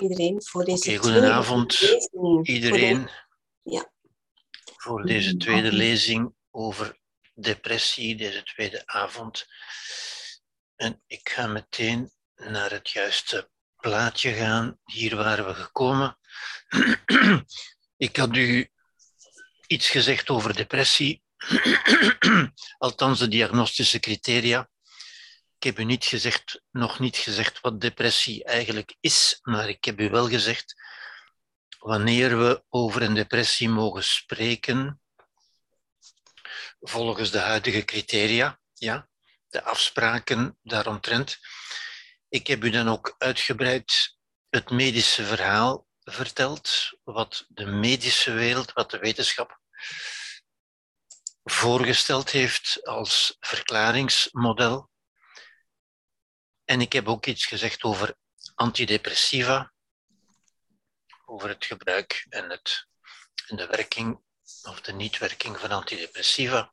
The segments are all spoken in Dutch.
iedereen voor deze Oké, goedenavond lezing. iedereen. Ja. Voor deze tweede lezing over depressie, deze tweede avond. En ik ga meteen naar het juiste plaatje gaan. Hier waren we gekomen. ik had u iets gezegd over depressie, althans de diagnostische criteria. Ik heb u niet gezegd, nog niet gezegd wat depressie eigenlijk is, maar ik heb u wel gezegd wanneer we over een depressie mogen spreken, volgens de huidige criteria, ja, de afspraken daaromtrent. Ik heb u dan ook uitgebreid het medische verhaal verteld, wat de medische wereld, wat de wetenschap voorgesteld heeft als verklaringsmodel. En ik heb ook iets gezegd over antidepressiva, over het gebruik en, het, en de werking of de niet-werking van antidepressiva.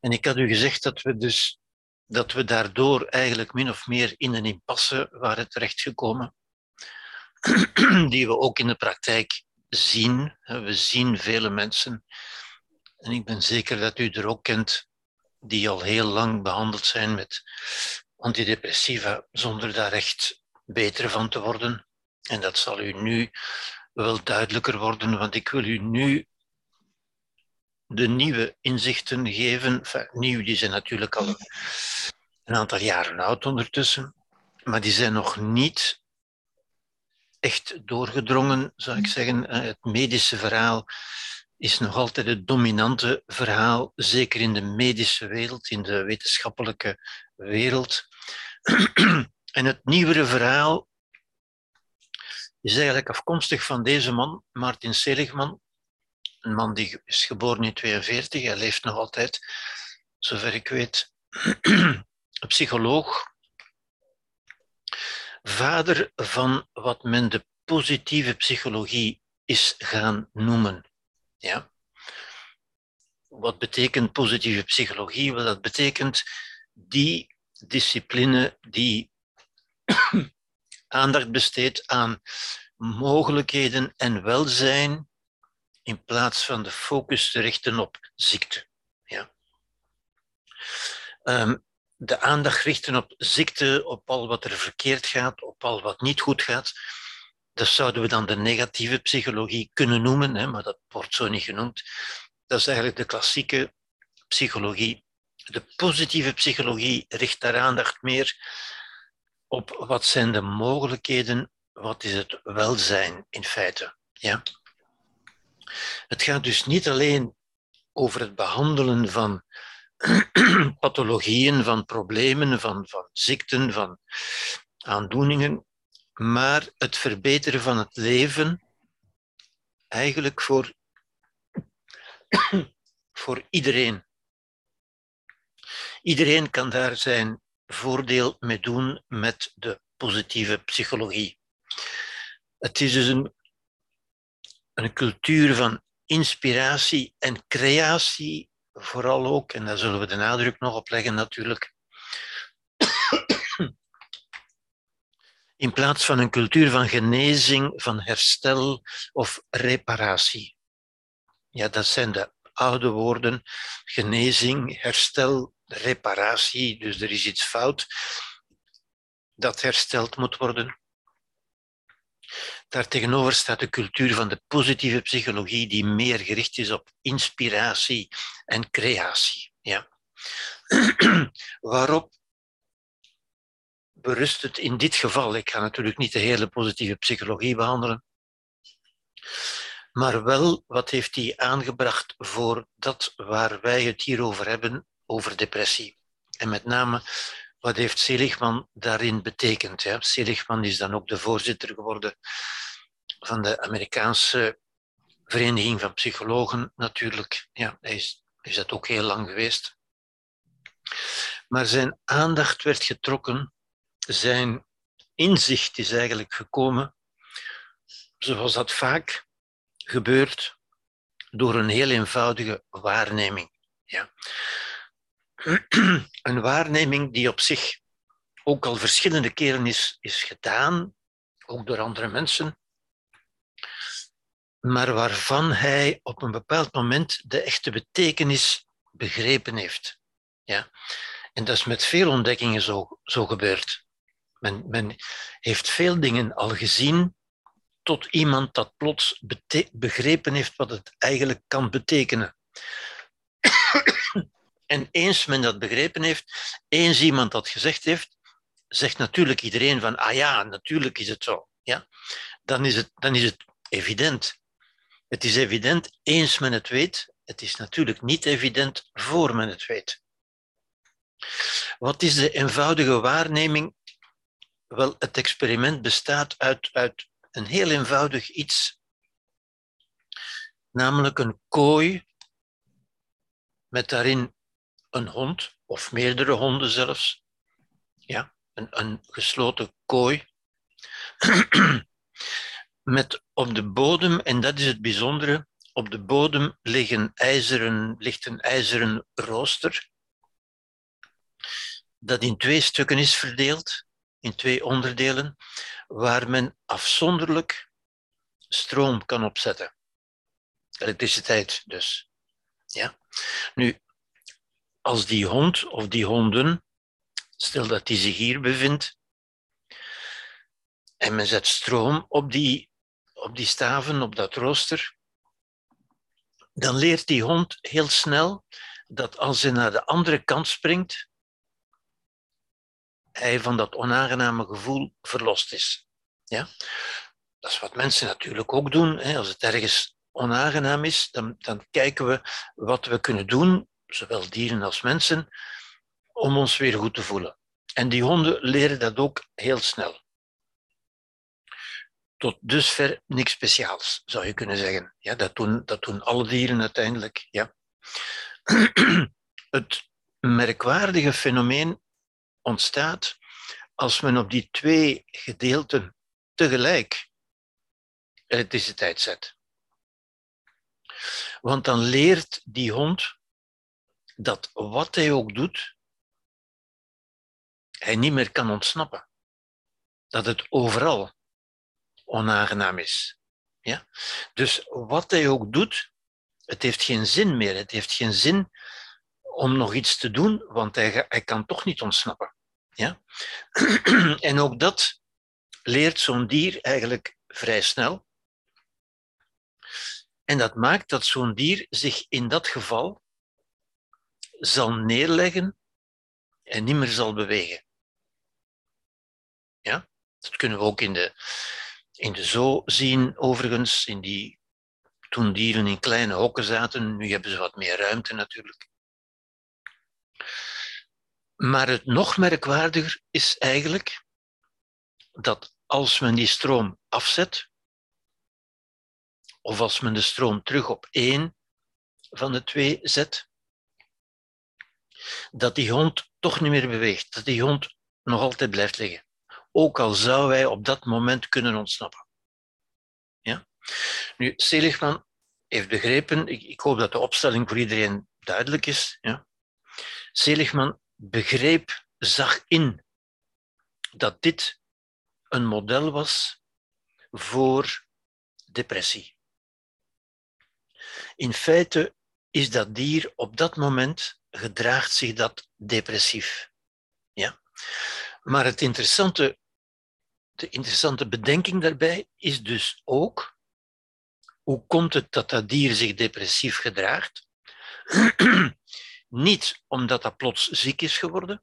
En ik had u gezegd dat we dus dat we daardoor eigenlijk min of meer in een impasse waren terechtgekomen, die we ook in de praktijk zien. We zien vele mensen, en ik ben zeker dat u er ook kent, die al heel lang behandeld zijn met antidepressiva zonder daar echt beter van te worden. En dat zal u nu wel duidelijker worden, want ik wil u nu de nieuwe inzichten geven. Nieuw, die zijn natuurlijk al een aantal jaren oud ondertussen, maar die zijn nog niet echt doorgedrongen, zou ik zeggen. Eh, het medische verhaal is nog altijd het dominante verhaal, zeker in de medische wereld, in de wetenschappelijke wereld. En het nieuwere verhaal is eigenlijk afkomstig van deze man, Martin Seligman. Een man die is geboren in 42, hij leeft nog altijd, zover ik weet. Een psycholoog. Vader van wat men de positieve psychologie is gaan noemen. Ja? Wat betekent positieve psychologie? Wel, dat betekent die discipline die aandacht besteedt aan mogelijkheden en welzijn in plaats van de focus te richten op ziekte. Ja. Um, de aandacht richten op ziekte, op al wat er verkeerd gaat, op al wat niet goed gaat. Dat zouden we dan de negatieve psychologie kunnen noemen, hè, maar dat wordt zo niet genoemd. Dat is eigenlijk de klassieke psychologie. De positieve psychologie richt daar aandacht meer op wat zijn de mogelijkheden, wat is het welzijn in feite. Ja? Het gaat dus niet alleen over het behandelen van pathologieën, van problemen, van, van ziekten, van aandoeningen, maar het verbeteren van het leven eigenlijk voor, voor iedereen. Iedereen kan daar zijn voordeel mee doen met de positieve psychologie. Het is dus een, een cultuur van inspiratie en creatie, vooral ook, en daar zullen we de nadruk nog op leggen natuurlijk. In plaats van een cultuur van genezing, van herstel of reparatie. Ja, dat zijn de oude woorden: genezing, herstel, reparatie, dus er is iets fout dat hersteld moet worden. Daartegenover staat de cultuur van de positieve psychologie, die meer gericht is op inspiratie en creatie. Ja. Waarop berust het in dit geval? Ik ga natuurlijk niet de hele positieve psychologie behandelen, maar wel wat heeft hij aangebracht voor dat waar wij het hier over hebben, over depressie. En met name, wat heeft Seligman daarin betekend? Seligman is dan ook de voorzitter geworden van de Amerikaanse Vereniging van Psychologen natuurlijk. Ja, hij is, is dat ook heel lang geweest. Maar zijn aandacht werd getrokken, zijn inzicht is eigenlijk gekomen, zoals dat vaak gebeurt, door een heel eenvoudige waarneming. Ja. Een waarneming die op zich ook al verschillende keren is, is gedaan, ook door andere mensen, maar waarvan hij op een bepaald moment de echte betekenis begrepen heeft. Ja? En dat is met veel ontdekkingen zo, zo gebeurd. Men, men heeft veel dingen al gezien tot iemand dat plots begrepen heeft wat het eigenlijk kan betekenen. En eens men dat begrepen heeft, eens iemand dat gezegd heeft, zegt natuurlijk iedereen van, ah ja, natuurlijk is het zo. Ja? Dan, is het, dan is het evident. Het is evident eens men het weet. Het is natuurlijk niet evident voor men het weet. Wat is de eenvoudige waarneming? Wel, het experiment bestaat uit, uit een heel eenvoudig iets, namelijk een kooi met daarin een hond, of meerdere honden zelfs. Ja, een, een gesloten kooi. met op de bodem, en dat is het bijzondere, op de bodem liggen ijzeren, ligt een ijzeren rooster dat in twee stukken is verdeeld, in twee onderdelen, waar men afzonderlijk stroom kan opzetten. Elektriciteit dus. Ja? Nu, als die hond of die honden, stel dat die zich hier bevindt, en men zet stroom op die, op die staven, op dat rooster, dan leert die hond heel snel dat als hij naar de andere kant springt, hij van dat onaangename gevoel verlost is. Ja? Dat is wat mensen natuurlijk ook doen. Hè. Als het ergens onaangenaam is, dan, dan kijken we wat we kunnen doen, zowel dieren als mensen, om ons weer goed te voelen. En die honden leren dat ook heel snel. Tot dusver niks speciaals, zou je kunnen zeggen. Ja, dat, doen, dat doen alle dieren uiteindelijk. Ja. Het merkwaardige fenomeen ontstaat als men op die twee gedeelten tegelijk elektriciteit zet. Want dan leert die hond dat wat hij ook doet, hij niet meer kan ontsnappen. Dat het overal onaangenaam is. Ja? Dus wat hij ook doet, het heeft geen zin meer. Het heeft geen zin om nog iets te doen, want hij, hij kan toch niet ontsnappen. Ja? en ook dat leert zo'n dier eigenlijk vrij snel. En dat maakt dat zo'n dier zich in dat geval zal neerleggen en niet meer zal bewegen. Ja? Dat kunnen we ook in de, in de zoo zien, overigens, in die, toen dieren in kleine hokken zaten. Nu hebben ze wat meer ruimte natuurlijk. Maar het nog merkwaardiger is eigenlijk dat als men die stroom afzet, of als men de stroom terug op één van de twee zet, dat die hond toch niet meer beweegt, dat die hond nog altijd blijft liggen. Ook al zou wij op dat moment kunnen ontsnappen. Ja? Nu, Seligman heeft begrepen, ik, ik hoop dat de opstelling voor iedereen duidelijk is. Ja? Seligman begreep, zag in dat dit een model was voor depressie. In feite is dat dier op dat moment gedraagt zich dat depressief. Ja? Maar het interessante, de interessante bedenking daarbij is dus ook hoe komt het dat dat dier zich depressief gedraagt? Niet omdat dat plots ziek is geworden.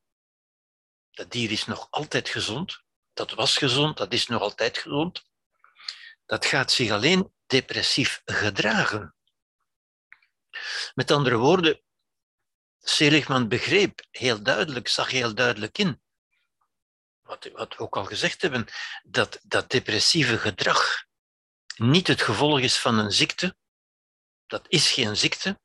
Dat dier is nog altijd gezond. Dat was gezond, dat is nog altijd gezond. Dat gaat zich alleen depressief gedragen. Met andere woorden, Seligman begreep heel duidelijk, zag heel duidelijk in, wat, wat we ook al gezegd hebben, dat dat depressieve gedrag niet het gevolg is van een ziekte. Dat is geen ziekte,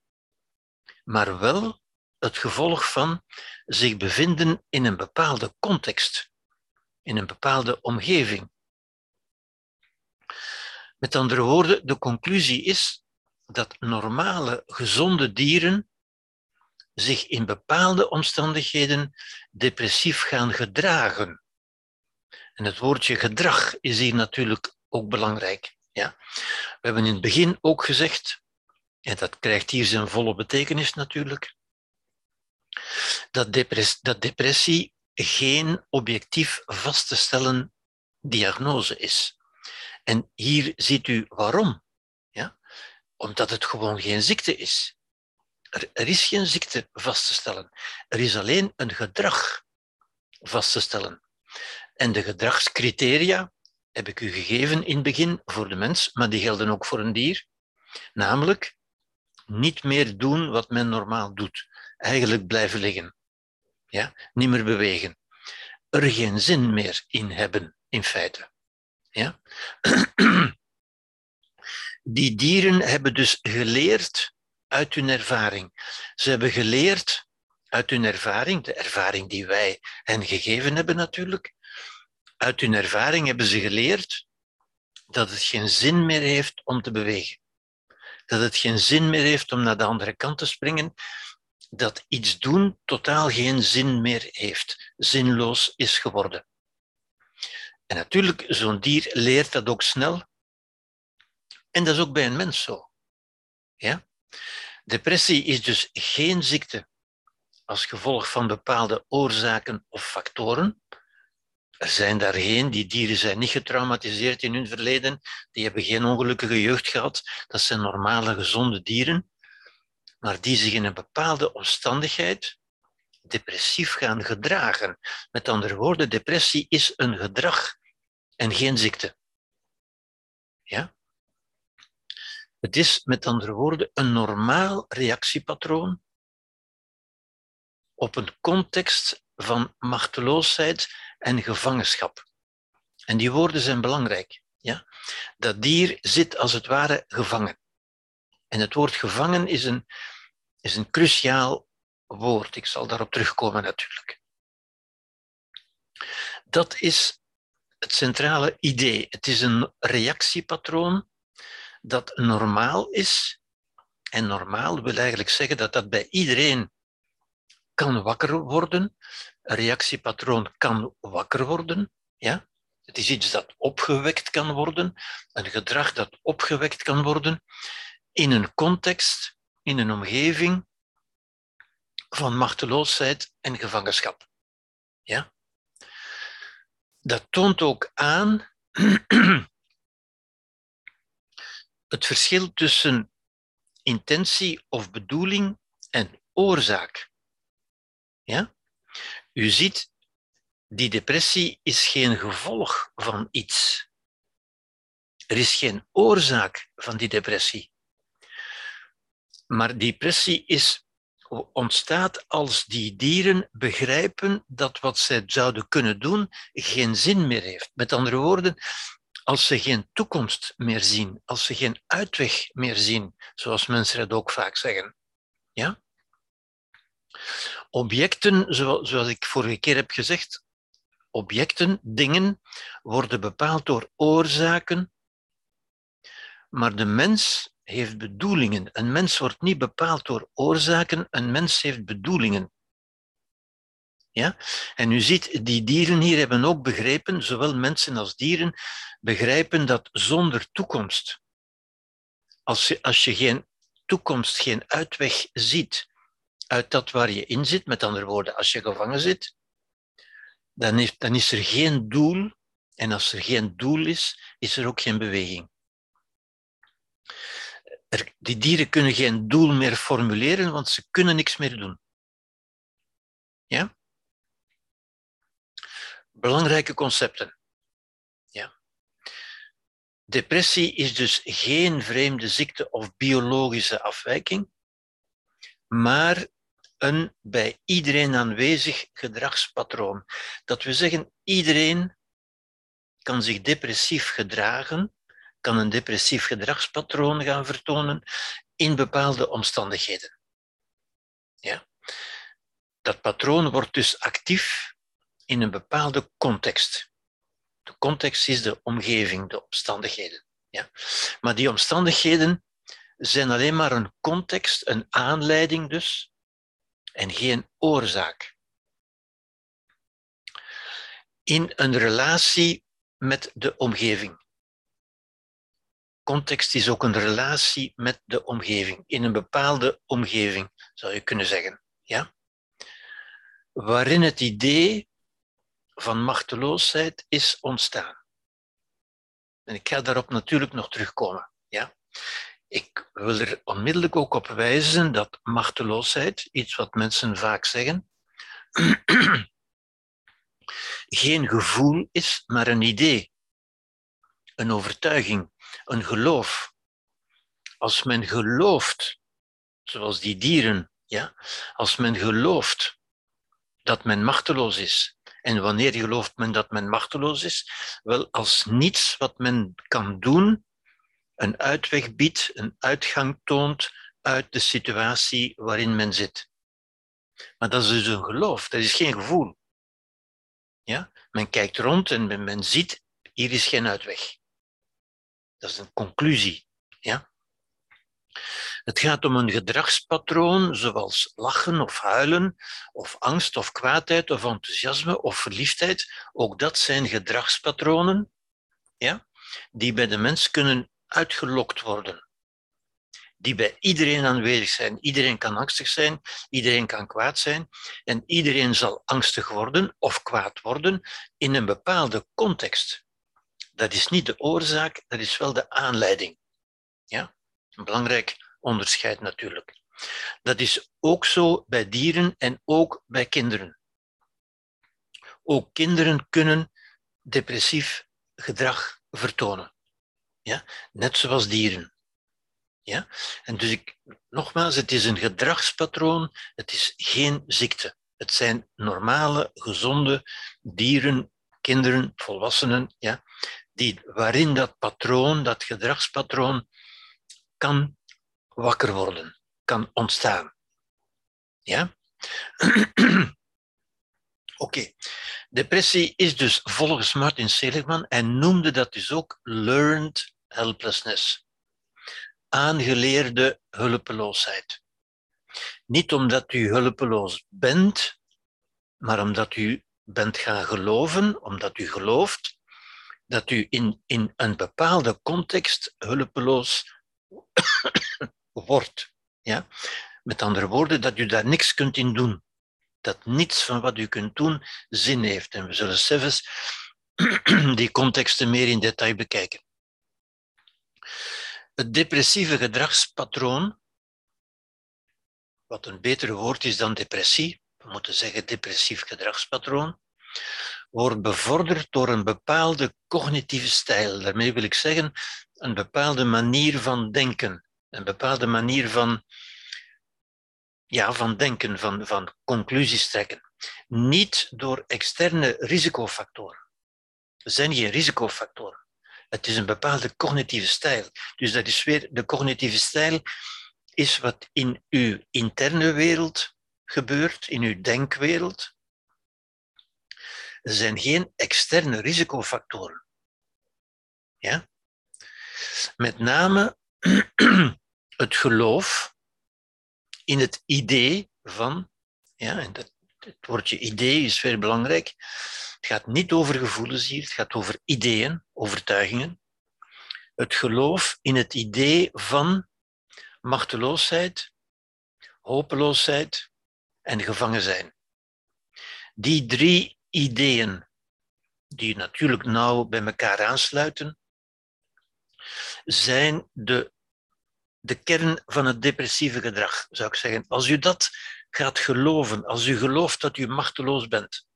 maar wel het gevolg van zich bevinden in een bepaalde context, in een bepaalde omgeving. Met andere woorden, de conclusie is dat normale, gezonde dieren zich in bepaalde omstandigheden depressief gaan gedragen. En het woordje gedrag is hier natuurlijk ook belangrijk. Ja? We hebben in het begin ook gezegd, en dat krijgt hier zijn volle betekenis natuurlijk, dat, depressie, dat depressie geen objectief vast te stellen diagnose is. En hier ziet u waarom. Ja? Omdat het gewoon geen ziekte is. Er, is geen ziekte vast te stellen. Er is alleen een gedrag vast te stellen. En de gedragscriteria heb ik u gegeven in het begin voor de mens, maar die gelden ook voor een dier. Namelijk, niet meer doen wat men normaal doet. Eigenlijk blijven liggen. Ja? Niet meer bewegen. Er geen zin meer in hebben, in feite. Ja? Die dieren hebben dus geleerd uit hun ervaring. Ze hebben geleerd uit hun ervaring, de ervaring die wij hen gegeven hebben natuurlijk. Uit hun ervaring hebben ze geleerd dat het geen zin meer heeft om te bewegen. Dat het geen zin meer heeft om naar de andere kant te springen. Dat iets doen totaal geen zin meer heeft, zinloos is geworden. En natuurlijk, zo'n dier leert dat ook snel. En dat is ook bij een mens zo. Ja? Depressie is dus geen ziekte als gevolg van bepaalde oorzaken of factoren. Er zijn daar geen, die dieren zijn niet getraumatiseerd in hun verleden, die hebben geen ongelukkige jeugd gehad. Dat zijn normale, gezonde dieren, maar die zich in een bepaalde omstandigheid depressief gaan gedragen. Met andere woorden, depressie is een gedrag en geen ziekte. Ja? Het is met andere woorden een normaal reactiepatroon op een context van machteloosheid en gevangenschap. En die woorden zijn belangrijk. Ja? Dat dier zit als het ware gevangen. En het woord gevangen is een, is een cruciaal woord. Ik zal daarop terugkomen natuurlijk. Dat is het centrale idee. Het is een reactiepatroon dat normaal is. En normaal wil eigenlijk zeggen dat dat bij iedereen kan wakker worden. Een reactiepatroon kan wakker worden. Ja? Het is iets dat opgewekt kan worden, een gedrag dat opgewekt kan worden in een context, in een omgeving van machteloosheid en gevangenschap. Ja? Dat toont ook aan het verschil tussen intentie of bedoeling en oorzaak. Ja? U ziet, die depressie is geen gevolg van iets. Er is geen oorzaak van die depressie. Maar depressie is, ontstaat als die dieren begrijpen dat wat zij zouden kunnen doen geen zin meer heeft. Met andere woorden, als ze geen toekomst meer zien, als ze geen uitweg meer zien, zoals mensen het ook vaak zeggen. Ja? Objecten, zoals ik vorige keer heb gezegd, objecten, dingen, worden bepaald door oorzaken, maar de mens heeft bedoelingen. Een mens wordt niet bepaald door oorzaken, een mens heeft bedoelingen. Ja? En u ziet, die dieren hier hebben ook begrepen, zowel mensen als dieren, begrijpen dat zonder toekomst, als je, als je geen toekomst, geen uitweg ziet, uit dat waar je in zit. Met andere woorden, als je gevangen zit, dan, heeft, dan is er geen doel. En als er geen doel is, is er ook geen beweging. Die dieren kunnen geen doel meer formuleren, want ze kunnen niks meer doen. Ja? Belangrijke concepten. Ja. Depressie is dus geen vreemde ziekte of biologische afwijking, maar een bij iedereen aanwezig gedragspatroon. Dat we zeggen, iedereen kan zich depressief gedragen, kan een depressief gedragspatroon gaan vertonen in bepaalde omstandigheden. Ja? Dat patroon wordt dus actief in een bepaalde context. De context is de omgeving, de omstandigheden. Ja? Maar die omstandigheden zijn alleen maar een context, een aanleiding dus, en geen oorzaak. in een relatie met de omgeving. Context is ook een relatie met de omgeving, in een bepaalde omgeving, zou je kunnen zeggen. Ja? Waarin het idee van machteloosheid is ontstaan. En ik ga daarop natuurlijk nog terugkomen. Ja? Ik wil er onmiddellijk ook op wijzen dat machteloosheid, iets wat mensen vaak zeggen, geen gevoel is, maar een idee, een overtuiging, een geloof. Als men gelooft, zoals die dieren, ja, als men gelooft dat men machteloos is, en wanneer gelooft men dat men machteloos is? Wel, als niets wat men kan doen een uitweg biedt, een uitgang toont uit de situatie waarin men zit. Maar dat is dus een geloof, dat is geen gevoel. Ja? Men kijkt rond en men, men ziet, hier is geen uitweg. Dat is een conclusie. Ja? Het gaat om een gedragspatroon zoals lachen of huilen, of angst of kwaadheid of enthousiasme of verliefdheid. Ook dat zijn gedragspatronen ja, die bij de mens kunnen uitgelokt worden. Die bij iedereen aanwezig zijn. Iedereen kan angstig zijn, iedereen kan kwaad zijn en iedereen zal angstig worden of kwaad worden in een bepaalde context. Dat is niet de oorzaak, dat is wel de aanleiding. Ja? Een belangrijk onderscheid natuurlijk. Dat is ook zo bij dieren en ook bij kinderen. Ook kinderen kunnen depressief gedrag vertonen. Ja? Net zoals dieren. Ja? En dus ik, nogmaals, het is een gedragspatroon, het is geen ziekte. Het zijn normale, gezonde dieren, kinderen, volwassenen, ja, die, waarin dat patroon, dat gedragspatroon, kan wakker worden, kan ontstaan. Ja? Oké. Depressie is dus volgens Martin Seligman, en noemde dat dus ook learned helplessness. Aangeleerde hulpeloosheid. Niet omdat u hulpeloos bent, maar omdat u bent gaan geloven, omdat u gelooft dat u in, in een bepaalde context hulpeloos wordt. Ja? Met andere woorden, dat u daar niks kunt in doen. Dat niets van wat u kunt doen zin heeft. En we zullen zelfs die contexten meer in detail bekijken. Het depressieve gedragspatroon, wat een beter woord is dan depressie, we moeten zeggen depressief gedragspatroon, wordt bevorderd door een bepaalde cognitieve stijl. Daarmee wil ik zeggen een bepaalde manier van denken, een bepaalde manier van, ja, van denken, van, van conclusies trekken. Niet door externe risicofactoren. Er zijn geen risicofactoren. Het is een bepaalde cognitieve stijl. Dus dat is weer de cognitieve stijl is wat in uw interne wereld gebeurt, in uw denkwereld. Er zijn geen externe risicofactoren. Ja? Met name het geloof in het idee van, ja, en dat, het woordje idee is veel belangrijk. Het gaat niet over gevoelens hier, het gaat over ideeën, overtuigingen. Het geloof in het idee van machteloosheid, hopeloosheid en gevangen zijn. Die drie ideeën, die natuurlijk nauw bij elkaar aansluiten, zijn de, de kern van het depressieve gedrag, zou ik zeggen. Als u dat gaat geloven, als u gelooft dat u machteloos bent,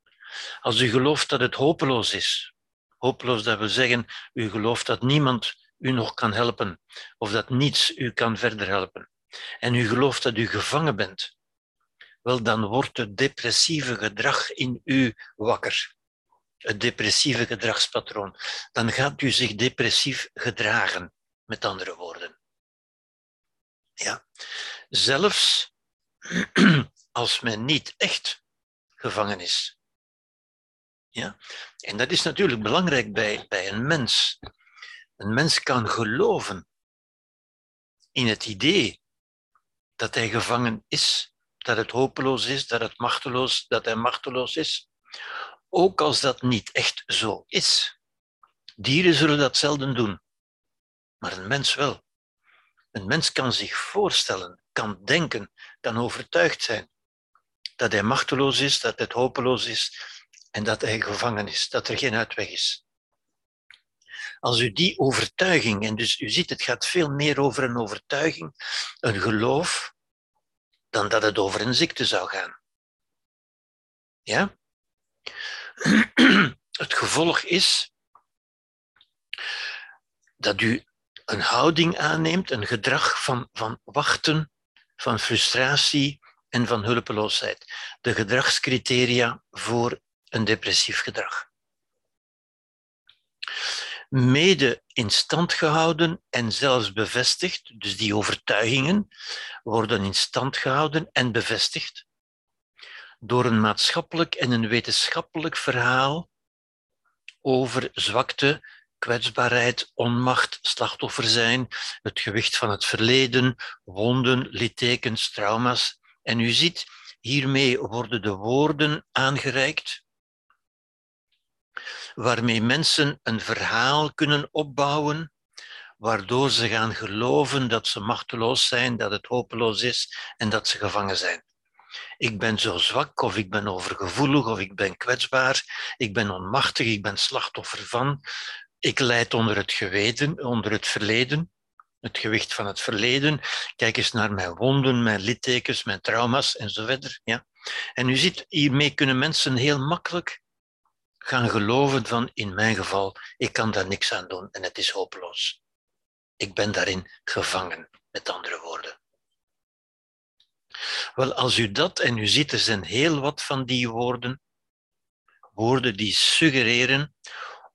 als u gelooft dat het hopeloos is, hopeloos dat wil zeggen, u gelooft dat niemand u nog kan helpen of dat niets u kan verder helpen, en u gelooft dat u gevangen bent, wel dan wordt het depressieve gedrag in u wakker. Het depressieve gedragspatroon. Dan gaat u zich depressief gedragen, met andere woorden. Ja. Zelfs als men niet echt gevangen is. Ja? En dat is natuurlijk belangrijk bij, bij een mens. Een mens kan geloven in het idee dat hij gevangen is, dat het hopeloos is, dat, het machteloos, dat hij machteloos is, ook als dat niet echt zo is. Dieren zullen dat zelden doen, maar een mens wel. Een mens kan zich voorstellen, kan denken, kan overtuigd zijn dat hij machteloos is, dat het hopeloos is en dat hij gevangen is, dat er geen uitweg is. Als u die overtuiging, en dus u ziet, het gaat veel meer over een overtuiging, een geloof, dan dat het over een ziekte zou gaan. Ja? Het gevolg is dat u een houding aanneemt, een gedrag van, van wachten, van frustratie en van hulpeloosheid. De gedragscriteria voor een depressief gedrag. Mede in stand gehouden en zelfs bevestigd, dus die overtuigingen worden in stand gehouden en bevestigd door een maatschappelijk en een wetenschappelijk verhaal over zwakte, kwetsbaarheid, onmacht, slachtoffer zijn, het gewicht van het verleden, wonden, littekens, trauma's. En u ziet, hiermee worden de woorden aangereikt waarmee mensen een verhaal kunnen opbouwen, waardoor ze gaan geloven dat ze machteloos zijn, dat het hopeloos is en dat ze gevangen zijn. Ik ben zo zwak, of ik ben overgevoelig, of ik ben kwetsbaar, ik ben onmachtig, ik ben slachtoffer van. Ik leid onder het geweten, onder het verleden, het gewicht van het verleden. Kijk eens naar mijn wonden, mijn littekens, mijn trauma's en zo verder. Ja. En u ziet, hiermee kunnen mensen heel makkelijk gaan geloven van, in mijn geval, ik kan daar niks aan doen en het is hopeloos. Ik ben daarin gevangen, met andere woorden. Wel, als u dat, en u ziet, er zijn heel wat van die woorden, woorden die suggereren,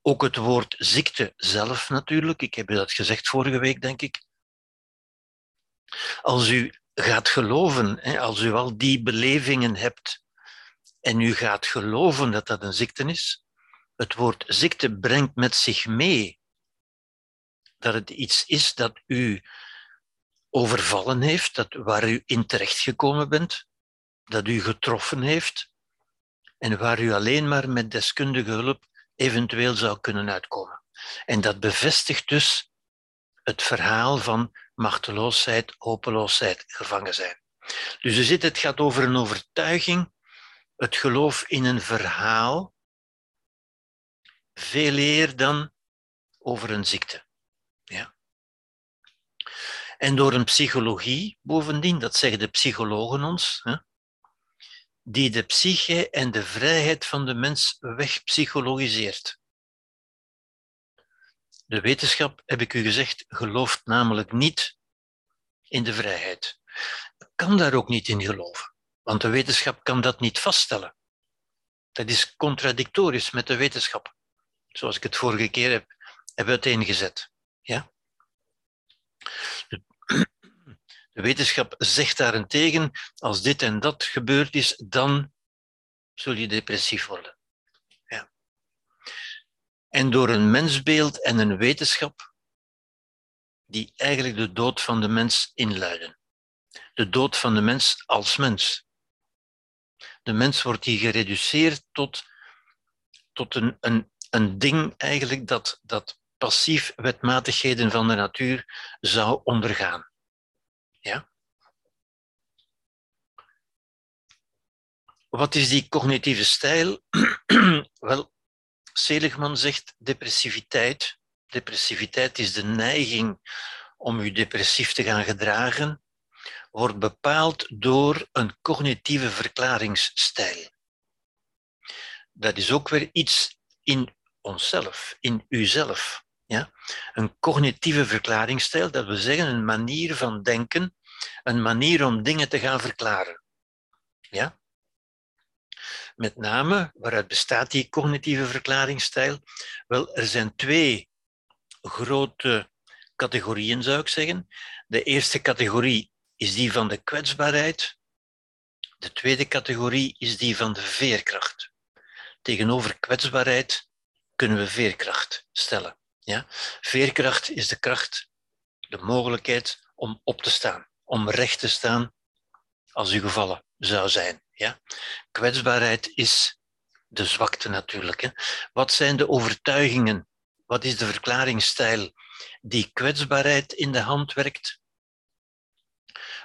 ook het woord ziekte zelf natuurlijk, ik heb u dat gezegd vorige week, denk ik. Als u gaat geloven, als u al die belevingen hebt en u gaat geloven dat dat een ziekte is, het woord ziekte brengt met zich mee dat het iets is dat u overvallen heeft, dat, waar u in terechtgekomen bent, dat u getroffen heeft en waar u alleen maar met deskundige hulp eventueel zou kunnen uitkomen. En dat bevestigt dus het verhaal van machteloosheid, hopeloosheid, gevangen zijn. Dus je ziet, het gaat over een overtuiging, het geloof in een verhaal, veel eer dan over een ziekte. Ja. En door een psychologie, bovendien, dat zeggen de psychologen ons, hè, die de psyche en de vrijheid van de mens wegpsychologiseert. De wetenschap, heb ik u gezegd, gelooft namelijk niet in de vrijheid. Kan daar ook niet in geloven, want de wetenschap kan dat niet vaststellen. Dat is contradictorisch met de wetenschap, zoals ik het vorige keer heb, heb uiteengezet. Ja? De wetenschap zegt daarentegen, als dit en dat gebeurd is, dan zul je depressief worden. Ja. En door een mensbeeld en een wetenschap die eigenlijk de dood van de mens inluiden. De dood van de mens als mens. De mens wordt hier gereduceerd tot, tot een, een, een ding eigenlijk dat, dat passief wetmatigheden van de natuur zou ondergaan. Ja? Wat is die cognitieve stijl? Wel, Seligman zegt depressiviteit. Depressiviteit is de neiging om u depressief te gaan gedragen, wordt bepaald door een cognitieve verklaringsstijl. Dat is ook weer iets in onszelf, in uzelf. Een cognitieve verklaringsstijl, dat we zeggen een manier van denken, een manier om dingen te gaan verklaren. Ja? Met name, waaruit bestaat die cognitieve verklaringsstijl? Wel, er zijn twee grote categorieën, zou ik zeggen. De eerste categorie is die van de kwetsbaarheid. De tweede categorie is die van de veerkracht. Tegenover kwetsbaarheid kunnen we veerkracht stellen. Ja? Veerkracht is de kracht, de mogelijkheid om op te staan, om recht te staan als u gevallen zou zijn. Ja? Kwetsbaarheid is de zwakte natuurlijk. Hè. Wat zijn de overtuigingen? Wat is de verklaringsstijl die kwetsbaarheid in de hand werkt?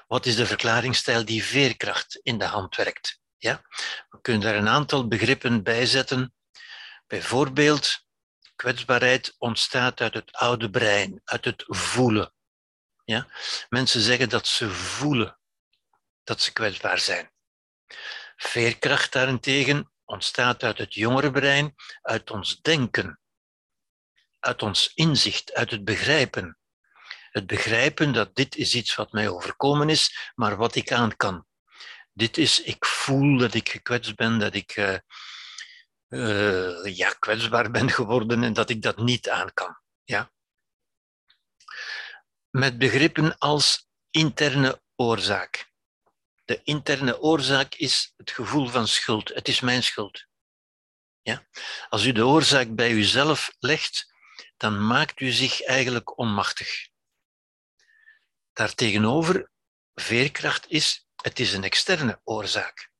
Wat is de verklaringsstijl die veerkracht in de hand werkt? Ja? We kunnen daar een aantal begrippen bij zetten. Bijvoorbeeld, kwetsbaarheid ontstaat uit het oude brein, uit het voelen. Ja? Mensen zeggen dat ze voelen dat ze kwetsbaar zijn. Veerkracht daarentegen ontstaat uit het jongere brein, uit ons denken, uit ons inzicht, uit het begrijpen. Het begrijpen dat dit is iets wat mij overkomen is, maar wat ik aan kan. Dit is, ik voel dat ik gekwetst ben, dat ik uh, uh, ja, kwetsbaar ben geworden en dat ik dat niet aan kan. Ja? Met begrippen als interne oorzaak. De interne oorzaak is het gevoel van schuld. Het is mijn schuld. Ja? Als u de oorzaak bij uzelf legt, dan maakt u zich eigenlijk onmachtig. Daartegenover, veerkracht is, het is een externe oorzaak.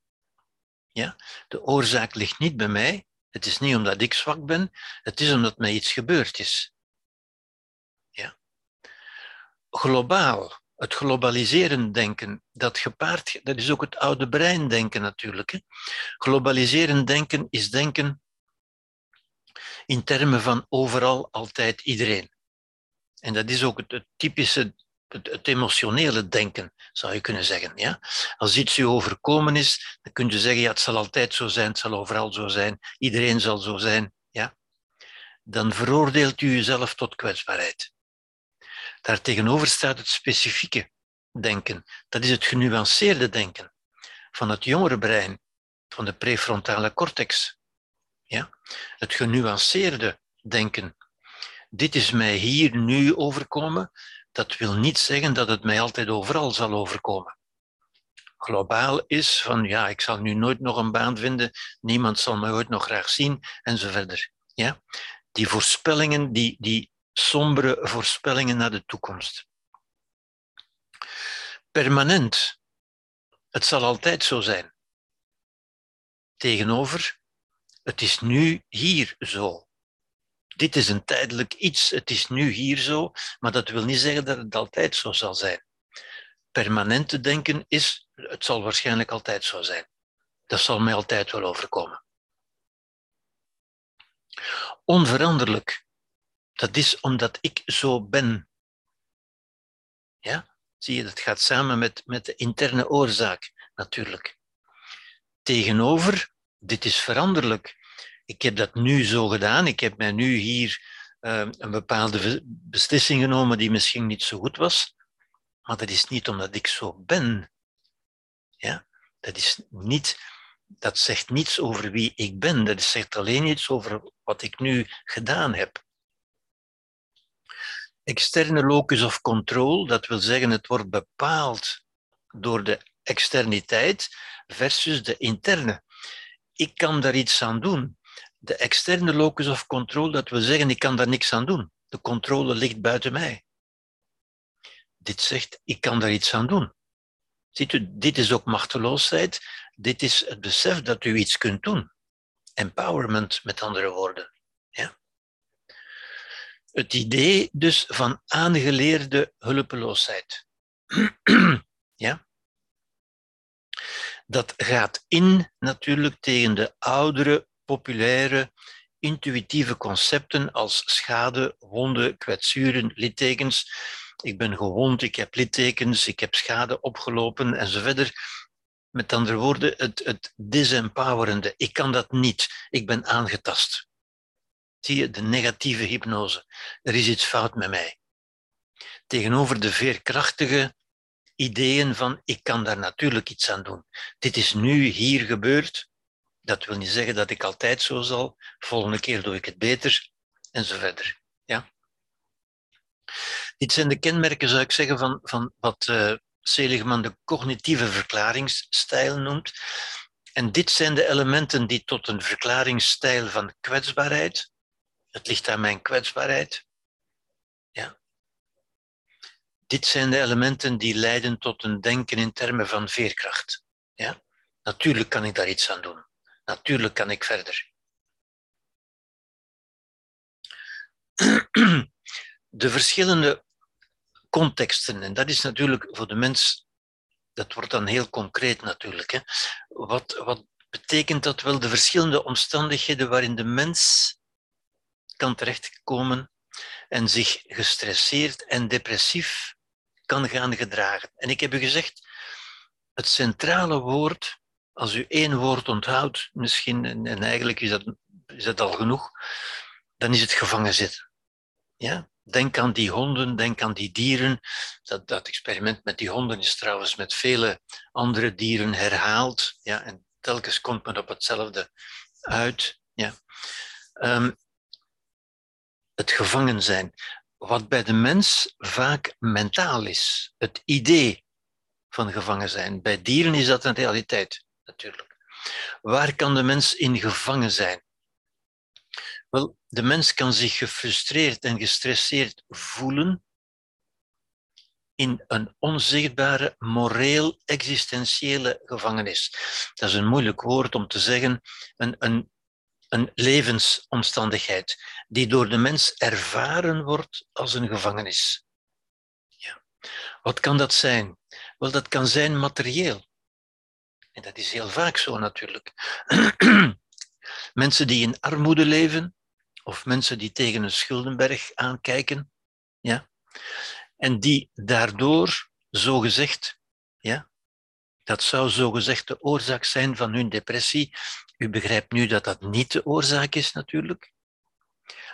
Ja? De oorzaak ligt niet bij mij. Het is niet omdat ik zwak ben, het is omdat mij iets gebeurd is. Ja? Globaal, het globaliseren denken, dat gepaard, dat is ook het oude brein denken natuurlijk. Hè? Globaliseren denken is denken in termen van overal, altijd, iedereen. En dat is ook het, typische, het, emotionele denken, zou je kunnen zeggen. Ja? Als iets u overkomen is, dan kun je zeggen, ja, het zal altijd zo zijn, het zal overal zo zijn, iedereen zal zo zijn. Ja? Dan veroordeelt u uzelf tot kwetsbaarheid. Daartegenover staat het specifieke denken. Dat is het genuanceerde denken van het jongere brein, van de prefrontale cortex. Ja? Het genuanceerde denken. Dit is mij hier nu overkomen. Dat wil niet zeggen dat het mij altijd overal zal overkomen. Globaal is van ja, ik zal nu nooit nog een baan vinden, niemand zal me ooit nog graag zien en zo verder. Ja? Die voorspellingen, die, die sombere voorspellingen naar de toekomst. Permanent. Het zal altijd zo zijn. Tegenover, het is nu hier zo. Dit is een tijdelijk iets, het is nu hier zo, maar dat wil niet zeggen dat het altijd zo zal zijn. Permanent te denken is, het zal waarschijnlijk altijd zo zijn. Dat zal mij altijd wel overkomen. Onveranderlijk dat is omdat ik zo ben. Ja? Zie je, dat gaat samen met, met de interne oorzaak natuurlijk. Tegenover, dit is veranderlijk. Ik heb dat nu zo gedaan, ik heb mij nu hier uh, een bepaalde beslissing genomen die misschien niet zo goed was, maar dat is niet omdat ik zo ben. Ja? Dat, is niet, dat zegt niets over wie ik ben, dat zegt alleen iets over wat ik nu gedaan heb externe locus of control, dat wil zeggen het wordt bepaald door de externiteit versus de interne. Ik kan daar iets aan doen. De externe locus of control, dat wil zeggen ik kan daar niks aan doen. De controle ligt buiten mij. Dit zegt ik kan daar iets aan doen. Ziet u, dit is ook machteloosheid. Dit is het besef dat u iets kunt doen. Empowerment, met andere woorden. Ja? Het idee dus van aangeleerde hulpeloosheid. ja? Dat gaat in natuurlijk tegen de oudere, populaire, intuïtieve concepten als schade, wonden, kwetsuren, littekens. Ik ben gewond, ik heb littekens, ik heb schade opgelopen en zo verder. Met andere woorden, het, het disempowerende. Ik kan dat niet, ik ben aangetast. Zie je, de negatieve hypnose. Er is iets fout met mij. Tegenover de veerkrachtige ideeën van ik kan daar natuurlijk iets aan doen. Dit is nu hier gebeurd. Dat wil niet zeggen dat ik altijd zo zal. Volgende keer doe ik het beter. En zo verder. Ja? Dit zijn de kenmerken, zou ik zeggen, van, van wat uh, Seligman de cognitieve verklaringsstijl noemt. En dit zijn de elementen die tot een verklaringsstijl van kwetsbaarheid, het ligt aan mijn kwetsbaarheid. Ja. Dit zijn de elementen die leiden tot een denken in termen van veerkracht. Ja. Natuurlijk kan ik daar iets aan doen. Natuurlijk kan ik verder. De verschillende contexten, en dat is natuurlijk voor de mens, dat wordt dan heel concreet natuurlijk. Hè. Wat, wat betekent dat wel? De verschillende omstandigheden waarin de mens kan terechtkomen en zich gestresseerd en depressief kan gaan gedragen. En ik heb u gezegd, het centrale woord, als u één woord onthoudt, misschien, en, eigenlijk is dat, is dat al genoeg, dan is het gevangen zitten. Ja? Denk aan die honden, denk aan die dieren. Dat, dat experiment met die honden is trouwens met vele andere dieren herhaald. Ja? En telkens komt men op hetzelfde uit. Ja? Um, het gevangen zijn. Wat bij de mens vaak mentaal is. Het idee van gevangen zijn. Bij dieren is dat een realiteit, Waar kan de mens in gevangen zijn? Wel, de mens kan zich gefrustreerd en gestresseerd voelen in een onzichtbare, moreel-existentiële gevangenis. Dat is een moeilijk woord om te zeggen, een, een, een levensomstandigheid die door de mens ervaren wordt als een gevangenis. Ja. Wat kan dat zijn? Wel, dat kan zijn materieel. En dat is heel vaak zo natuurlijk. mensen die in armoede leven, of mensen die tegen een schuldenberg aankijken, ja, en die daardoor, zogezegd, ja, dat zou zogezegd de oorzaak zijn van hun depressie. U begrijpt nu dat dat niet de oorzaak is, natuurlijk.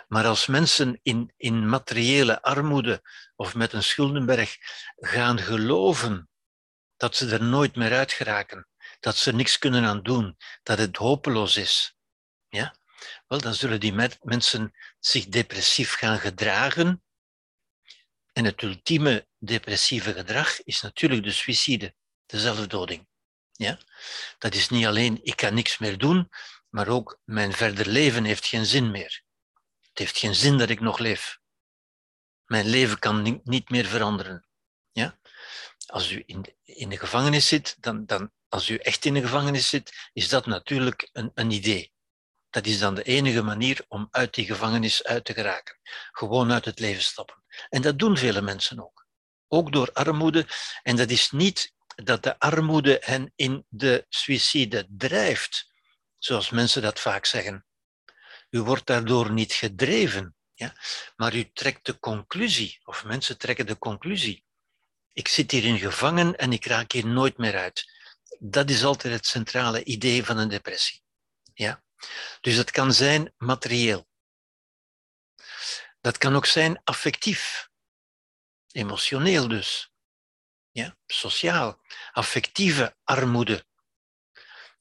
Maar als mensen in, in materiële armoede of met een schuldenberg gaan geloven dat ze er nooit meer uit geraken, dat ze niks kunnen aan doen, dat het hopeloos is, ja, wel, dan zullen die mensen zich depressief gaan gedragen. En het ultieme depressieve gedrag is natuurlijk de suïcide, de zelfdoding. Ja? Dat is niet alleen ik kan niks meer doen, maar ook mijn verder leven heeft geen zin meer. Het heeft geen zin dat ik nog leef. Mijn leven kan niet meer veranderen. Ja? Als u in de, in de gevangenis zit, dan, dan, als u echt in de gevangenis zit, is dat natuurlijk een, een idee. Dat is dan de enige manier om uit die gevangenis uit te geraken. Gewoon uit het leven stappen. En dat doen vele mensen ook. Ook door armoede. En dat is niet dat de armoede hen in de suïcide drijft, zoals mensen dat vaak zeggen. U wordt daardoor niet gedreven, ja? maar u trekt de conclusie, of mensen trekken de conclusie. Ik zit hierin gevangen en ik raak hier nooit meer uit. Dat is altijd het centrale idee van een depressie. Ja? Dus het kan zijn materieel. Dat kan ook zijn affectief, emotioneel dus. Ja, sociaal, affectieve armoede,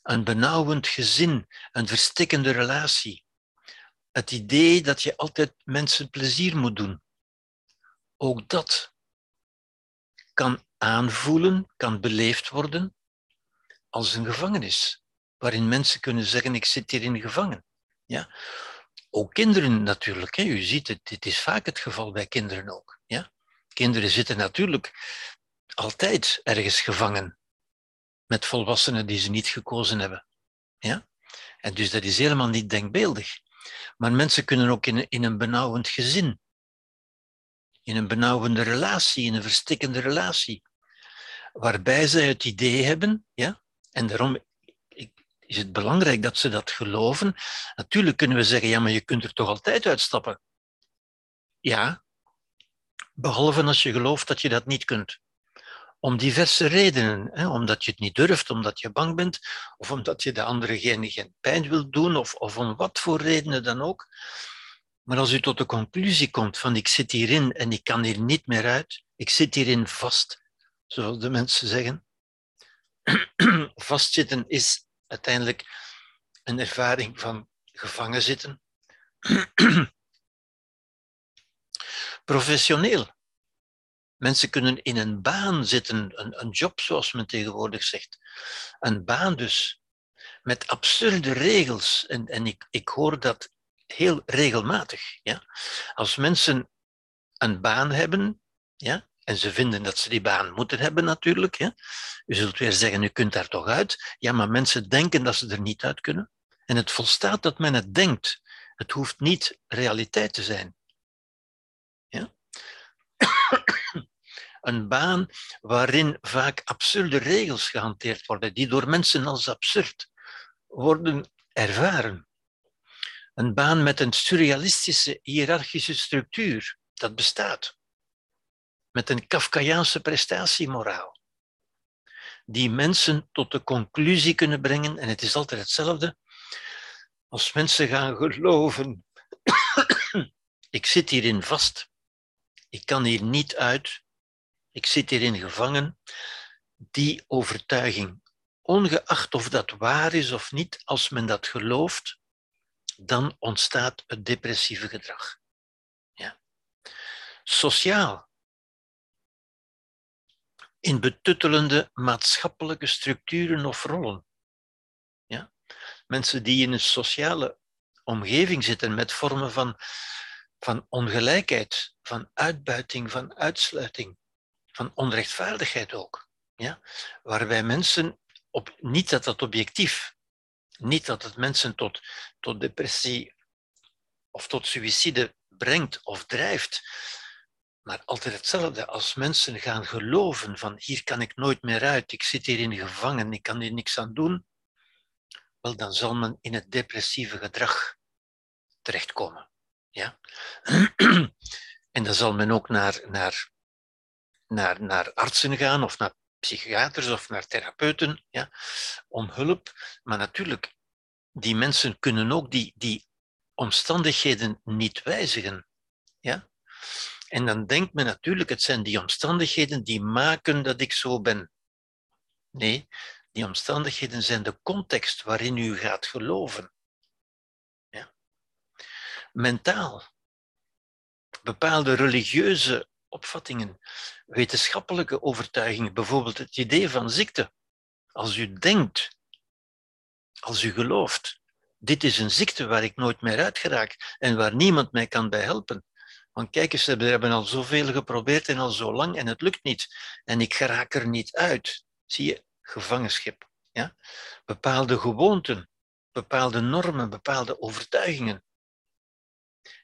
een benauwend gezin, een verstikkende relatie, het idee dat je altijd mensen plezier moet doen. Ook dat kan aanvoelen, kan beleefd worden als een gevangenis waarin mensen kunnen zeggen, ik zit hierin gevangen. Ja? Ook kinderen natuurlijk. Hè. U ziet het, dit is vaak het geval bij kinderen ook. Ja? Kinderen zitten natuurlijk altijd ergens gevangen met volwassenen die ze niet gekozen hebben. Ja? En dus dat is helemaal niet denkbeeldig. Maar mensen kunnen ook in, in een benauwend gezin, in een benauwende relatie, in een verstikkende relatie, waarbij ze het idee hebben, ja, en daarom is het belangrijk dat ze dat geloven. Natuurlijk kunnen we zeggen, ja, maar je kunt er toch altijd uitstappen. Ja, behalve als je gelooft dat je dat niet kunt. Om diverse redenen. Hè? Omdat je het niet durft, omdat je bang bent, of omdat je de andere geen, pijn wilt doen, of, of om wat voor redenen dan ook. Maar als u tot de conclusie komt van ik zit hierin en ik kan hier niet meer uit, ik zit hierin vast, zoals de mensen zeggen. Vastzitten is uiteindelijk een ervaring van gevangen zitten. Professioneel. Mensen kunnen in een baan zitten, een, een job zoals men tegenwoordig zegt. Een baan dus, met absurde regels. En, en ik, ik hoor dat heel regelmatig. Ja? Als mensen een baan hebben, ja, en ze vinden dat ze die baan moeten hebben natuurlijk. Hè. U zult weer zeggen, u kunt daar toch uit. Ja, maar mensen denken dat ze er niet uit kunnen. En het volstaat dat men het denkt. Het hoeft niet realiteit te zijn. Ja? Een baan waarin vaak absurde regels gehanteerd worden, die door mensen als absurd worden ervaren. Een baan met een surrealistische hiërarchische structuur, dat bestaat. Met een Kafkaiaanse prestatiemoraal. Die mensen tot de conclusie kunnen brengen, en het is altijd hetzelfde, als mensen gaan geloven, ik zit hierin vast, ik kan hier niet uit, ik zit hierin gevangen, die overtuiging, ongeacht of dat waar is of niet, als men dat gelooft, dan ontstaat het depressieve gedrag. Ja. Sociaal. In betuttelende maatschappelijke structuren of rollen. Ja. Mensen die in een sociale omgeving zitten met vormen van, van ongelijkheid, van uitbuiting, van uitsluiting, van onrechtvaardigheid ook. Ja. Waarbij mensen, op, niet dat dat objectief niet dat het mensen tot, tot depressie of tot suïcide brengt of drijft, maar altijd hetzelfde. Als mensen gaan geloven van hier kan ik nooit meer uit, ik zit hierin gevangen, ik kan hier niks aan doen, wel dan zal men in het depressieve gedrag terechtkomen. Ja? En dan zal men ook naar, naar, naar, naar artsen gaan of naar psychiaters of naar therapeuten ja, om hulp. Maar natuurlijk, die mensen kunnen ook die, die omstandigheden niet wijzigen. Ja? En dan denkt men natuurlijk, het zijn die omstandigheden die maken dat ik zo ben. Nee, die omstandigheden zijn de context waarin u gaat geloven. Ja? Mentaal. Bepaalde religieuze opvattingen, wetenschappelijke overtuigingen, bijvoorbeeld het idee van ziekte. Als u denkt, als u gelooft, dit is een ziekte waar ik nooit meer uit geraak en waar niemand mij kan bij helpen. Want kijk eens, we hebben al zoveel geprobeerd en al zo lang en het lukt niet. En ik geraak er niet uit. Zie je, gevangenschap. Ja? Bepaalde gewoonten, bepaalde normen, bepaalde overtuigingen.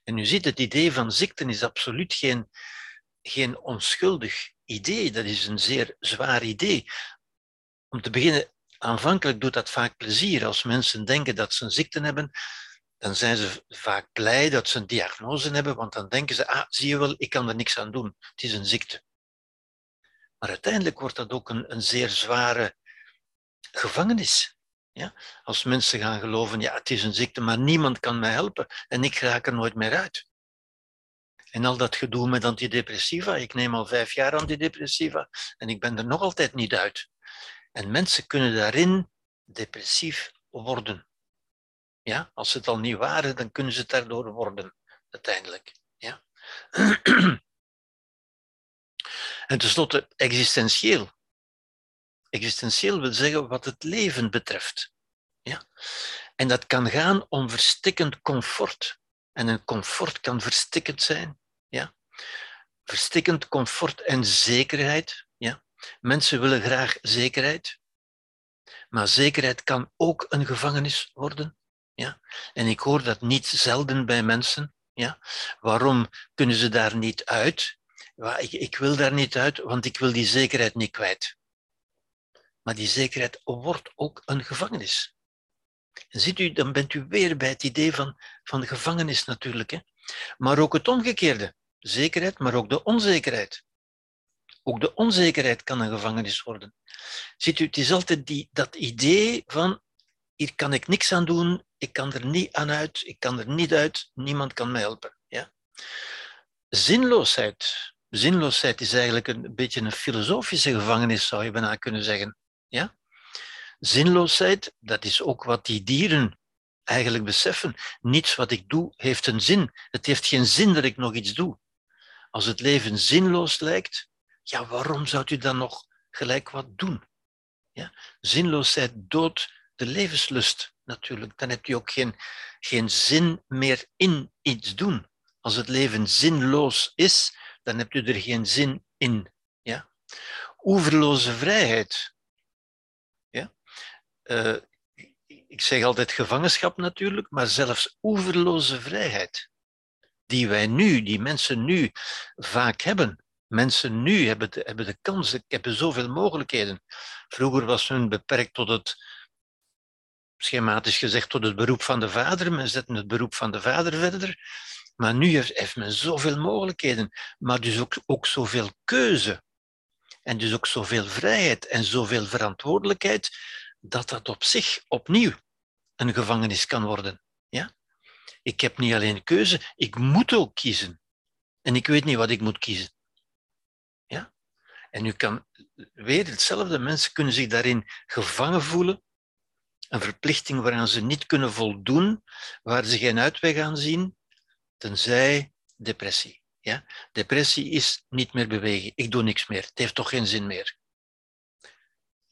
En u ziet, het idee van ziekte is absoluut geen, geen onschuldig idee. Dat is een zeer zwaar idee. Om te beginnen, aanvankelijk doet dat vaak plezier. Als mensen denken dat ze een ziekte hebben, dan zijn ze vaak blij dat ze een diagnose hebben, want dan denken ze, ah, zie je wel, ik kan er niks aan doen. Het is een ziekte. Maar uiteindelijk wordt dat ook een, een zeer zware gevangenis. Ja? Als mensen gaan geloven, ja, het is een ziekte, maar niemand kan mij helpen en ik raak er nooit meer uit. En al dat gedoe met antidepressiva, ik neem al vijf jaar antidepressiva en ik ben er nog altijd niet uit. En mensen kunnen daarin depressief worden. Ja, als ze het al niet waren, dan kunnen ze het daardoor worden, uiteindelijk. Ja. En tenslotte, existentieel. Existentieel wil zeggen wat het leven betreft. Ja? En dat kan gaan om verstikkend comfort. En een comfort kan verstikkend zijn. Ja? Verstikkend comfort en zekerheid. Ja? Mensen willen graag zekerheid. Maar zekerheid kan ook een gevangenis worden. En ik hoor dat niet zelden bij mensen. Ja? Waarom kunnen ze daar niet uit? Ik, ik wil daar niet uit, want ik wil die zekerheid niet kwijt. Maar die zekerheid wordt ook een gevangenis. En ziet u, dan bent u weer bij het idee van, van gevangenis natuurlijk. Hè? Maar ook het omgekeerde. Zekerheid, maar ook de onzekerheid. Ook de onzekerheid kan een gevangenis worden. Ziet u, het is altijd die, dat idee van hier kan ik niks aan doen, ik kan er niet aan uit, ik kan er niet uit, niemand kan mij helpen. Ja? Zinloosheid. Zinloosheid is eigenlijk een beetje een filosofische gevangenis, zou je bijna kunnen zeggen. Ja? Zinloosheid, dat is ook wat die dieren eigenlijk beseffen. Niets wat ik doe heeft een zin. Het heeft geen zin dat ik nog iets doe. Als het leven zinloos lijkt, ja, waarom zou u dan nog gelijk wat doen? Ja? Zinloosheid doodt de levenslust natuurlijk. Dan heb je ook geen, geen zin meer in iets doen. Als het leven zinloos is, dan heb je er geen zin in. Ja? Oeverloze vrijheid. Ja? Uh, ik zeg altijd gevangenschap natuurlijk, maar zelfs oeverloze vrijheid, die wij nu, die mensen nu vaak hebben. Mensen nu hebben de, hebben de kans, hebben zoveel mogelijkheden. Vroeger was hun beperkt tot het, schematisch gezegd, tot het beroep van de vader. Men zette het beroep van de vader verder. Maar nu heeft, heeft men zoveel mogelijkheden, maar dus ook, ook zoveel keuze. En dus ook zoveel vrijheid en zoveel verantwoordelijkheid, dat dat op zich opnieuw een gevangenis kan worden. Ja? Ik heb niet alleen keuze, ik moet ook kiezen. En ik weet niet wat ik moet kiezen. Ja? En u kan weer hetzelfde, mensen kunnen zich daarin gevangen voelen, een verplichting waaraan ze niet kunnen voldoen, waar ze geen uitweg aan zien, tenzij depressie. Ja? Depressie is niet meer bewegen. Ik doe niks meer. Het heeft toch geen zin meer.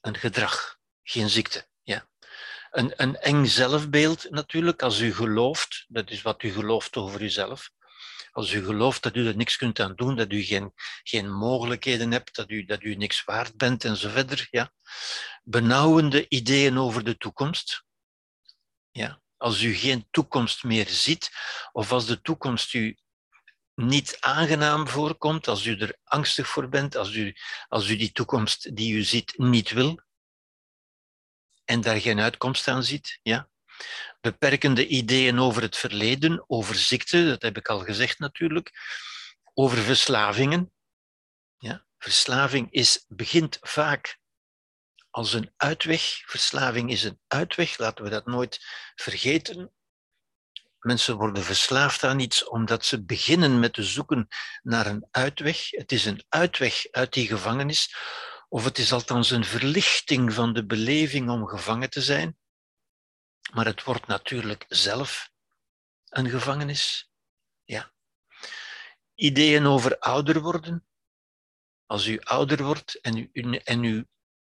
Een gedrag, geen ziekte. Ja? Een, een eng zelfbeeld natuurlijk, als u gelooft, dat is wat u gelooft over uzelf. Als u gelooft dat u er niks kunt aan doen, dat u geen, geen mogelijkheden hebt, dat u, dat u niks waard bent en zo verder. Ja? Benauwende ideeën over de toekomst. Ja? Als u geen toekomst meer ziet, of als de toekomst u niet aangenaam voorkomt, als u er angstig voor bent, als u, als u die toekomst die u ziet niet wil en daar geen uitkomst aan ziet, ja. Beperkende ideeën over het verleden, over ziekte, dat heb ik al gezegd natuurlijk, over verslavingen. Ja. Verslaving is, begint vaak als een uitweg. Verslaving is een uitweg, laten we dat nooit vergeten. Mensen worden verslaafd aan iets omdat ze beginnen met te zoeken naar een uitweg. Het is een uitweg uit die gevangenis, of het is althans een verlichting van de beleving om gevangen te zijn. Maar het wordt natuurlijk zelf een gevangenis. Ja. Ideeën over ouder worden. Als u ouder wordt en u, en u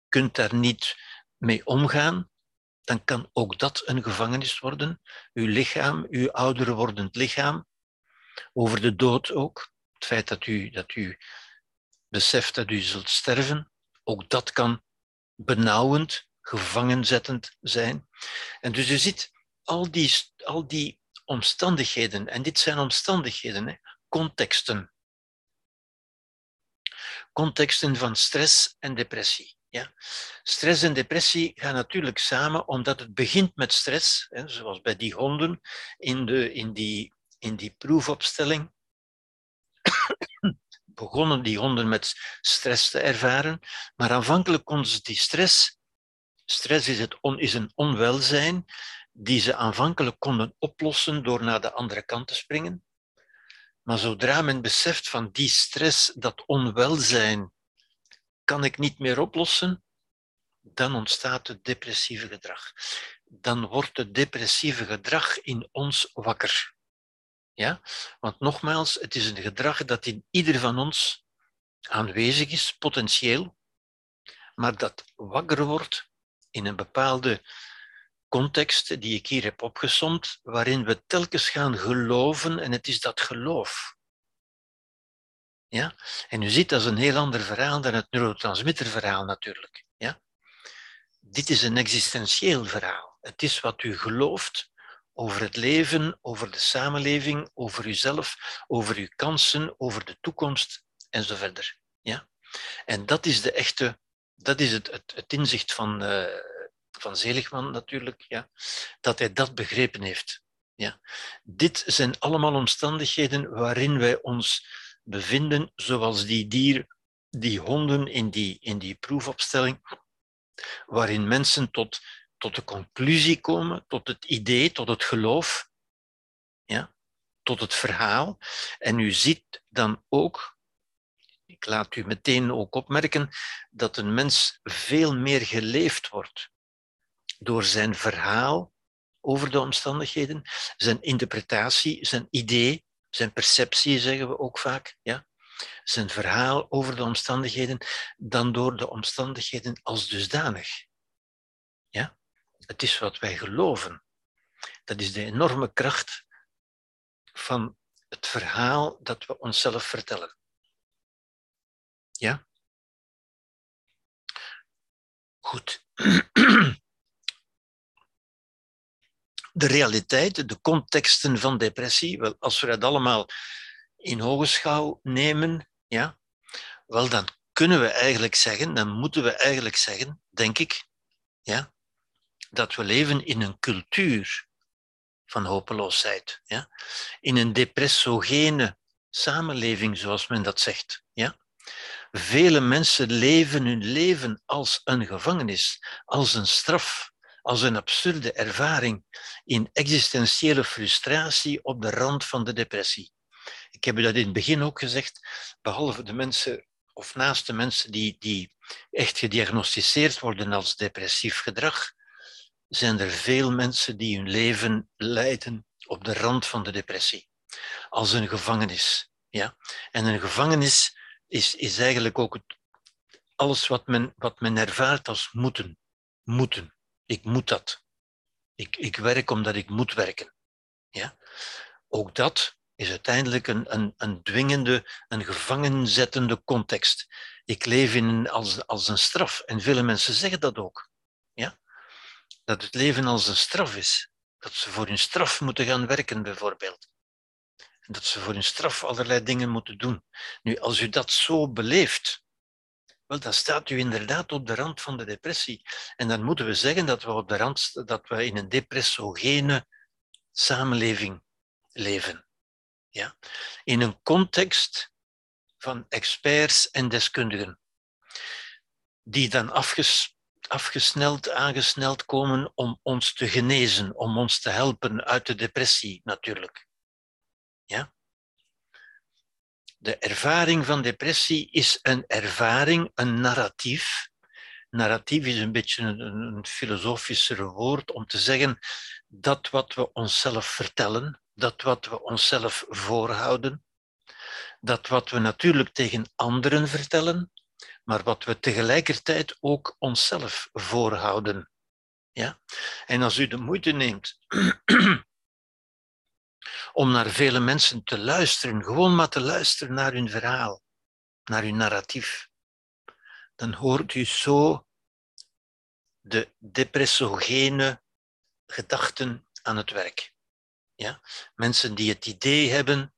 kunt daar niet mee omgaan, dan kan ook dat een gevangenis worden. Uw lichaam, uw ouder wordend lichaam. Over de dood ook. Het feit dat u, dat u beseft dat u zult sterven, ook dat kan benauwend, gevangenzettend zijn. En dus u ziet al die, al die omstandigheden, en dit zijn omstandigheden, hè, contexten. Contexten van stress en depressie. Ja. Stress en depressie gaan natuurlijk samen, omdat het begint met stress, hè, zoals bij die honden in, de, in, die, in die proefopstelling. begonnen die honden met stress te ervaren, maar aanvankelijk konden ze die stress, stress is, het on, is een onwelzijn, die ze aanvankelijk konden oplossen door naar de andere kant te springen. Maar zodra men beseft van die stress, dat onwelzijn, kan ik niet meer oplossen, dan ontstaat het depressieve gedrag. Dan wordt het depressieve gedrag in ons wakker. Ja? Want nogmaals, het is een gedrag dat in ieder van ons aanwezig is, potentieel, maar dat wakker wordt in een bepaalde context die ik hier heb opgesomd, waarin we telkens gaan geloven, en het is dat geloof ja? En u ziet, dat is een heel ander verhaal dan het neurotransmitterverhaal natuurlijk. Ja? Dit is een existentieel verhaal. Het is wat u gelooft over het leven, over de samenleving, over uzelf, over uw kansen, over de toekomst en zo verder. Ja? En dat is de echte, dat is het, het, inzicht van, uh, van Zeligman natuurlijk, ja? dat hij dat begrepen heeft. Ja? Dit zijn allemaal omstandigheden waarin wij ons bevinden, zoals die dier, die honden in die, in die proefopstelling, waarin mensen tot, tot de conclusie komen, tot het idee, tot het geloof, ja, tot het verhaal. En u ziet dan ook, laat u meteen ook opmerken, dat een mens veel meer geleefd wordt door zijn verhaal over de omstandigheden, zijn interpretatie, zijn idee, zijn perceptie, zeggen we ook vaak, ja? zijn verhaal over de omstandigheden, dan door de omstandigheden als dusdanig. Ja? Het is wat wij geloven. Dat is de enorme kracht van het verhaal dat we onszelf vertellen. Ja? Goed. de realiteit, de contexten van depressie, wel, als we dat allemaal in hogeschouw nemen, ja, wel, dan kunnen we eigenlijk zeggen, dan moeten we eigenlijk zeggen, denk ik, ja, dat we leven in een cultuur van hopeloosheid. Ja? In een depressogene samenleving, zoals men dat zegt. Ja? Vele mensen leven hun leven als een gevangenis, als een straf, als een absurde ervaring, in existentiële frustratie op de rand van de depressie. Ik heb u dat in het begin ook gezegd, behalve de mensen of naast de mensen die, die echt gediagnosticeerd worden als depressief gedrag, zijn er veel mensen die hun leven leiden op de rand van de depressie, als een gevangenis. Ja? En een gevangenis is, is eigenlijk ook het, alles wat men, wat men ervaart als moeten. Moeten. Ik moet dat. Ik, ik werk omdat ik moet werken. Ja? Ook dat is uiteindelijk een, een, een dwingende, een gevangenzettende context. Ik leef in, als, als een straf. En vele mensen zeggen dat ook. Ja? Dat het leven als een straf is. Dat ze voor hun straf moeten gaan werken, bijvoorbeeld. En dat ze voor hun straf allerlei dingen moeten doen. Nu, als u dat zo beleeft, wel, dan staat u inderdaad op de rand van de depressie. En dan moeten we zeggen dat we, op de rand, dat we in een depressogene samenleving leven. Ja? In een context van experts en deskundigen, die dan afges, afgesneld, aangesneld komen om ons te genezen, om ons te helpen uit de depressie natuurlijk. Ja? De ervaring van depressie is een ervaring, een narratief. Narratief is een beetje een, filosofischer woord om te zeggen dat wat we onszelf vertellen, dat wat we onszelf voorhouden, dat wat we natuurlijk tegen anderen vertellen, maar wat we tegelijkertijd ook onszelf voorhouden. Ja? En als u de moeite neemt om naar vele mensen te luisteren, gewoon maar te luisteren naar hun verhaal, naar hun narratief, dan hoort u zo de depressogene gedachten aan het werk. Ja? Mensen die het idee hebben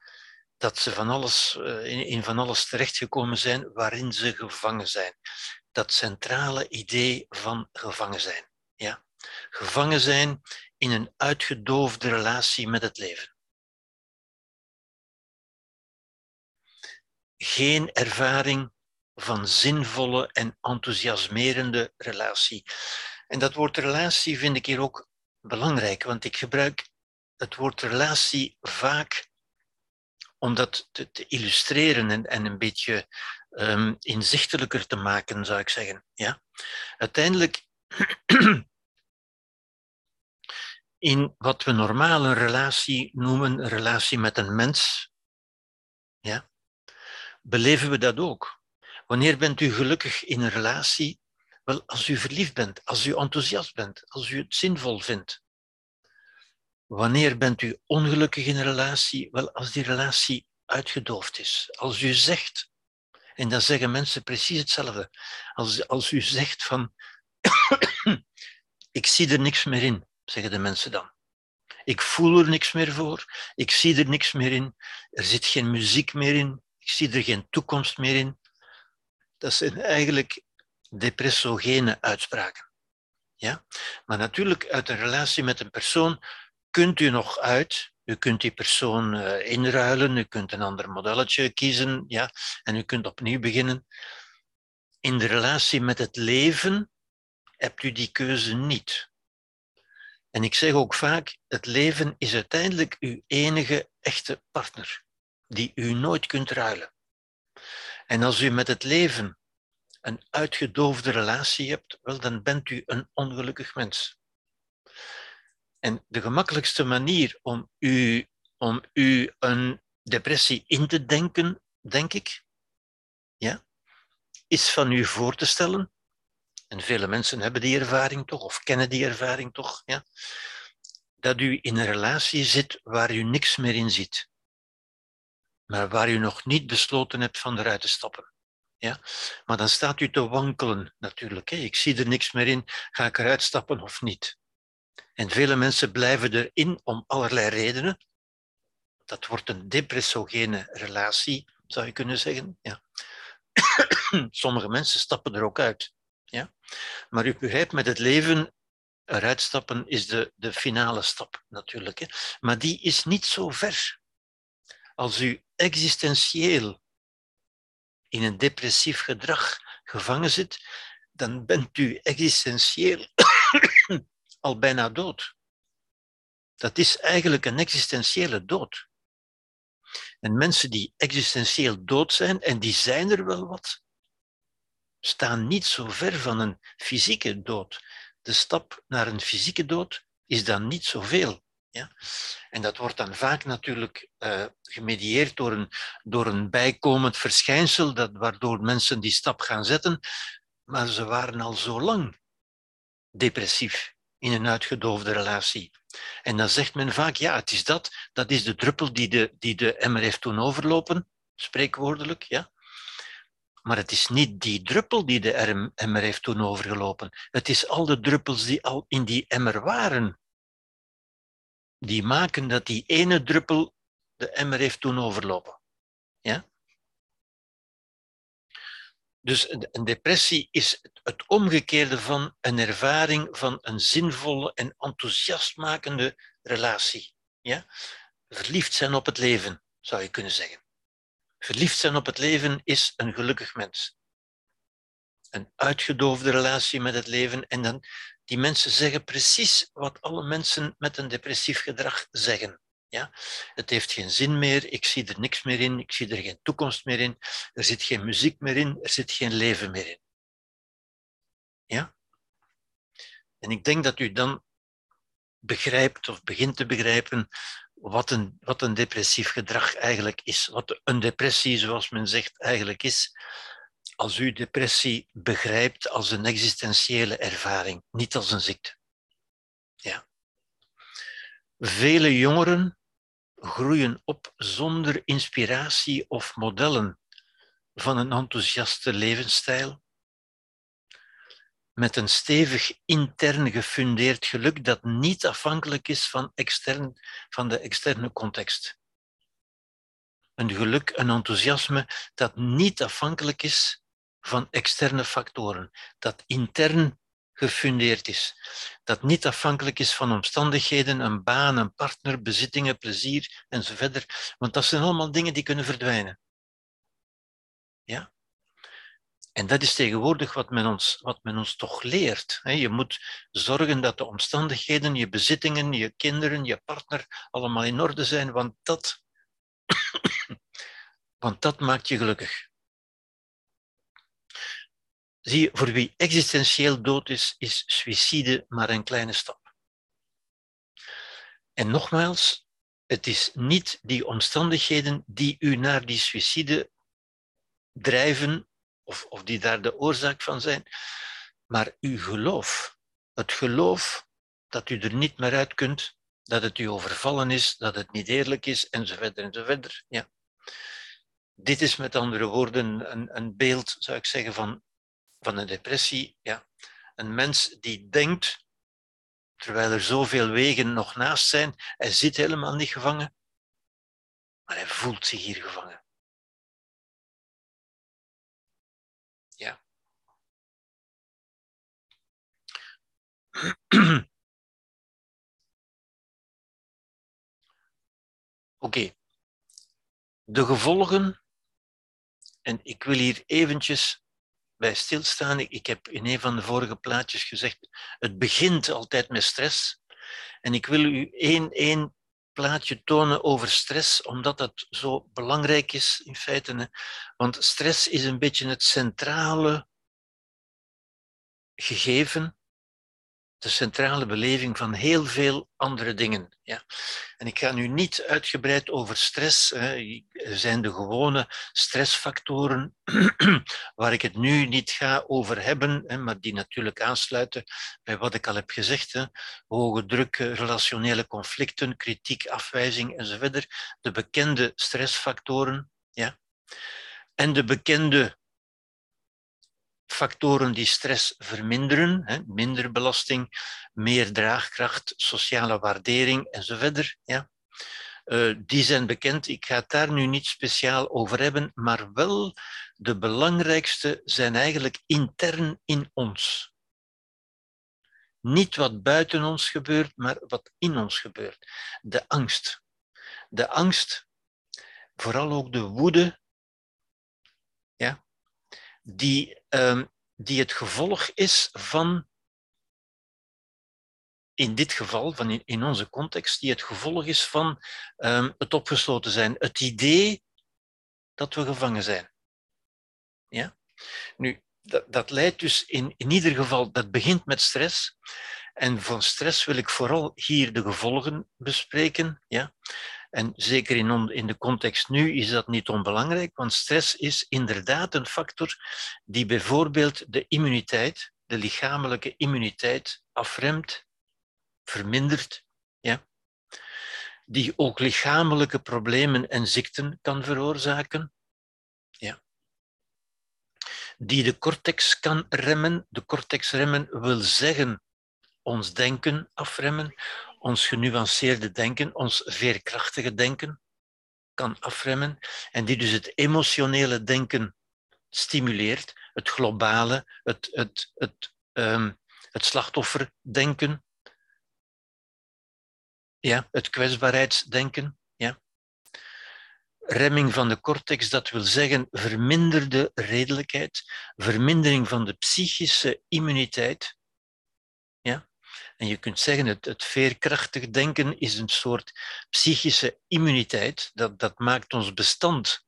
dat ze van alles, eh, in, van alles terechtgekomen zijn waarin ze gevangen zijn. Dat centrale idee van gevangen zijn. Ja? Gevangen zijn in een uitgedoofde relatie met het leven. Geen ervaring van zinvolle en enthousiasmerende relatie. En dat woord relatie vind ik hier ook belangrijk, want ik gebruik het woord relatie vaak om dat te, illustreren en, en, een beetje um, inzichtelijker te maken, zou ik zeggen. Ja? Uiteindelijk, in wat we normaal een relatie noemen, een relatie met een mens, beleven we dat ook. Wanneer bent u gelukkig in een relatie? Wel, als u verliefd bent, als u enthousiast bent, als u het zinvol vindt. Wanneer bent u ongelukkig in een relatie? Wel, als die relatie uitgedoofd is. Als u zegt, en dan zeggen mensen precies hetzelfde, als, als u zegt van, ik zie er niks meer in, zeggen de mensen dan. Ik voel er niks meer voor, ik zie er niks meer in, er zit geen muziek meer in, ik zie er geen toekomst meer in. Dat zijn eigenlijk depressogene uitspraken. Ja? Maar natuurlijk, uit een relatie met een persoon kunt u nog uit. U kunt die persoon uh, inruilen, u kunt een ander modelletje kiezen ja, en u kunt opnieuw beginnen. In de relatie met het leven hebt u die keuze niet. En ik zeg ook vaak, het leven is uiteindelijk uw enige echte partner, die u nooit kunt ruilen. En als u met het leven een uitgedoofde relatie hebt, wel, dan bent u een ongelukkig mens. En de gemakkelijkste manier om u, om u een depressie in te denken, denk ik, ja, is van u voor te stellen, en vele mensen hebben die ervaring toch, of kennen die ervaring toch, ja, dat u in een relatie zit waar u niks meer in ziet, maar waar u nog niet besloten hebt van eruit te stappen. Ja? Maar dan staat u te wankelen natuurlijk. Hè. Ik zie er niks meer in, ga ik eruit stappen of niet? En vele mensen blijven erin om allerlei redenen. Dat wordt een depressogene relatie, zou je kunnen zeggen. Ja. Sommige mensen stappen er ook uit. Ja? Maar u begrijpt, met het leven eruit stappen is de, de finale stap natuurlijk. Hè? Maar die is niet zo ver. Als u existentieel in een depressief gedrag gevangen zit, dan bent u existentieel al bijna dood. Dat is eigenlijk een existentiële dood. En mensen die existentieel dood zijn, en die zijn er wel wat, staan niet zo ver van een fysieke dood. De stap naar een fysieke dood is dan niet zoveel. En dat wordt dan vaak natuurlijk uh, gemedieerd door een, door een bijkomend verschijnsel, dat, waardoor mensen die stap gaan zetten, maar ze waren al zo lang depressief in een uitgedoofde relatie. En dan zegt men vaak, ja, het is dat, dat is de druppel die de, die de emmer heeft toen overlopen, spreekwoordelijk, ja. Maar het is niet die druppel die de emmer heeft toen overgelopen. Het is al de druppels die al in die emmer waren. Die maken dat die ene druppel de emmer heeft toen overlopen. Ja? Dus een depressie is het omgekeerde van een ervaring van een zinvolle en enthousiastmakende relatie. Ja? Verliefd zijn op het leven, zou je kunnen zeggen. Verliefd zijn op het leven is een gelukkig mens. Een uitgedoofde relatie met het leven. En dan, die mensen zeggen precies wat alle mensen met een depressief gedrag zeggen. Ja? Het heeft geen zin meer, ik zie er niks meer in, ik zie er geen toekomst meer in, er zit geen muziek meer in, er zit geen leven meer in. Ja? En ik denk dat u dan begrijpt of begint te begrijpen wat een, wat een depressief gedrag eigenlijk is. Wat een depressie, zoals men zegt, eigenlijk is. Als u depressie begrijpt als een existentiële ervaring, niet als een ziekte. Ja. Vele jongeren groeien op zonder inspiratie of modellen van een enthousiaste levensstijl, met een stevig intern gefundeerd geluk dat niet afhankelijk is van, extern, van de externe context. Een geluk, een enthousiasme dat niet afhankelijk is van externe factoren, dat intern gefundeerd is, dat niet afhankelijk is van omstandigheden, een baan, een partner, bezittingen, plezier enzovoort, want dat zijn allemaal dingen die kunnen verdwijnen. Ja? En dat is tegenwoordig wat men ons, wat men ons toch leert. Je moet zorgen dat de omstandigheden, je bezittingen, je kinderen, je partner allemaal in orde zijn, want dat, want dat maakt je gelukkig. Zie je, voor wie existentieel dood is, is suïcide maar een kleine stap. En nogmaals, het is niet die omstandigheden die u naar die suïcide drijven of, of die daar de oorzaak van zijn, maar uw geloof. Het geloof dat u er niet meer uit kunt, dat het u overvallen is, dat het niet eerlijk is, enzovoort, enzovoort. Ja. Dit is met andere woorden een, een beeld, zou ik zeggen, van, van een depressie. Ja. Een mens die denkt, terwijl er zoveel wegen nog naast zijn, hij zit helemaal niet gevangen, maar hij voelt zich hier gevangen. Oké. De gevolgen, en ik wil hier eventjes bij stilstaan. Ik heb in een van de vorige plaatjes gezegd, het begint altijd met stress. En ik wil u één, één plaatje tonen over stress, omdat dat zo belangrijk is in feite. Want stress is een beetje het centrale gegeven de centrale beleving van heel veel andere dingen. Ja. En ik ga nu niet uitgebreid over stress. Er zijn de gewone stressfactoren waar ik het nu niet ga over hebben, maar die natuurlijk aansluiten bij wat ik al heb gezegd. Hoge druk, relationele conflicten, kritiek, afwijzing enzovoort. De bekende stressfactoren. Ja. En de bekende factoren die stress verminderen, hè, minder belasting, meer draagkracht, sociale waardering enzovoort. Ja. Uh, die zijn bekend. Ik ga het daar nu niet speciaal over hebben, maar wel de belangrijkste zijn eigenlijk intern in ons. Niet wat buiten ons gebeurt, maar wat in ons gebeurt. De angst. De angst, vooral ook de woede, ja, die, um, die het gevolg is van, in dit geval, van in, in onze context, die het gevolg is van um, het opgesloten zijn. Het idee dat we gevangen zijn. Ja? Nu, dat, dat leidt dus in, in ieder geval, dat begint met stress. En van stress wil ik vooral hier de gevolgen bespreken. Ja? En zeker in, in de context nu is dat niet onbelangrijk, want stress is inderdaad een factor die bijvoorbeeld de immuniteit, de lichamelijke immuniteit, afremt, vermindert. Ja? Die ook lichamelijke problemen en ziekten kan veroorzaken. Die de cortex kan remmen. De cortex remmen wil zeggen ons denken afremmen, ons genuanceerde denken, ons veerkrachtige denken kan afremmen en die dus het emotionele denken stimuleert, het globale, het, het, het, um, het slachtofferdenken, ja, het kwetsbaarheidsdenken. Ja. Remming van de cortex, dat wil zeggen verminderde redelijkheid, vermindering van de psychische immuniteit. En je kunt zeggen, het, het veerkrachtig denken is een soort psychische immuniteit. Dat, dat maakt ons bestand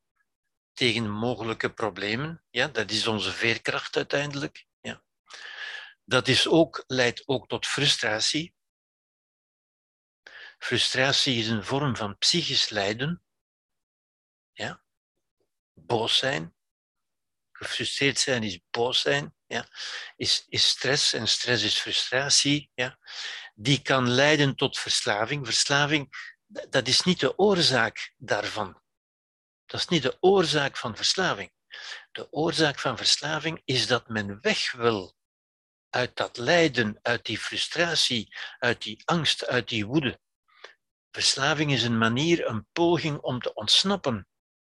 tegen mogelijke problemen. Ja, dat is onze veerkracht uiteindelijk. Ja. Dat is ook, leidt ook tot frustratie. Frustratie is een vorm van psychisch lijden. Ja. Boos zijn. Gefrustreerd zijn is boos zijn ja, is, is stress en stress is frustratie. Ja. Die kan leiden tot verslaving. Verslaving, dat is niet de oorzaak daarvan. Dat is niet de oorzaak van verslaving. De oorzaak van verslaving is dat men weg wil uit dat lijden, uit die frustratie, uit die angst, uit die woede. Verslaving is een manier, een poging om te ontsnappen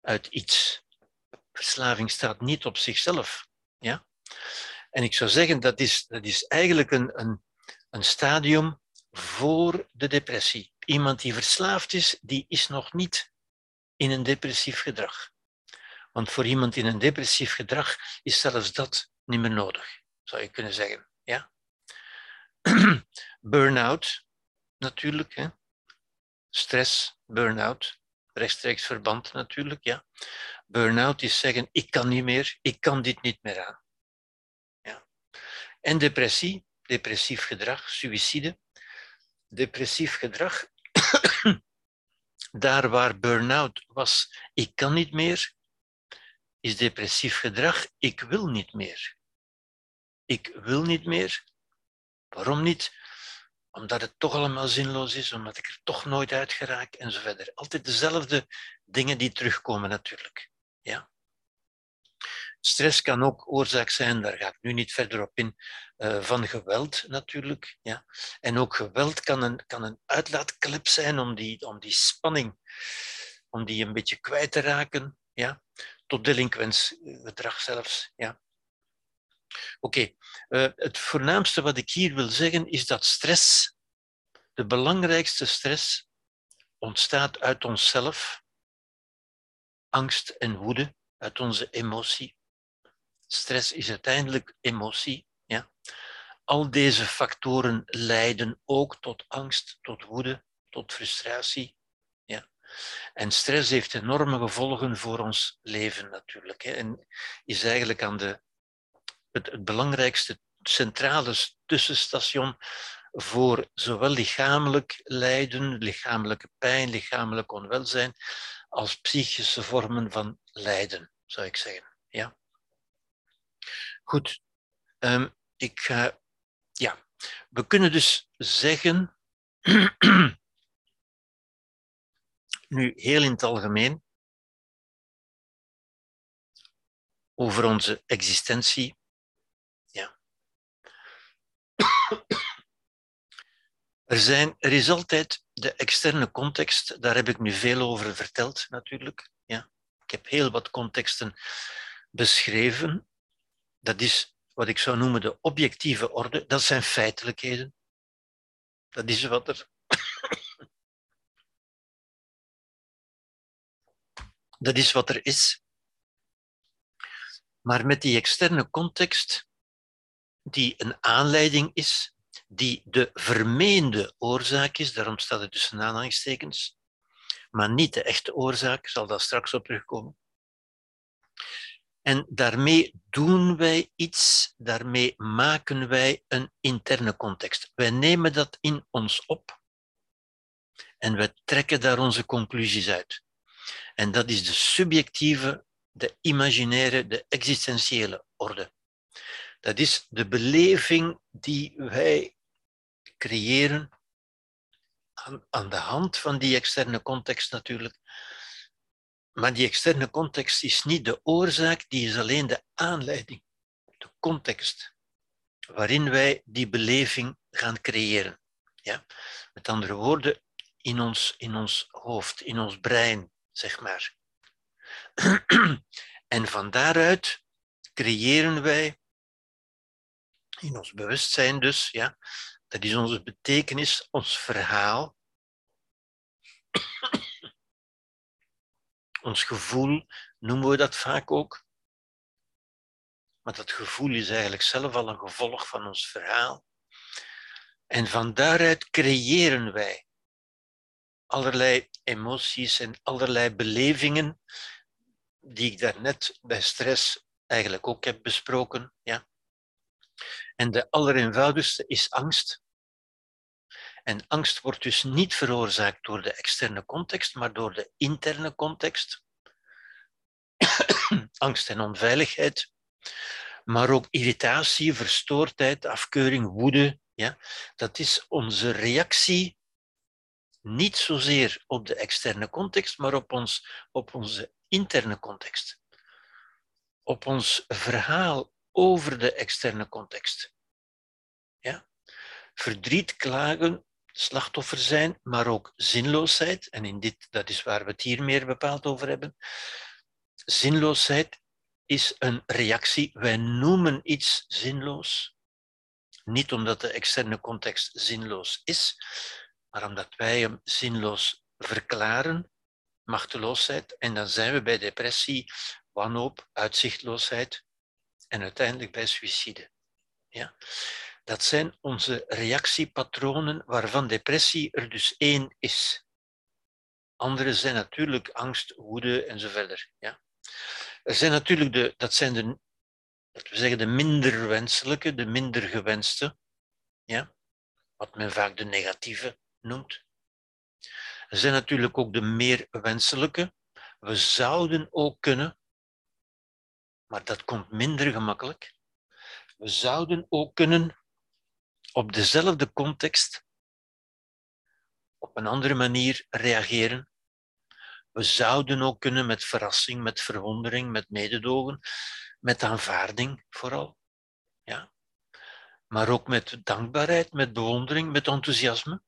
uit iets. Verslaving staat niet op zichzelf. Ja? En ik zou zeggen, dat is, dat is eigenlijk een, een, een stadium voor de depressie. Iemand die verslaafd is, die is nog niet in een depressief gedrag. Want voor iemand in een depressief gedrag is zelfs dat niet meer nodig, zou je kunnen zeggen. Ja? Burn-out, natuurlijk. Hè? Stress, burn-out, rechtstreeks verband natuurlijk. Ja? Burn-out is zeggen, ik kan niet meer, ik kan dit niet meer aan. En depressie, depressief gedrag, suïcide. Depressief gedrag, daar waar burn-out was, ik kan niet meer, is depressief gedrag, ik wil niet meer. Ik wil niet meer. Waarom niet? Omdat het toch allemaal zinloos is, omdat ik er toch nooit uit geraak en zo verder. Altijd dezelfde dingen die terugkomen natuurlijk. Ja. Stress kan ook oorzaak zijn, daar ga ik nu niet verder op in, uh, van geweld natuurlijk. Ja. En ook geweld kan een, kan een uitlaatklep zijn om die, om die spanning, om die een beetje kwijt te raken. Ja. Tot delinquensgedrag zelfs. Ja. Oké, eh, het voornaamste wat ik hier wil zeggen is dat stress, de belangrijkste stress, ontstaat uit onszelf, angst en woede, uit onze emotie. Stress is uiteindelijk emotie. Ja? Al deze factoren leiden ook tot angst, tot woede, tot frustratie. Ja? En stress heeft enorme gevolgen voor ons leven natuurlijk. Hè? En is eigenlijk aan de, het, het belangrijkste centrale tussenstation voor zowel lichamelijk lijden, lichamelijke pijn, lichamelijk onwelzijn, als psychische vormen van lijden, zou ik zeggen. Ja? Goed, ehm, ik, uh, ja. we kunnen dus zeggen, nu heel in het algemeen, over onze existentie. Ja. Er, zijn, er is altijd de externe context, daar heb ik nu veel over verteld natuurlijk. Ja. Ik heb heel wat contexten beschreven. Dat is wat ik zou noemen de objectieve orde, dat zijn feitelijkheden. Dat is wat er. Dat is wat er is. Maar met die externe context, die een aanleiding is, die de vermeende oorzaak is, daarom staat het tussen aanhalingstekens, maar niet de echte oorzaak, zal daar straks op terugkomen. En daarmee doen wij iets, daarmee maken wij een interne context. Wij nemen dat in ons op en we trekken daar onze conclusies uit. En dat is de subjectieve, de imaginaire, de existentiële orde. Dat is de beleving die wij creëren aan, aan de hand van die externe context natuurlijk. Maar die externe context is niet de oorzaak, die is alleen de aanleiding, de context waarin wij die beleving gaan creëren. Ja? Met andere woorden, in ons, in ons hoofd, in ons brein, zeg maar. En van daaruit creëren wij in ons bewustzijn dus, ja, dat is onze betekenis, ons verhaal, ons gevoel, noemen we dat vaak ook. Maar dat gevoel is eigenlijk zelf al een gevolg van ons verhaal. En van daaruit creëren wij allerlei emoties en allerlei belevingen, die ik daarnet bij stress eigenlijk ook heb besproken. Ja. En de allereenvoudigste is angst. En angst wordt dus niet veroorzaakt door de externe context, maar door de interne context. angst en onveiligheid, maar ook irritatie, verstoordheid, afkeuring, woede. Ja? Dat is onze reactie niet zozeer op de externe context, maar op, ons, op onze interne context. Op ons verhaal over de externe context. Ja? Verdriet, klagen, slachtoffer zijn, maar ook zinloosheid. En in dit, dat is waar we het hier meer bepaald over hebben. Zinloosheid is een reactie. Wij noemen iets zinloos. Niet omdat de externe context zinloos is, maar omdat wij hem zinloos verklaren, machteloosheid, en dan zijn we bij depressie, wanhoop, uitzichtloosheid en uiteindelijk bij suïcide. Ja? Dat zijn onze reactiepatronen waarvan depressie er dus één is. Andere zijn natuurlijk angst, woede enzovoort. Ja? Er zijn natuurlijk de, dat zijn de, we zeggen, de minder wenselijke, de minder gewenste, ja? wat men vaak de negatieve noemt. Er zijn natuurlijk ook de meer wenselijke. We zouden ook kunnen, maar dat komt minder gemakkelijk. We zouden ook kunnen op dezelfde context op een andere manier reageren. We zouden ook kunnen met verrassing, met verwondering, met mededogen, met aanvaarding vooral. Ja. Maar ook met dankbaarheid, met bewondering, met enthousiasme.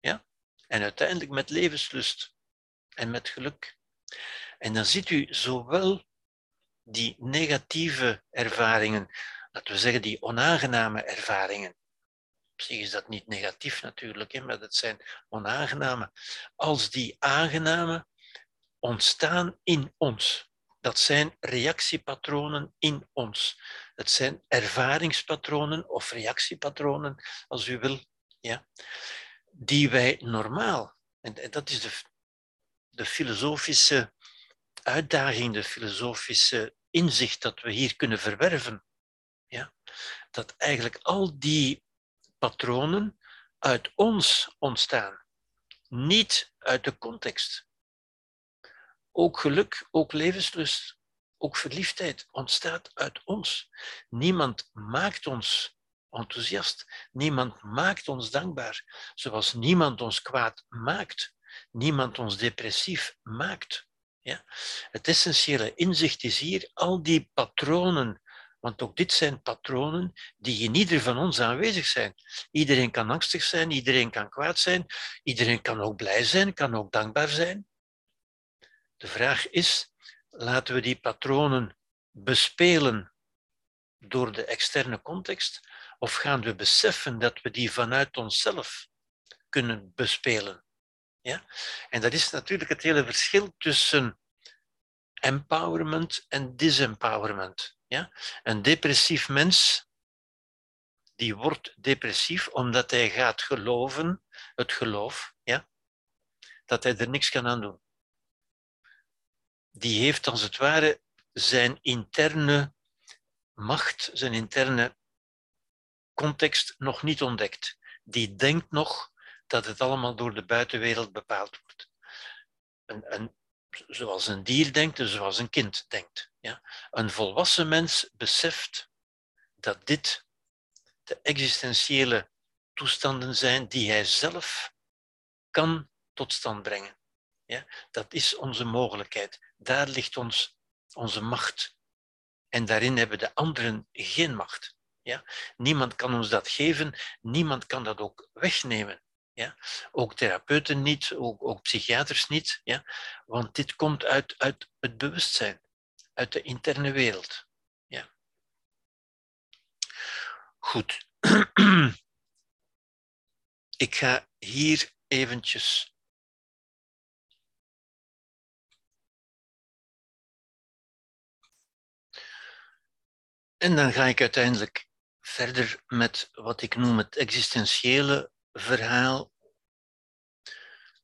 Ja? En uiteindelijk met levenslust en met geluk. En dan ziet u zowel die negatieve ervaringen, laten we zeggen die onaangename ervaringen. Op zich is dat niet negatief natuurlijk, hè, maar dat zijn onaangename. Als die aangename ontstaan in ons. Dat zijn reactiepatronen in ons. Het zijn ervaringspatronen of reactiepatronen, als u wil. Ja die wij normaal, en dat is de, de filosofische uitdaging, de filosofische inzicht dat we hier kunnen verwerven, ja? dat eigenlijk al die patronen uit ons ontstaan, niet uit de context. Ook geluk, ook levenslust, ook verliefdheid ontstaat uit ons. Niemand maakt ons enthousiast. Niemand maakt ons dankbaar, zoals niemand ons kwaad maakt. Niemand ons depressief maakt. Ja? Het essentiële inzicht is hier, al die patronen Want ook dit zijn patronen die in ieder van ons aanwezig zijn. Iedereen kan angstig zijn, iedereen kan kwaad zijn, iedereen kan ook blij zijn, kan ook dankbaar zijn. De vraag is, laten we die patronen bespelen door de externe context, of gaan we beseffen dat we die vanuit onszelf kunnen bespelen? Ja? En dat is natuurlijk het hele verschil tussen empowerment en disempowerment. Ja? Een depressief mens, die wordt depressief omdat hij gaat geloven, het geloof, ja? dat hij er niks kan aan doen. Die heeft als het ware zijn interne macht, zijn interne context nog niet ontdekt. Die denkt nog dat het allemaal door de buitenwereld bepaald wordt. Een, zoals een dier denkt en zoals een kind denkt. Ja? Een volwassen mens beseft dat dit de existentiële toestanden zijn die hij zelf kan tot stand brengen. Ja? Dat is onze mogelijkheid. Daar ligt ons, onze macht. En daarin hebben de anderen geen macht. Ja? Niemand kan ons dat geven, niemand kan dat ook wegnemen. Ja? Ook therapeuten niet, ook, ook psychiaters niet, ja? want dit komt uit, uit het bewustzijn, uit de interne wereld. Ja? Goed. Ik ga hier eventjes En dan ga ik uiteindelijk verder met wat ik noem het existentiële verhaal.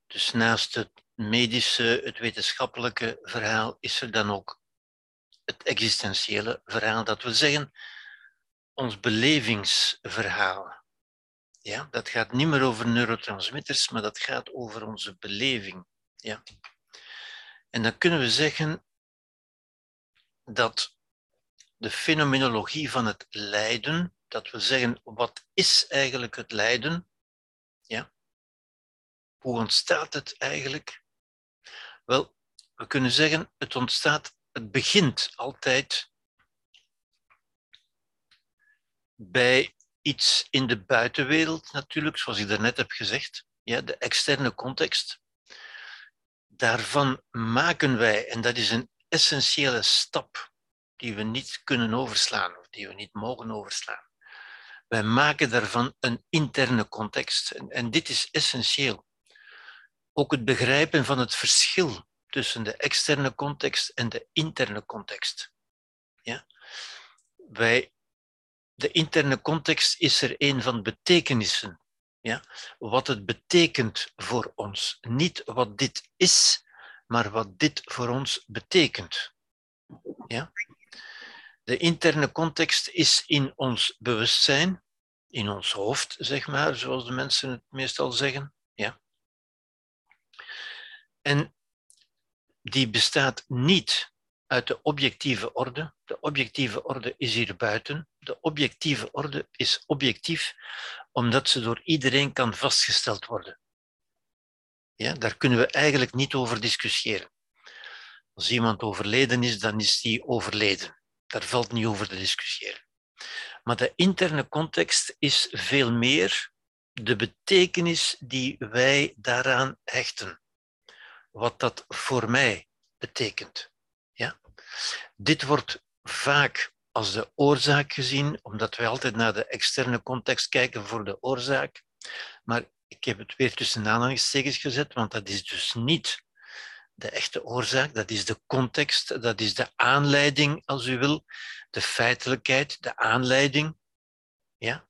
Dus naast het medische, het wetenschappelijke verhaal is er dan ook het existentiële verhaal. Dat wil zeggen, ons belevingsverhaal. Ja, dat gaat niet meer over neurotransmitters, maar dat gaat over onze beleving. Ja. En dan kunnen we zeggen dat de fenomenologie van het lijden, dat we zeggen, wat is eigenlijk het lijden? Ja? Hoe ontstaat het eigenlijk? Wel, we kunnen zeggen, het ontstaat, het begint altijd bij iets in de buitenwereld natuurlijk, zoals ik daarnet heb gezegd, ja, de externe context. Daarvan maken wij, en dat is een essentiële stap die we niet kunnen overslaan of die we niet mogen overslaan. Wij maken daarvan een interne context en, en dit is essentieel. Ook het begrijpen van het verschil tussen de externe context en de interne context. Ja? Wij, de interne context is er een van betekenissen. Ja? Wat het betekent voor ons. Niet wat dit is, maar wat dit voor ons betekent. Ja? De interne context is in ons bewustzijn, in ons hoofd, zeg maar, zoals de mensen het meestal zeggen. Ja. En die bestaat niet uit de objectieve orde. De objectieve orde is hier buiten. De objectieve orde is objectief omdat ze door iedereen kan vastgesteld worden. Ja, daar kunnen we eigenlijk niet over discussiëren. Als iemand overleden is, dan is die overleden. Daar valt niet over te discussiëren. Maar de interne context is veel meer de betekenis die wij daaraan hechten. Wat dat voor mij betekent. Ja? Dit wordt vaak als de oorzaak gezien, omdat wij altijd naar de externe context kijken voor de oorzaak. Maar ik heb het weer tussen aanhalingstekens gezet, want dat is dus niet de echte oorzaak, dat is de context, dat is de aanleiding, als u wil, de feitelijkheid, de aanleiding. Ja?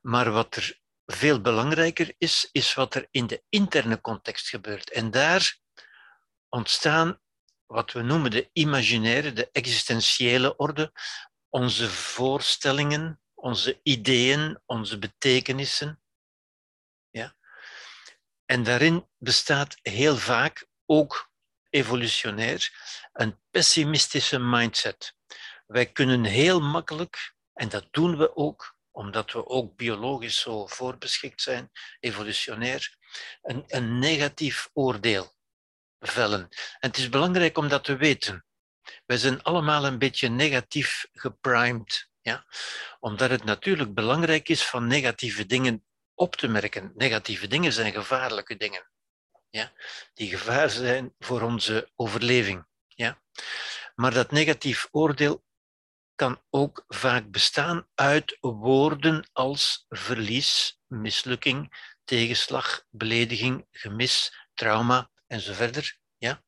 Maar wat er veel belangrijker is, is wat er in de interne context gebeurt. En daar ontstaan wat we noemen de imaginaire, de existentiële orde, onze voorstellingen, onze ideeën, onze betekenissen. Ja? En daarin bestaat heel vaak ook evolutionair een pessimistische mindset. Wij kunnen heel makkelijk, en dat doen we ook, omdat we ook biologisch zo voorbeschikt zijn, evolutionair, een, een negatief oordeel vellen. En het is belangrijk om dat te weten. Wij zijn allemaal een beetje negatief geprimed. Ja? Omdat het natuurlijk belangrijk is van negatieve dingen op te merken. Negatieve dingen zijn gevaarlijke dingen. Ja? Die gevaar zijn voor onze overleving. Ja? Maar dat negatief oordeel kan ook vaak bestaan uit woorden als verlies, mislukking, tegenslag, belediging, gemis, trauma enzovoort. Ja?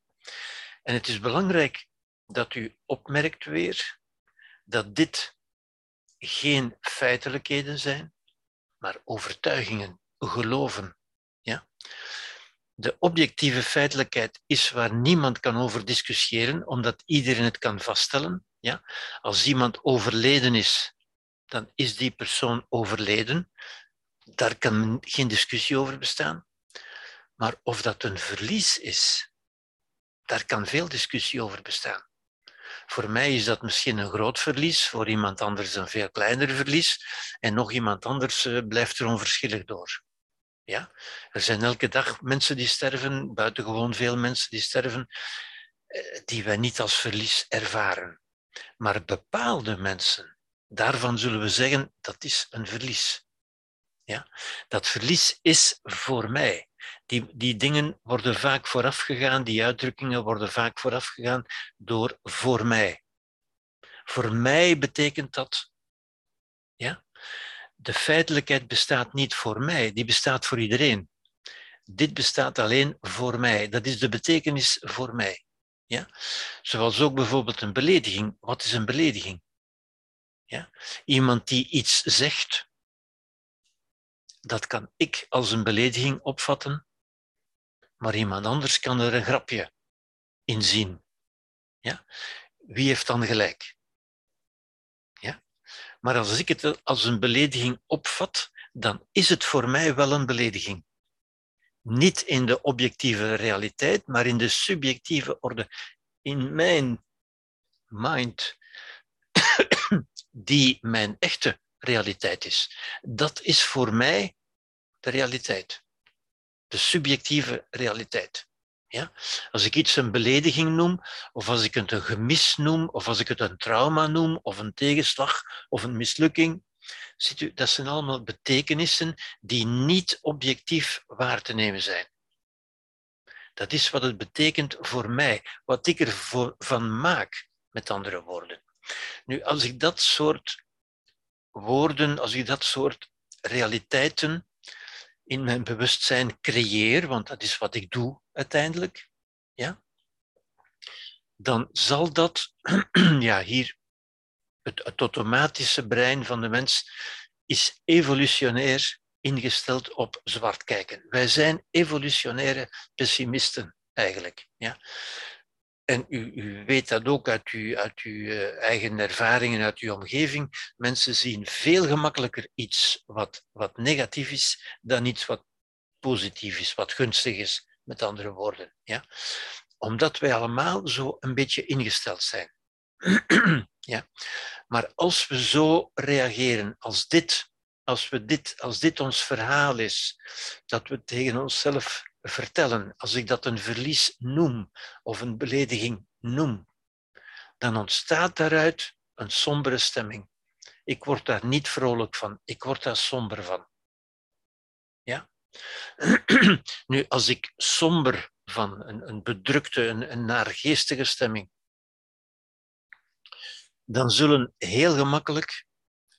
En het is belangrijk dat u opmerkt weer dat dit geen feitelijkheden zijn, maar overtuigingen, geloven. De objectieve feitelijkheid is waar niemand kan over discussiëren, omdat iedereen het kan vaststellen. Ja? Als iemand overleden is, dan is die persoon overleden. Daar kan geen discussie over bestaan. Maar of dat een verlies is, daar kan veel discussie over bestaan. Voor mij is dat misschien een groot verlies, voor iemand anders een veel kleiner verlies en nog iemand anders eh, blijft er onverschillig door. Ja? Er zijn elke dag mensen die sterven, buitengewoon veel mensen die sterven, eh, die wij niet als verlies ervaren. Maar bepaalde mensen, daarvan zullen we zeggen dat is een verlies. Ja? Dat verlies is voor mij. Die, die dingen worden vaak voorafgegaan, die uitdrukkingen worden vaak voorafgegaan door voor mij. Voor mij betekent dat, ja, de feitelijkheid bestaat niet voor mij, die bestaat voor iedereen. Dit bestaat alleen voor mij. Dat is de betekenis voor mij. Ja? Zoals ook bijvoorbeeld een belediging. Wat is een belediging? Ja? Iemand die iets zegt, dat kan ik als een belediging opvatten, maar iemand anders kan er een grapje in zien. Ja? Wie heeft dan gelijk? Maar als ik het als een belediging opvat, dan is het voor mij wel een belediging. Niet in de objectieve realiteit, maar in de subjectieve orde. In mijn mind, die mijn echte realiteit is. Dat is voor mij de realiteit. De subjectieve realiteit. Ja? Als ik iets een belediging noem, of als ik het een gemis noem, of als ik het een trauma noem, of een tegenslag, of een mislukking, ziet u, dat zijn allemaal betekenissen die niet objectief waar te nemen zijn. Dat is wat het betekent voor mij, wat ik ervan maak, met andere woorden. Nu, als ik dat soort woorden, als ik dat soort realiteiten in mijn bewustzijn creëer, want dat is wat ik doe uiteindelijk, ja, dan zal dat, ja, hier, het, automatische brein van de mens is evolutionair ingesteld op zwart kijken. Wij zijn evolutionaire pessimisten eigenlijk. Ja. En u, u, weet dat ook uit uw, eh, eigen ervaringen, uit uw omgeving. Mensen zien veel gemakkelijker iets wat, wat negatief is dan iets wat positief is, wat gunstig is, met andere woorden. Ja? Omdat wij allemaal zo een beetje ingesteld zijn. ja? Maar als we zo reageren, als dit, als, we dit, als dit ons verhaal is, dat we tegen onszelf vertellen, als ik dat een verlies noem of een belediging noem, dan ontstaat daaruit een sombere stemming. Ik word daar niet vrolijk van, ik word daar somber van. Ja? nu, als ik somber van, een, een bedrukte, een, een naargeestige stemming, dan zullen heel gemakkelijk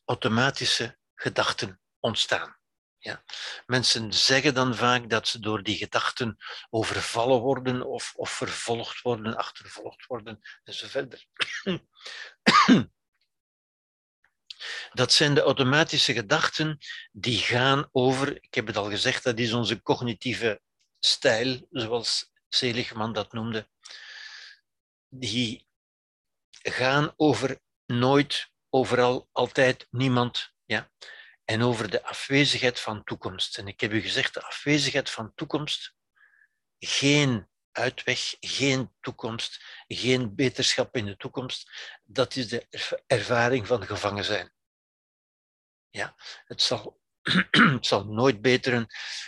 automatische gedachten ontstaan. Ja. Mensen zeggen dan vaak dat ze door die gedachten overvallen worden of, of vervolgd worden, achtervolgd worden enzovoort. Dat zijn de automatische gedachten die gaan over, ik heb het al gezegd, dat is onze cognitieve stijl, zoals Seligman dat noemde. Die gaan over nooit, overal, altijd, niemand. Ja en over de afwezigheid van toekomst. En ik heb u gezegd, de afwezigheid van toekomst, geen uitweg, geen toekomst, geen beterschap in de toekomst, dat is de ervaring van gevangen zijn. Ja, het zal, zal nooit beteren,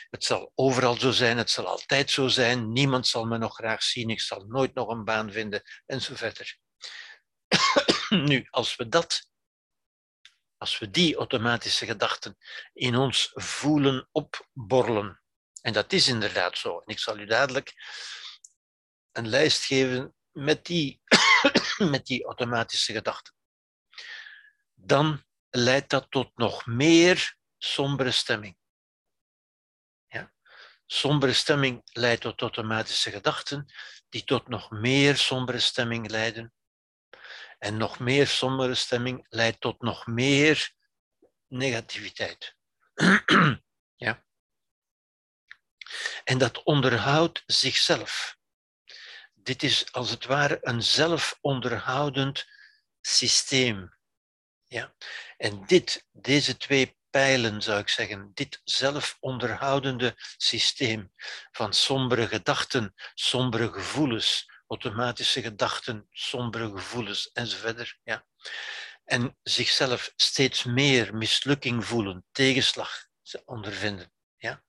het zal overal zo zijn, het zal altijd zo zijn, niemand zal me nog graag zien, ik zal nooit nog een baan vinden, enzovoort. nu, als we dat, als we die automatische gedachten in ons voelen opborrelen, en dat is inderdaad zo, en ik zal u dadelijk een lijst geven met die, met die automatische gedachten, dan leidt dat tot nog meer sombere stemming. Ja? Sombere stemming leidt tot automatische gedachten, die tot nog meer sombere stemming leiden. En nog meer sombere stemming leidt tot nog meer negativiteit. ja? En dat onderhoudt zichzelf. Dit is als het ware een zelfonderhoudend systeem. Ja? En dit, deze twee pijlen, zou ik zeggen, dit zelfonderhoudende systeem van sombere gedachten, sombere gevoelens, automatische gedachten, sombere gevoelens enzovoort. Ja. En zichzelf steeds meer mislukking voelen, tegenslag ondervinden. Ja.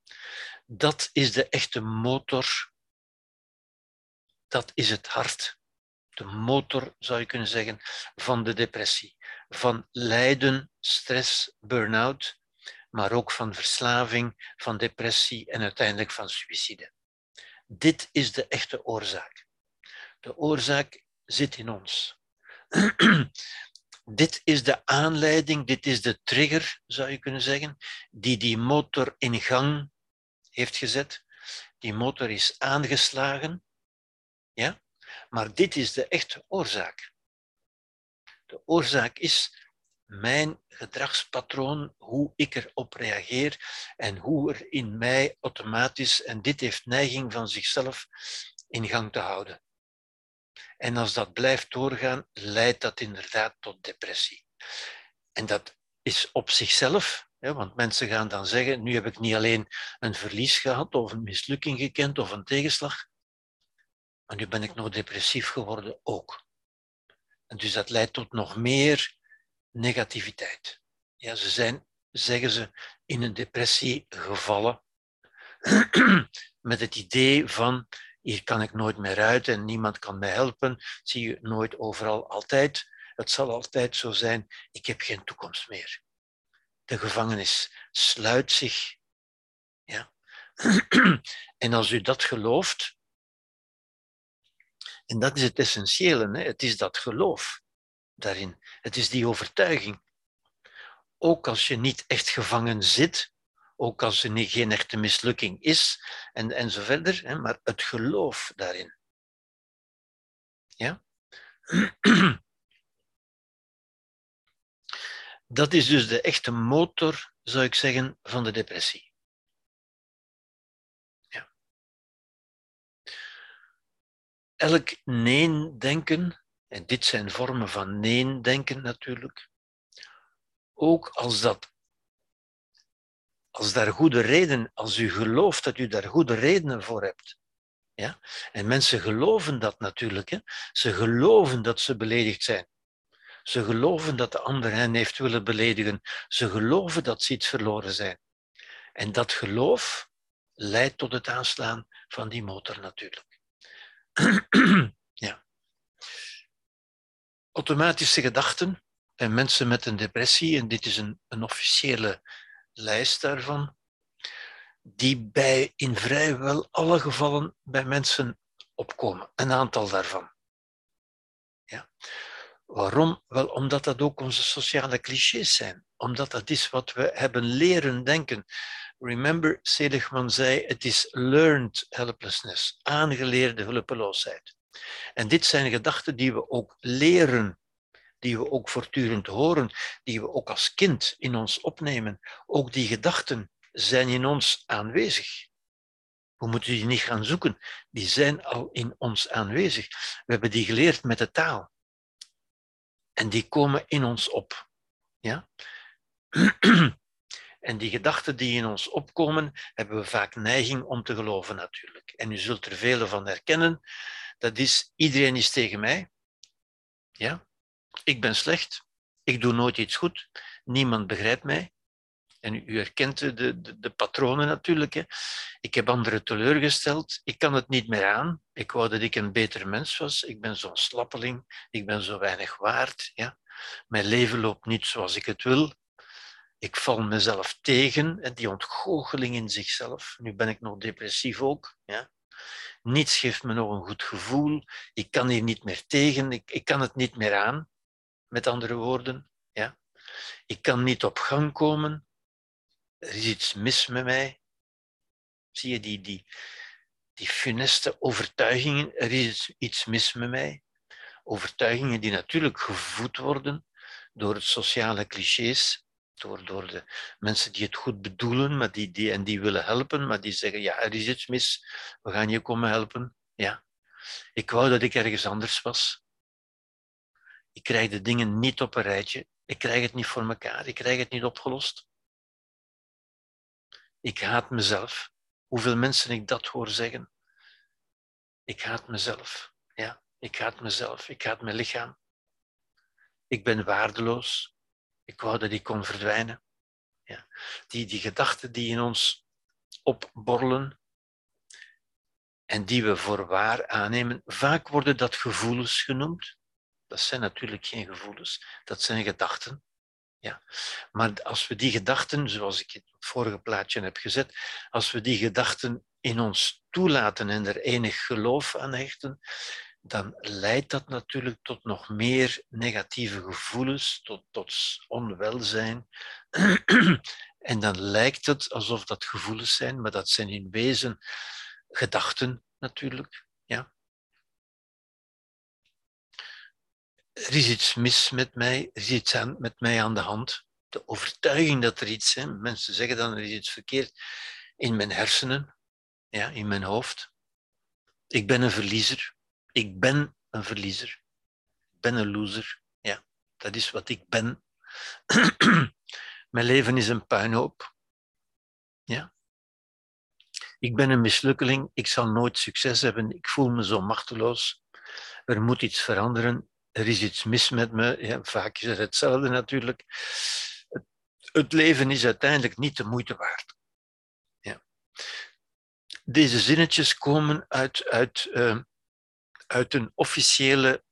Dat is de echte motor. Dat is het hart. De motor, zou je kunnen zeggen, van de depressie van lijden, stress, burn-out, maar ook van verslaving, van depressie en uiteindelijk van suïcide. Dit is de echte oorzaak. De oorzaak zit in ons. dit is de aanleiding, dit is de trigger, zou je kunnen zeggen, die die motor in gang heeft gezet. Die motor is aangeslagen, ja? maar dit is de echte oorzaak. De oorzaak is mijn gedragspatroon, hoe ik erop reageer en hoe er in mij automatisch, en dit heeft neiging van zichzelf in gang te houden. En als dat blijft doorgaan, leidt dat inderdaad tot depressie. En dat is op zichzelf, want mensen gaan dan zeggen, nu heb ik niet alleen een verlies gehad of een mislukking gekend of een tegenslag, maar nu ben ik nog depressief geworden ook. En dus dat leidt tot nog meer negativiteit. Ja, ze zijn, zeggen ze, in een depressie gevallen met het idee van hier kan ik nooit meer uit en niemand kan mij helpen. Zie je nooit overal altijd. Het zal altijd zo zijn. Ik heb geen toekomst meer. De gevangenis sluit zich. Ja. en als u dat gelooft, en dat is het essentiële. Hè? Het is dat geloof daarin. Het is die overtuiging. Ook als je niet echt gevangen zit, ook als er niet, geen echte mislukking is, en, en zo verder, hè? maar het geloof daarin. Ja? Dat is dus de echte motor, zou ik zeggen, van de depressie. elk nee-denken, en dit zijn vormen van nee-denken natuurlijk, ook als dat als daar goede reden, als u gelooft dat u daar goede redenen voor hebt. Ja? En mensen geloven dat natuurlijk. Hè? Ze geloven dat ze beledigd zijn. Ze geloven dat de ander hen heeft willen beledigen. Ze geloven dat ze iets verloren zijn. En dat geloof leidt tot het aanslaan van die motor natuurlijk. ja. Automatische gedachten en mensen met een depressie, en dit is een, een officiële lijst daarvan, die bij in vrijwel alle gevallen bij mensen opkomen. Een aantal daarvan. Ja. Waarom? Wel omdat dat ook onze sociale clichés zijn. Omdat dat is wat we hebben leren denken. Remember, Seligman zei, het is learned helplessness, aangeleerde hulpeloosheid. En dit zijn gedachten die we ook leren, die we ook voortdurend horen, die we ook als kind in ons opnemen. Ook die gedachten zijn in ons aanwezig. We moeten die niet gaan zoeken, die zijn al in ons aanwezig. We hebben die geleerd met de taal. En die komen in ons op. Ja? En die gedachten die in ons opkomen, hebben we vaak neiging om te geloven natuurlijk. En u zult er vele van herkennen. Dat is, iedereen is tegen mij. Ja? Ik ben slecht. Ik doe nooit iets goed. Niemand begrijpt mij. En u, herkent de, de, de patronen natuurlijk. Hè. Ik heb anderen teleurgesteld. Ik kan het niet meer aan. Ik wou dat ik een beter mens was. Ik ben zo'n slappeling. Ik ben zo weinig waard. Ja. Mijn leven loopt niet zoals ik het wil. Ik val mezelf tegen. En die ontgoocheling in zichzelf. Nu ben ik nog depressief ook. Ja. Niets geeft me nog een goed gevoel. Ik kan hier niet meer tegen. Ik, ik kan het niet meer aan. Met andere woorden. Ja. Ik kan niet op gang komen. Er is iets mis met mij. Zie je die, die, die funeste overtuigingen? Er is iets mis met mij. Overtuigingen die natuurlijk gevoed worden door het sociale clichés, door, door de mensen die het goed bedoelen maar die, die, en die willen helpen, maar die zeggen, ja, er is iets mis, we gaan je komen helpen. Ja. Ik wou dat ik ergens anders was. Ik krijg de dingen niet op een rijtje. Ik krijg het niet voor mekaar. Ik krijg het niet opgelost. Ik haat mezelf. Hoeveel mensen ik dat hoor zeggen. Ik haat mezelf. Ja, ik haat mezelf. Ik haat mijn lichaam. Ik ben waardeloos. Ik wou dat ik kon verdwijnen. Ja. Die, die gedachten die in ons opborrelen en die we voor waar aannemen, vaak worden dat gevoelens genoemd. Dat zijn natuurlijk geen gevoelens, dat zijn gedachten. Ja. Maar als we die gedachten, zoals ik in het vorige plaatje heb gezet, als we die gedachten in ons toelaten en er enig geloof aan hechten, dan leidt dat natuurlijk tot nog meer negatieve gevoelens, tot, tot onwelzijn. en dan lijkt het alsof dat gevoelens zijn, maar dat zijn in wezen gedachten natuurlijk. Ja. Er is iets mis met mij, er is iets aan, met mij aan de hand. De overtuiging dat er iets is, mensen zeggen dan er is iets verkeerd in mijn hersenen, ja, in mijn hoofd. Ik ben een verliezer. Ik ben een verliezer. Ik ben een loser. Ja, dat is wat ik ben. Mijn leven is een puinhoop. Ja. Ik ben een mislukkeling. Ik zal nooit succes hebben. Ik voel me zo machteloos. Er moet iets veranderen. Er is iets mis met me. Ja, vaak is het hetzelfde natuurlijk. Het, het leven is uiteindelijk niet de moeite waard. Ja. Deze zinnetjes komen uit, uit uh, uit een officiële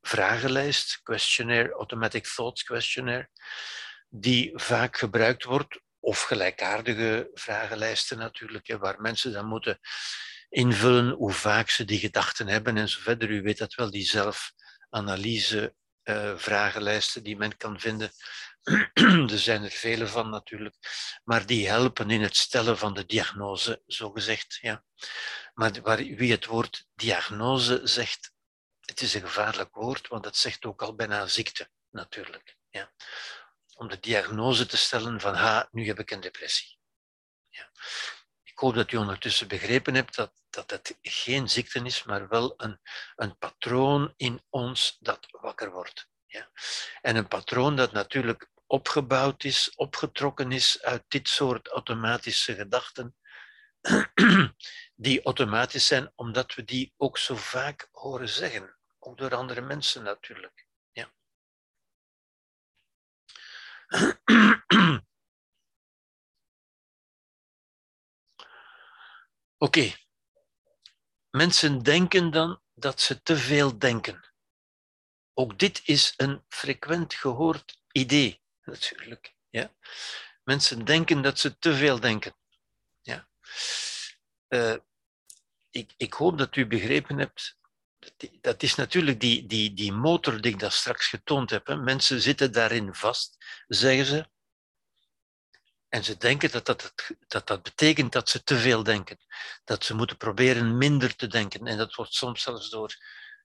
vragenlijst, questionnaire, automatic thoughts questionnaire, die vaak gebruikt wordt, of gelijkaardige vragenlijsten natuurlijk, waar mensen dan moeten invullen hoe vaak ze die gedachten hebben en zo verder. U weet dat wel, die zelfanalyse uh, vragenlijsten die men kan vinden. er zijn er vele van natuurlijk, maar die helpen in het stellen van de diagnose, zo gezegd. Ja. Maar waar, wie het woord diagnose zegt, het is een gevaarlijk woord, want het zegt ook al bijna ziekte, natuurlijk. Ja. Om de diagnose te stellen van, ha, nu heb ik een depressie. Ja. Hoop dat u ondertussen begrepen hebt dat, dat het geen ziekte is, maar wel een, een patroon in ons dat wakker wordt. Ja. En een patroon dat natuurlijk opgebouwd is, opgetrokken is uit dit soort automatische gedachten, die automatisch zijn, omdat we die ook zo vaak horen zeggen, ook door andere mensen natuurlijk. Ja. Oké. Mensen denken dan dat ze te veel denken. Ook dit is een frequent gehoord idee, natuurlijk. Ja? Mensen denken dat ze te veel denken. Ja? Uh, ik, ik hoop dat u begrepen hebt dat is natuurlijk die, die, die motor die ik daar straks getoond heb. Hè. Mensen zitten daarin vast, zeggen ze. En ze denken dat dat, dat dat betekent dat ze te veel denken. Dat ze moeten proberen minder te denken. En dat wordt soms zelfs door,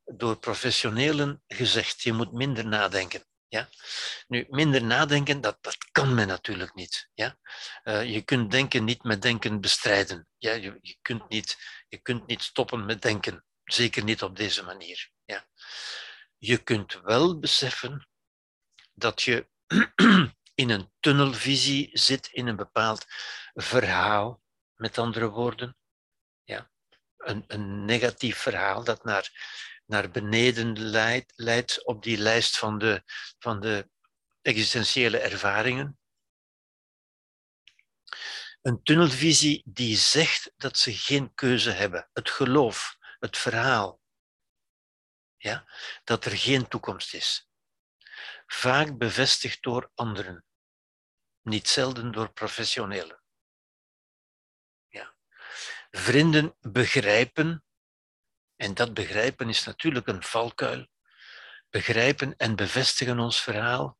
door professionelen gezegd. Je moet minder nadenken. Ja? Nu, minder nadenken, dat, dat kan men natuurlijk niet. Ja? Uh, je kunt denken niet met denken bestrijden. Ja? Je, je, kunt niet, je kunt niet stoppen met denken. Zeker niet op deze manier. Ja? Je kunt wel beseffen dat je in een tunnelvisie zit, in een bepaald verhaal, met andere woorden. Ja? Een, een negatief verhaal dat naar naar beneden leidt, leidt op die lijst van de, van de existentiële ervaringen. Een tunnelvisie die zegt dat ze geen keuze hebben. Het geloof, het verhaal. Ja? Dat er geen toekomst is. Vaak bevestigd door anderen. Niet zelden door professionelen. Ja. Vrienden begrijpen, en dat begrijpen is natuurlijk een valkuil, begrijpen en bevestigen ons verhaal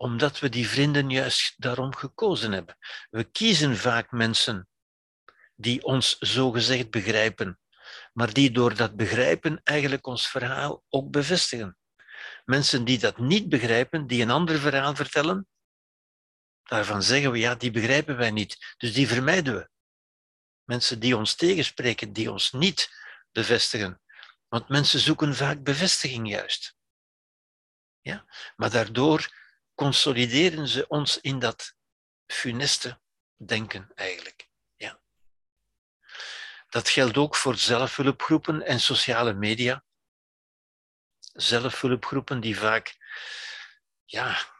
omdat we die vrienden juist daarom gekozen hebben. We kiezen vaak mensen die ons zogezegd begrijpen, maar die door dat begrijpen eigenlijk ons verhaal ook bevestigen. Mensen die dat niet begrijpen, die een ander verhaal vertellen, daarvan zeggen we ja, die begrijpen wij niet, dus die vermijden we. Mensen die ons tegenspreken, die ons niet bevestigen, want mensen zoeken vaak bevestiging juist. Ja? Maar daardoor consolideren ze ons in dat funeste denken eigenlijk. Ja. Dat geldt ook voor zelfhulpgroepen en sociale media. Zelfhulpgroepen die vaak ja,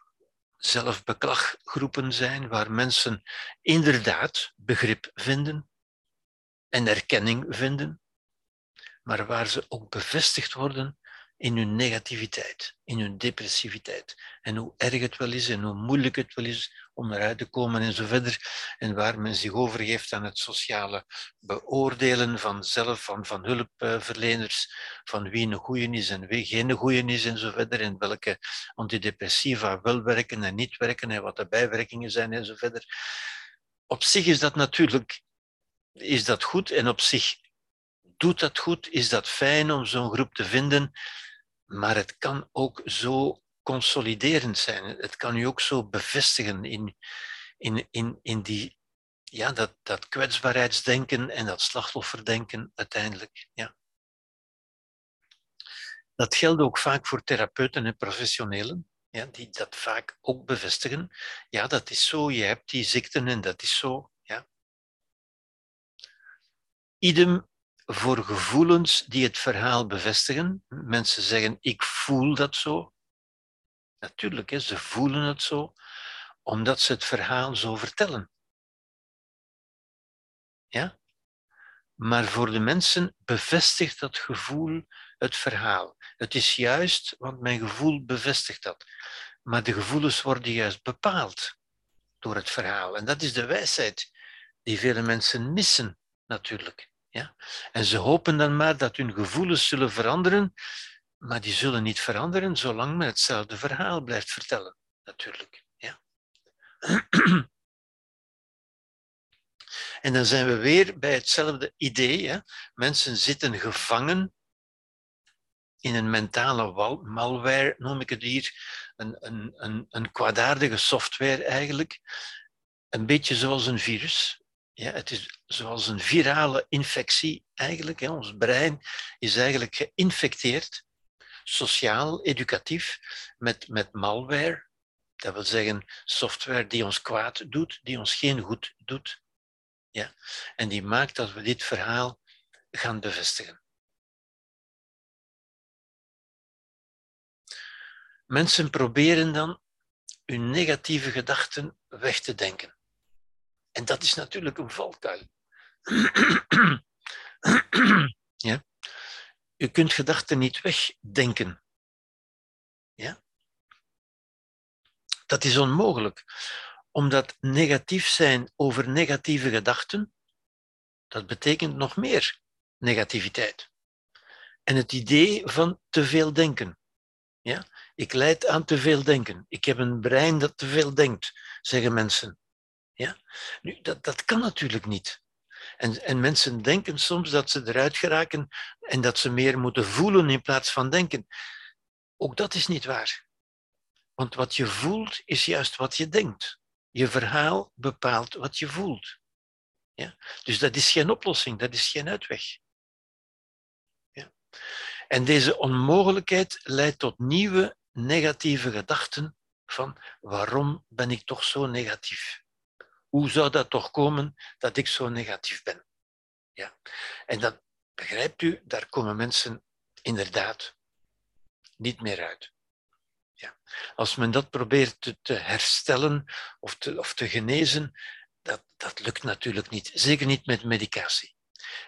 zelfbeklaggroepen zijn, waar mensen inderdaad begrip vinden en erkenning vinden, maar waar ze ook bevestigd worden in hun negativiteit, in hun depressiviteit. En hoe erg het wel is en hoe moeilijk het wel is om eruit te komen en zo verder. En waar men zich overgeeft aan het sociale beoordelen van zelf, van, van hulpverleners, van wie een goeie is en wie geen goeie is en zo verder. En welke antidepressiva wel werken en niet werken en wat de bijwerkingen zijn en zo verder. Op zich is dat natuurlijk is dat goed en op zich doet dat goed, is dat fijn om zo'n groep te vinden maar het kan ook zo consoliderend zijn. Het kan u ook zo bevestigen in, in, in, in die, ja, dat, dat kwetsbaarheidsdenken en dat slachtofferdenken uiteindelijk. Ja. Dat geldt ook vaak voor therapeuten en professionelen, ja, die dat vaak ook bevestigen. Ja, dat is zo, je hebt die ziekten en dat is zo. Ja. Idem voor gevoelens die het verhaal bevestigen. Mensen zeggen, ik voel dat zo. Natuurlijk, ze voelen het zo, omdat ze het verhaal zo vertellen. Ja? Maar voor de mensen bevestigt dat gevoel het verhaal. Het is juist, want mijn gevoel bevestigt dat. Maar de gevoelens worden juist bepaald door het verhaal. En dat is de wijsheid die vele mensen missen, natuurlijk. En ze hopen dan maar dat hun gevoelens zullen veranderen, maar die zullen niet veranderen zolang men hetzelfde verhaal blijft vertellen, natuurlijk. Ja? En dan zijn we weer bij hetzelfde idee. Hè? Mensen zitten gevangen in een mentale malware, noem ik het hier, een, een, een, een kwaadaardige software eigenlijk. Een beetje zoals een virus. Ja, het is zoals een virale infectie eigenlijk. Hè. Ons brein is eigenlijk geïnfecteerd, sociaal, educatief, met, met malware. Dat wil zeggen software die ons kwaad doet, die ons geen goed doet. Ja. En die maakt dat we dit verhaal gaan bevestigen. Mensen proberen dan hun negatieve gedachten weg te denken. En dat is natuurlijk een valkuil. ja? U kunt gedachten niet wegdenken. Ja? Dat is onmogelijk, omdat negatief zijn over negatieve gedachten, dat betekent nog meer negativiteit. En het idee van te veel denken. Ja? Ik leid aan te veel denken. Ik heb een brein dat te veel denkt, zeggen mensen. Ja? Nu, dat, dat kan natuurlijk niet. En, en mensen denken soms dat ze eruit geraken en dat ze meer moeten voelen in plaats van denken. Ook dat is niet waar. Want wat je voelt is juist wat je denkt. Je verhaal bepaalt wat je voelt. Ja? Dus dat is geen oplossing, dat is geen uitweg. Ja? En deze onmogelijkheid leidt tot nieuwe negatieve gedachten van waarom ben ik toch zo negatief? Hoe zou dat toch komen dat ik zo negatief ben? Ja. En dat begrijpt u, daar komen mensen inderdaad niet meer uit. Ja. Als men dat probeert te, te herstellen of te, of te genezen, dat, dat lukt natuurlijk niet. Zeker niet met medicatie.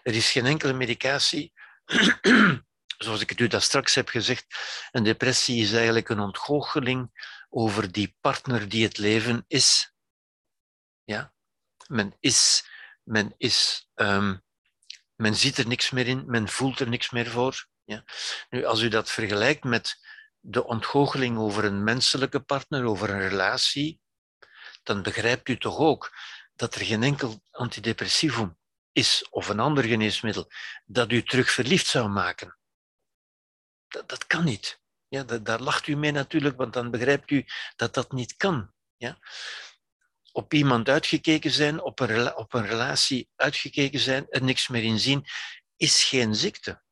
Er is geen enkele medicatie, zoals ik het u daar straks heb gezegd, een depressie is eigenlijk een ontgoocheling over die partner die het leven is. Ja? Men is, men is, um, men ziet er niks meer in, men voelt er niks meer voor. Ja? Nu, als u dat vergelijkt met de ontgoocheling over een menselijke partner, over een relatie, dan begrijpt u toch ook dat er geen enkel antidepressivum is of een ander geneesmiddel dat u terug verliefd zou maken. Dat, dat kan niet. Ja, daar lacht u mee natuurlijk, want dan begrijpt u dat dat niet kan. Ja? Op iemand uitgekeken zijn, op een, op een relatie uitgekeken zijn, er niks meer in zien, is geen ziekte.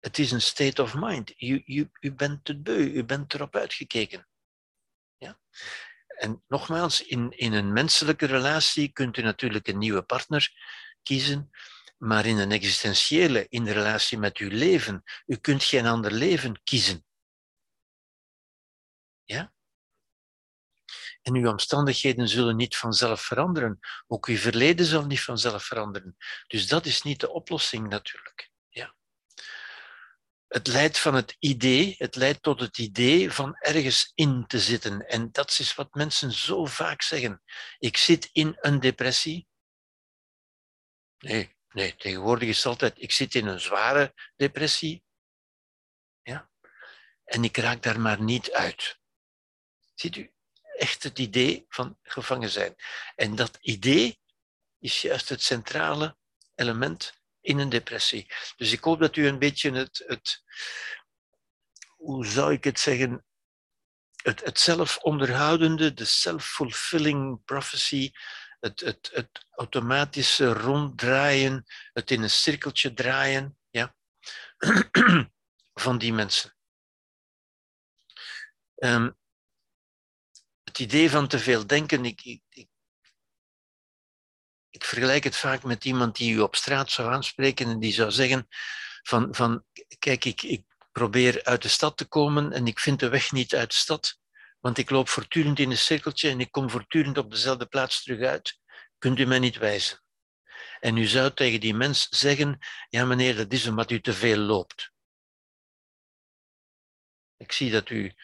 Het is een state of mind. U, bent het beu, u bent erop uitgekeken. Ja? En nogmaals, in, in een menselijke relatie kunt u natuurlijk een nieuwe partner kiezen, maar in een existentiële, in relatie met uw leven, u kunt geen ander leven kiezen. En uw omstandigheden zullen niet vanzelf veranderen. Ook uw verleden zal niet vanzelf veranderen. Dus dat is niet de oplossing natuurlijk. Ja. Het leidt van het idee, het leidt tot het idee van ergens in te zitten. En dat is wat mensen zo vaak zeggen. Ik zit in een depressie. Nee, nee, tegenwoordig is het altijd, ik zit in een zware depressie. Ja. En ik raak daar maar niet uit. Ziet u? Echt het idee van gevangen zijn. En dat idee is juist het centrale element in een depressie. Dus ik hoop dat u een beetje het, het hoe zou ik het zeggen, het, het zelfonderhoudende, de self-fulfilling prophecy, het, het, het automatische ronddraaien, het in een cirkeltje draaien ja, van die mensen. Um, het idee van te veel denken, ik, ik, ik, ik, vergelijk het vaak met iemand die u op straat zou aanspreken en die zou zeggen van, van kijk, ik, ik probeer uit de stad te komen en ik vind de weg niet uit de stad, want ik loop voortdurend in een cirkeltje en ik kom voortdurend op dezelfde plaats terug uit. Kunt u mij niet wijzen? En u zou tegen die mens zeggen, ja meneer, dat is omdat u te veel loopt. Ik zie dat u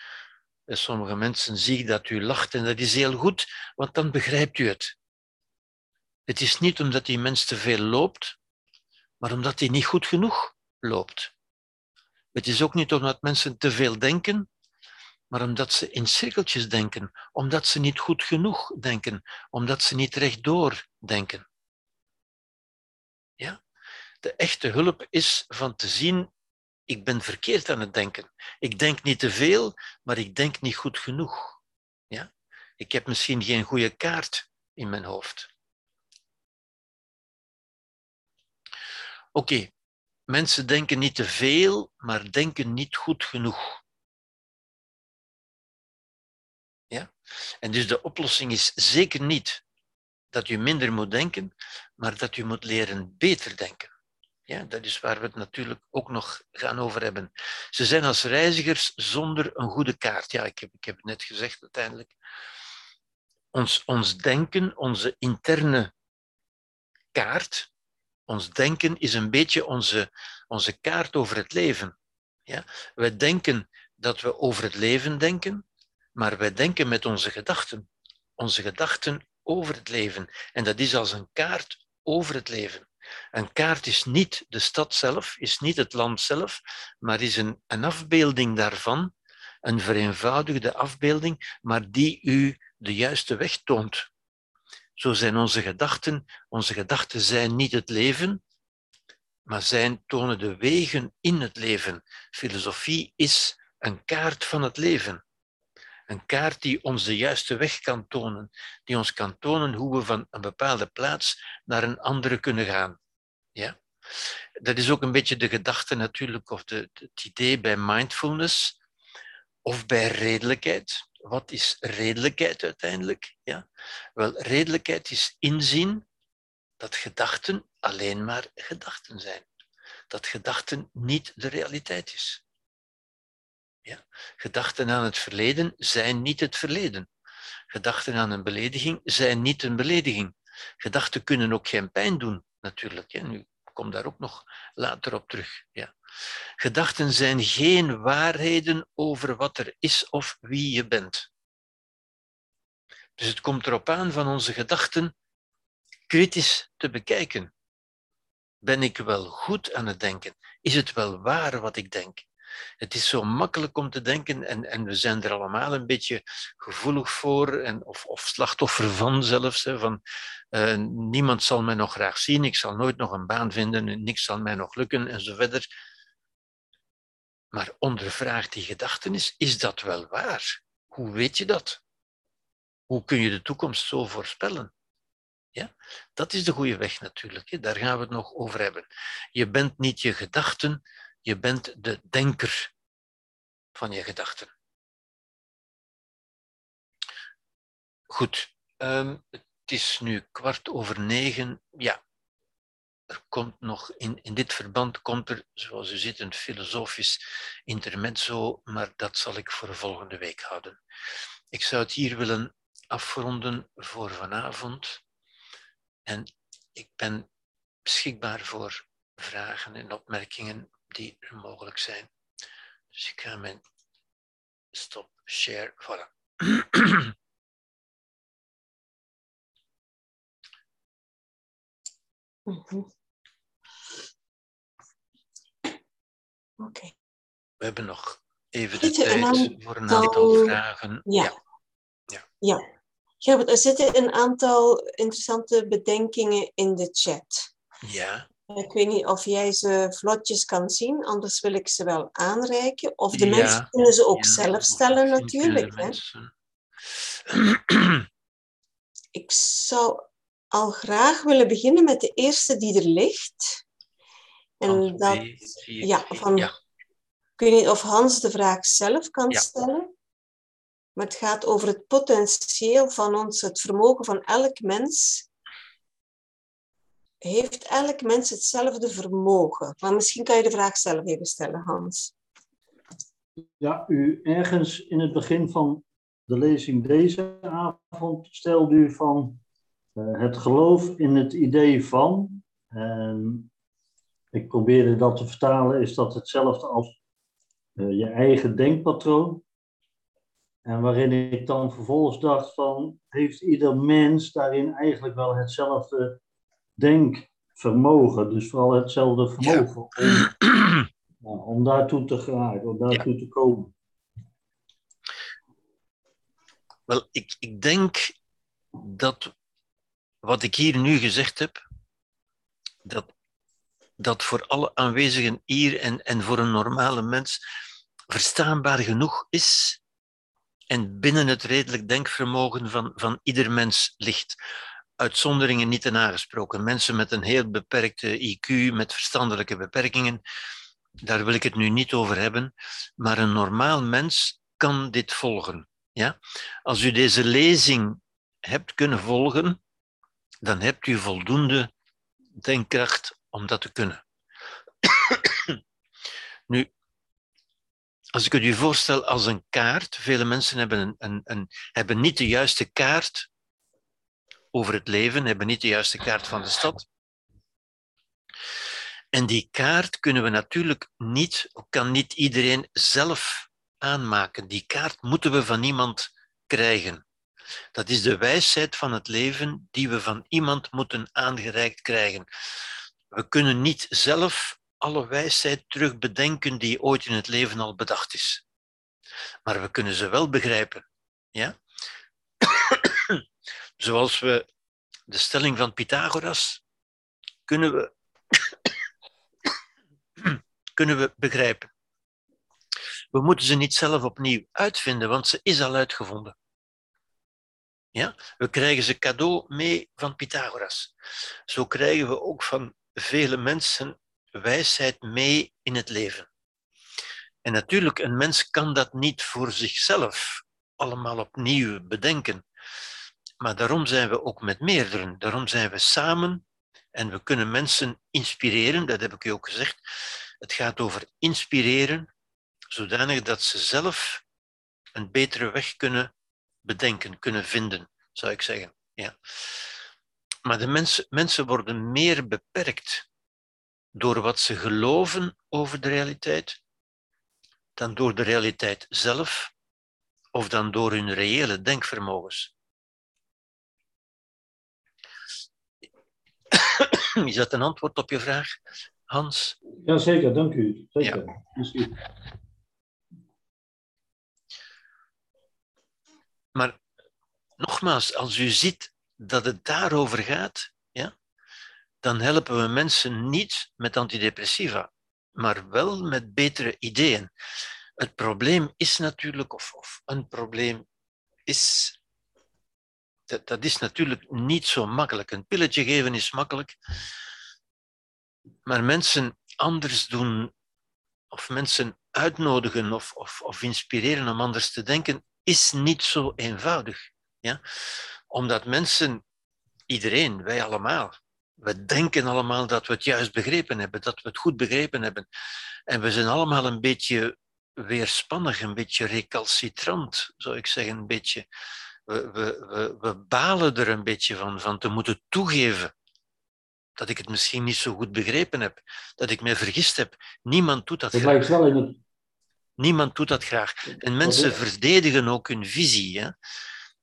sommige mensen zie dat u lacht en dat is heel goed, want dan begrijpt u het. Het is niet omdat die mens te veel loopt, maar omdat hij niet goed genoeg loopt. Het is ook niet omdat mensen te veel denken, maar omdat ze in cirkeltjes denken, omdat ze niet goed genoeg denken, omdat ze niet rechtdoor denken. Ja? De echte hulp is van te zien ik ben verkeerd aan het denken. Ik denk niet te veel, maar ik denk niet goed genoeg. Ja? Ik heb misschien geen goede kaart in mijn hoofd. Oké, mensen denken niet te veel, maar denken niet goed genoeg. Ja? En dus de oplossing is zeker niet dat u minder moet denken, maar dat u moet leren beter denken. Ja, dat is waar we het natuurlijk ook nog gaan over hebben. Ze zijn als reizigers zonder een goede kaart. Ja, ik heb, ik heb net gezegd uiteindelijk. Ons, ons denken, onze interne kaart, ons denken is een beetje onze, onze kaart over het leven. Ja? Wij denken dat we over het leven denken, maar wij denken met onze gedachten. Onze gedachten over het leven. En dat is als een kaart over het leven. Een kaart is niet de stad zelf, is niet het land zelf, maar is een, een afbeelding daarvan, een vereenvoudigde afbeelding, maar die u de juiste weg toont. Zo zijn onze gedachten. Onze gedachten zijn niet het leven, maar zijn tonen de wegen in het leven. Filosofie is een kaart van het leven. Een kaart die ons de juiste weg kan tonen, die ons kan tonen hoe we van een bepaalde plaats naar een andere kunnen gaan. Ja? Dat is ook een beetje de gedachte natuurlijk, of de, het idee bij mindfulness of bij redelijkheid. Wat is redelijkheid uiteindelijk? Ja? Wel, redelijkheid is inzien dat gedachten alleen maar gedachten zijn. Dat gedachten niet de realiteit is. Ja? Gedachten aan het verleden zijn niet het verleden. Gedachten aan een belediging zijn niet een belediging. Gedachten kunnen ook geen pijn doen, natuurlijk. Hè. Nu kom daar ook nog later op terug. Ja. Gedachten zijn geen waarheden over wat er is of wie je bent. Dus het komt erop aan van onze gedachten kritisch te bekijken. Ben ik wel goed aan het denken? Is het wel waar wat ik denk? Het is zo makkelijk om te denken en, en we zijn er allemaal een beetje gevoelig voor en, of, of slachtoffer van zelfs. Hè, van, uh, niemand zal mij nog graag zien, ik zal nooit nog een baan vinden, niks zal mij nog lukken en zo verder. Maar ondervraag die gedachtenis, is dat wel waar? Hoe weet je dat? Hoe kun je de toekomst zo voorspellen? Ja? Dat is de goede weg natuurlijk. Daar gaan we het nog over hebben. Je bent niet je gedachten, je bent de denker van je gedachten. Goed, um, het is nu kwart over negen. Ja, er komt nog in, in dit verband komt er, zoals u ziet, een filosofisch intermezzo, maar dat zal ik voor volgende week houden. Ik zou het hier willen afronden voor vanavond. En ik ben beschikbaar voor vragen en opmerkingen die er mogelijk zijn. Dus ik ga mijn stop share, voilà. Mm Oké. We hebben nog even de tijd voor een aantal vragen. Ja. ja. ja. ja. er zitten een aantal interessante bedenkingen in de chat. Ja. Ik weet niet of jij ze vlotjes kan zien, anders wil ik ze wel aanreiken. Of de mensen kunnen ze ook zelf stellen natuurlijk. Hè? Ik zou al graag willen beginnen met de eerste die er ligt. En dat, ja, van, ja. Ik weet niet of Hans de vraag zelf kan stellen. Maar het gaat over het potentieel van ons, het vermogen van elk mens heeft elk mens hetzelfde vermogen? Maar misschien kan je de vraag zelf even stellen, Hans. Ja, u ergens in het begin van de lezing deze avond stelde u van uh, het geloof in het idee van. En ik probeerde dat te vertalen, is dat hetzelfde als uh, je eigen denkpatroon. En waarin ik dan vervolgens dacht van, heeft ieder mens daarin eigenlijk wel hetzelfde denkvermogen, dus vooral hetzelfde vermogen om, om daartoe te geraken, om daartoe te komen. Wel, ik, ik denk dat wat ik hier nu gezegd heb, dat, dat voor alle aanwezigen hier en, en voor een normale mens verstaanbaar genoeg is en binnen het redelijk denkvermogen van, van ieder mens ligt uitzonderingen niet te nagesproken. Mensen met een heel beperkte IQ, met verstandelijke beperkingen, daar wil ik het nu niet over hebben, maar een normaal mens kan dit volgen. Ja? Als u deze lezing hebt kunnen volgen, dan hebt u voldoende denkkracht om dat te kunnen. nu, als ik het u voorstel als een kaart, vele mensen hebben, een, een, een, hebben niet de juiste kaart over het leven, hebben niet de juiste kaart van de stad. En die kaart kunnen we natuurlijk niet, kan niet iedereen zelf aanmaken. Die kaart moeten we van iemand krijgen. Dat is de wijsheid van het leven die we van iemand moeten aangereikt krijgen. We kunnen niet zelf alle wijsheid terugbedenken die ooit in het leven al bedacht is. Maar we kunnen ze wel begrijpen. Ja? Zoals we de stelling van Pythagoras kunnen we, kunnen we begrijpen. We moeten ze niet zelf opnieuw uitvinden, want ze is al uitgevonden. Ja? We krijgen ze cadeau mee van Pythagoras. Zo krijgen we ook van vele mensen wijsheid mee in het leven. En natuurlijk, een mens kan dat niet voor zichzelf allemaal opnieuw bedenken. Maar daarom zijn we ook met meerdere. Daarom zijn we samen en we kunnen mensen inspireren, dat heb ik u ook gezegd. Het gaat over inspireren, zodanig dat ze zelf een betere weg kunnen bedenken, kunnen vinden, zou ik zeggen. Ja. Maar de mensen, mensen worden meer beperkt door wat ze geloven over de realiteit dan door de realiteit zelf of dan door hun reële denkvermogens. Is dat een antwoord op je vraag, Hans? Jazeker, dank u. Zeker. Ja. Maar nogmaals, als u ziet dat het daarover gaat, ja, dan helpen we mensen niet met antidepressiva, maar wel met betere ideeën. Het probleem is natuurlijk, of, of een probleem is, dat, dat is natuurlijk niet zo makkelijk. Een pilletje geven is makkelijk, maar mensen anders doen, of mensen uitnodigen of, of, of inspireren om anders te denken, is niet zo eenvoudig. Ja? Omdat mensen, iedereen, wij allemaal, we denken allemaal dat we het juist begrepen hebben, dat we het goed begrepen hebben. En we zijn allemaal een beetje weerspannig, een beetje recalcitrant, zou ik zeggen. Een beetje, we, we, we, we balen er een beetje van, van te moeten toegeven dat ik het misschien niet zo goed begrepen heb, dat ik me vergist heb. Niemand doet dat, dat graag. Wel in het... Niemand doet dat graag. En mensen verdedigen ook hun visie. Hè?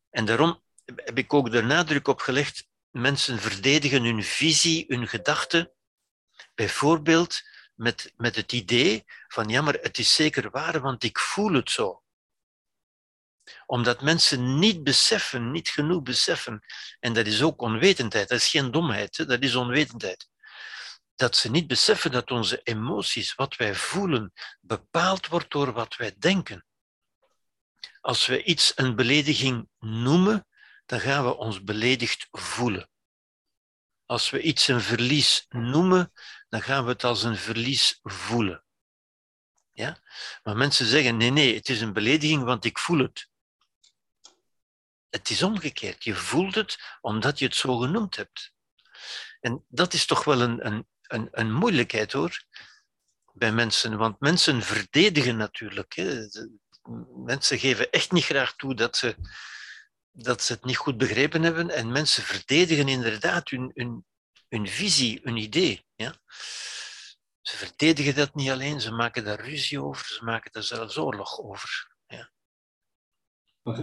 En daarom heb ik ook de nadruk op gelegd, mensen verdedigen hun visie, hun gedachten, bijvoorbeeld met, met het idee van ja, maar het is zeker waar, want ik voel het zo. Omdat mensen niet beseffen, niet genoeg beseffen, en dat is ook onwetendheid, dat is geen domheid, dat is onwetendheid. Dat ze niet beseffen dat onze emoties, wat wij voelen, bepaald wordt door wat wij denken. Als we iets een belediging noemen, dan gaan we ons beledigd voelen. Als we iets een verlies noemen, dan gaan we het als een verlies voelen. Ja? Maar mensen zeggen, nee, nee, het is een belediging, want ik voel het. Het is omgekeerd. Je voelt het omdat je het zo genoemd hebt. En dat is toch wel een, een, een, een moeilijkheid hoor, bij mensen. Want mensen verdedigen natuurlijk. Hè. Mensen geven echt niet graag toe dat ze dat ze het niet goed begrepen hebben en mensen verdedigen inderdaad hun, hun, hun visie, hun idee. Ja? Ze verdedigen dat niet alleen, ze maken daar ruzie over, ze maken daar zelfs oorlog over.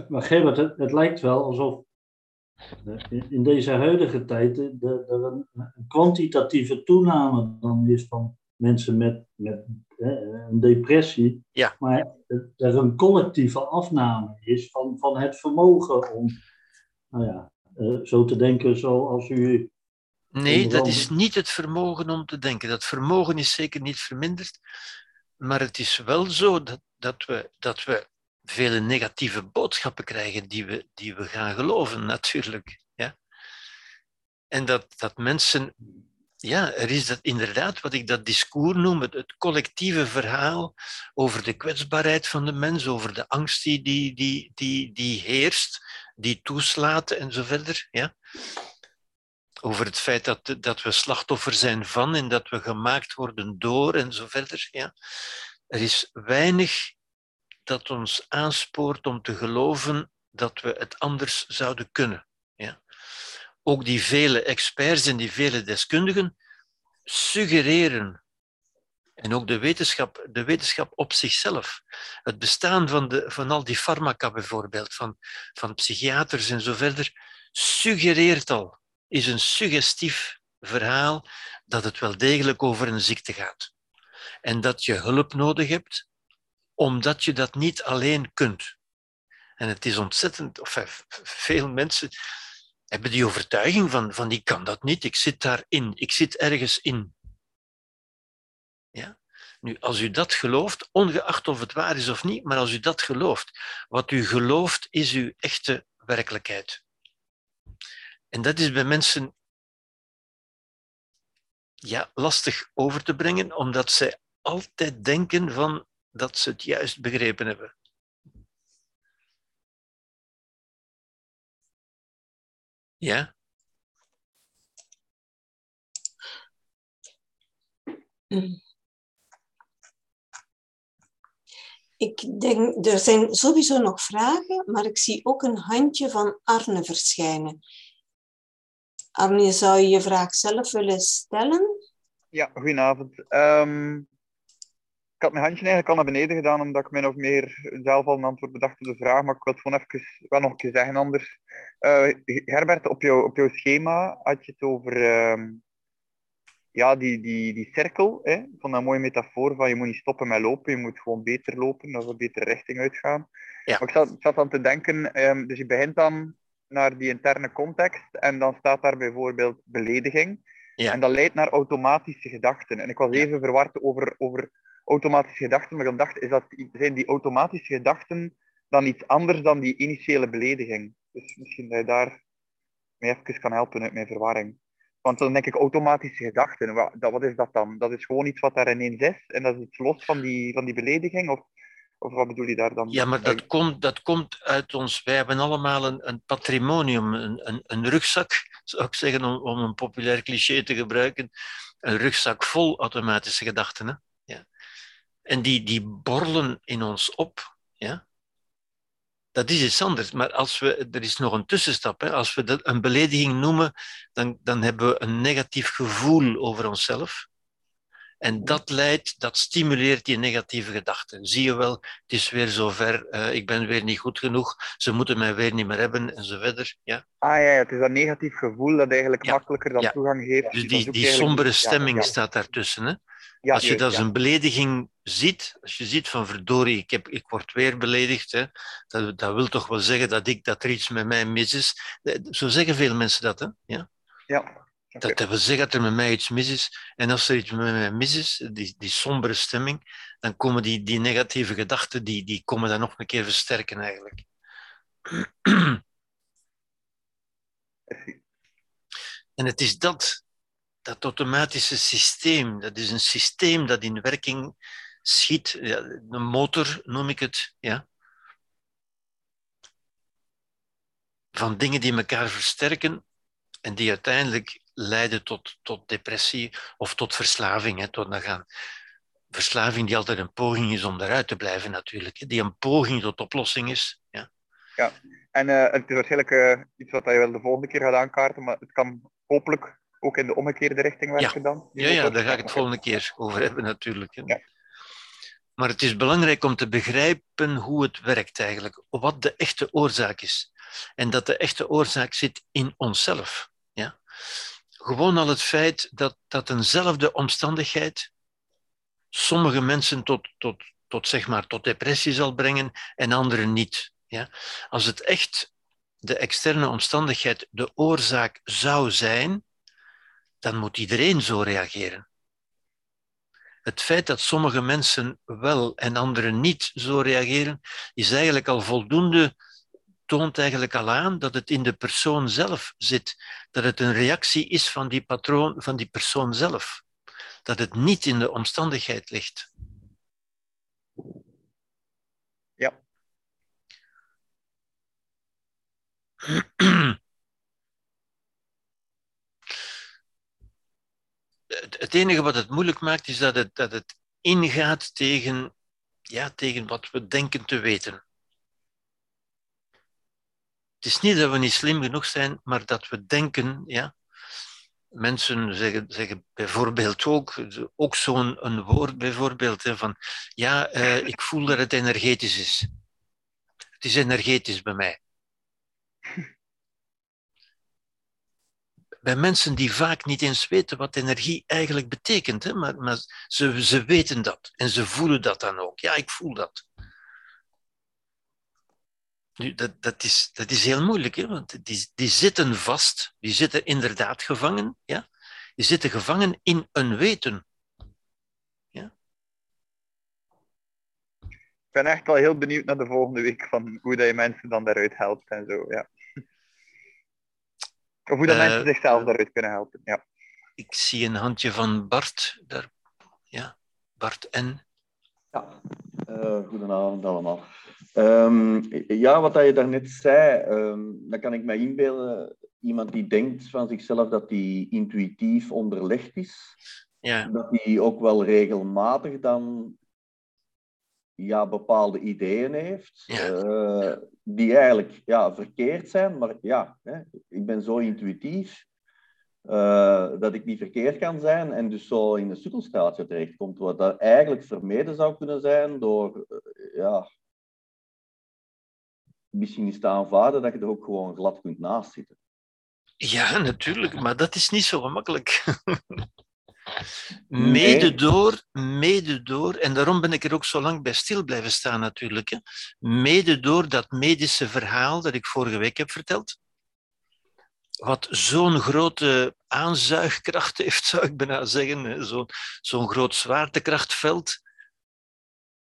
Maar, Gerard, het, het lijkt wel alsof in deze huidige tijd er een, een kwantitatieve toename dan is van mensen met, met een depressie, ja. maar er een collectieve afname is van, van het vermogen om nou ja, eh, zo te denken zoals u. Nee, dat is niet het vermogen om te denken. Dat vermogen is zeker niet verminderd, maar het is wel zo dat, dat, we, dat we vele negatieve boodschappen krijgen die we, die we gaan geloven, natuurlijk. Ja? En dat, dat mensen ja, er is dat inderdaad wat ik dat discours noem, het, collectieve verhaal over de kwetsbaarheid van de mens, over de angst die, die, die, die, die heerst, die toeslaat en zo verder. Ja? Over het feit dat, dat we slachtoffer zijn van en dat we gemaakt worden door en zo verder. Ja? Er is weinig dat ons aanspoort om te geloven dat we het anders zouden kunnen ook die vele experts en die vele deskundigen suggereren, en ook de wetenschap, de wetenschap op zichzelf, het bestaan van, de, van al die farmaca bijvoorbeeld, van, van psychiaters en zo verder, suggereert al, is een suggestief verhaal dat het wel degelijk over een ziekte gaat. En dat je hulp nodig hebt, omdat je dat niet alleen kunt. En het is ontzettend, of veel mensen hebben die overtuiging van, van ik kan dat niet, ik zit daarin, ik zit ergens in. Ja? Nu, als u dat gelooft, ongeacht of het waar is of niet, maar als u dat gelooft, wat u gelooft is uw echte werkelijkheid. En dat is bij mensen ja, lastig over te brengen, omdat zij altijd denken van dat ze het juist begrepen hebben. Ja. Ik denk, er zijn sowieso nog vragen, maar ik zie ook een handje van Arne verschijnen. Arnie, zou je je vraag zelf willen stellen? Ja, goedenavond. Um, ik had mijn handje eigenlijk al naar beneden gedaan, omdat ik min of meer zelf al een antwoord bedacht op de vraag, maar ik wil het gewoon even wel nog een keer zeggen anders. Uh, Herbert, op, jou, op jouw schema had je het over uh, ja, die, die, die cirkel, hè, van dat mooie metafoor van je moet niet stoppen met lopen, je moet gewoon beter lopen, dat we een betere richting uitgaan. Ja. Maar ik zat, zat aan te denken, um, dus je begint dan naar die interne context en dan staat daar bijvoorbeeld belediging. Ja. En dat leidt naar automatische gedachten. En ik was even verward over, over automatische gedachten, maar dan dacht, is dat, zijn die automatische gedachten dan iets anders dan die initiële belediging? Dus misschien dat je daar mij even kan helpen uit mijn verwarring. Want dan denk ik automatische gedachten, wat, wat is dat dan? Dat is gewoon iets wat daar ineens is en dat is iets los van die, van die belediging? Of, of wat bedoel je daar dan? Ja, maar dat komt, dat komt uit ons. Wij hebben allemaal een, een patrimonium, een, een, een rugzak, zou ik zeggen, om, om een populair cliché te gebruiken. Een rugzak vol automatische gedachten. Hè? En die, die borrelen in ons op. Ja? Dat is iets anders. Maar als we, er is nog een tussenstap. Hè? Als we dat een belediging noemen, dan, dan hebben we een negatief gevoel over onszelf. En dat leidt, dat stimuleert die negatieve gedachten. Zie je wel, het is weer zover, uh, ik ben weer niet goed genoeg, ze moeten mij weer niet meer hebben en zo verder. Ja? Ah ja, het is dat negatief gevoel dat eigenlijk makkelijker dan toegang geeft. Dus die, die sombere stemming staat daartussen. Hè? Als je dat als een belediging ziet, als je ziet van verdorie, ik, heb, ik word weer beledigd, hè, dat, dat wil toch wel zeggen dat, ik, dat er iets met mij mis is. Zo zeggen veel mensen dat, hè? Ja. ja. Dat, dat wil zeggen dat er met mij iets mis is. En als er iets met mij mis is, die, die sombere stemming, dan komen die, die negatieve gedachten, die, die komen dan nog een keer versterken eigenlijk. En het is dat dat automatische systeem, dat is een systeem dat in werking schiet. Een motor noem ik het. Ja. Van dingen die elkaar versterken en die uiteindelijk leiden tot, tot depressie of tot verslaving. Hè, tot gaan. Verslaving die altijd een poging is om eruit te blijven natuurlijk. Die een poging tot oplossing is. Ja, ja. en uh, het is waarschijnlijk uh, iets wat je wel de volgende keer gaat aankaarten, maar het kan hopelijk ook in de omgekeerde richting werken ja. dan? Ja, ja, daar ga ik het volgende keer over hebben natuurlijk. Ja. Maar het is belangrijk om te begrijpen hoe het werkt eigenlijk, wat de echte oorzaak is. En dat de echte oorzaak zit in onszelf. Ja? Gewoon al het feit dat, dat eenzelfde omstandigheid sommige mensen tot, tot, tot, zeg maar, tot depressie zal brengen en anderen niet. Ja? Als het echt de externe omstandigheid de oorzaak zou zijn, dan moet iedereen zo reageren. Het feit dat sommige mensen wel en anderen niet zo reageren, is eigenlijk al voldoende, toont eigenlijk al aan dat het in de persoon zelf zit. Dat het een reactie is van die patroon, van die persoon zelf. Dat het niet in de omstandigheid ligt. Ja. het enige wat het moeilijk maakt, is dat het, dat het ingaat tegen, ja, tegen wat we denken te weten. Het is niet dat we niet slim genoeg zijn, maar dat we denken, ja. Mensen zeggen, zeggen bijvoorbeeld ook, ook zo'n een woord bijvoorbeeld, van ja, uh, ik voel dat het energetisch is. Het is energetisch bij mij. Bij mensen die vaak niet eens weten wat energie eigenlijk betekent. Hè? Maar, maar ze, ze weten dat en ze voelen dat dan ook. Ja, ik voel dat. Nu, dat, dat, is, dat is heel moeilijk, hè? want die, die zitten vast, die zitten inderdaad gevangen. Ja? Die zitten gevangen in een weten. Ja? Ik ben echt wel heel benieuwd naar de volgende week van hoe dat je mensen dan daaruit helpt en zo. Ja. Of hoe dat mensen eh, zichzelf daaruit kunnen helpen. Ja. Ik zie een handje van Bart. Daar. Ja, Bart N. Ja, uh, goedenavond allemaal. Um, ja, wat je daarnet zei, um, dan kan ik me inbeelden. Iemand die denkt van zichzelf dat hij intuïtief onderlegd is. Ja. Dat hij ook wel regelmatig dan ja, bepaalde ideeën heeft, uh, die eigenlijk ja, verkeerd zijn, maar ja, hè, ik ben zo intuïtief. uh, dat ik niet verkeerd kan zijn en dus zo in een sukkelstraatje terechtkomt, wat dat eigenlijk vermeden zou kunnen zijn door, uh, ja, misschien is te aanvaarden dat je er ook gewoon glad kunt naast zitten. Ja, natuurlijk, maar dat is niet zo gemakkelijk. Mede door, mede door, en daarom ben ik er ook zo lang bij stil blijven staan natuurlijk, hè. mede door dat medische verhaal dat ik vorige week heb verteld, wat zo'n grote aanzuigkracht heeft, zou ik bijna zeggen, zo'n zo'n groot zwaartekrachtveld,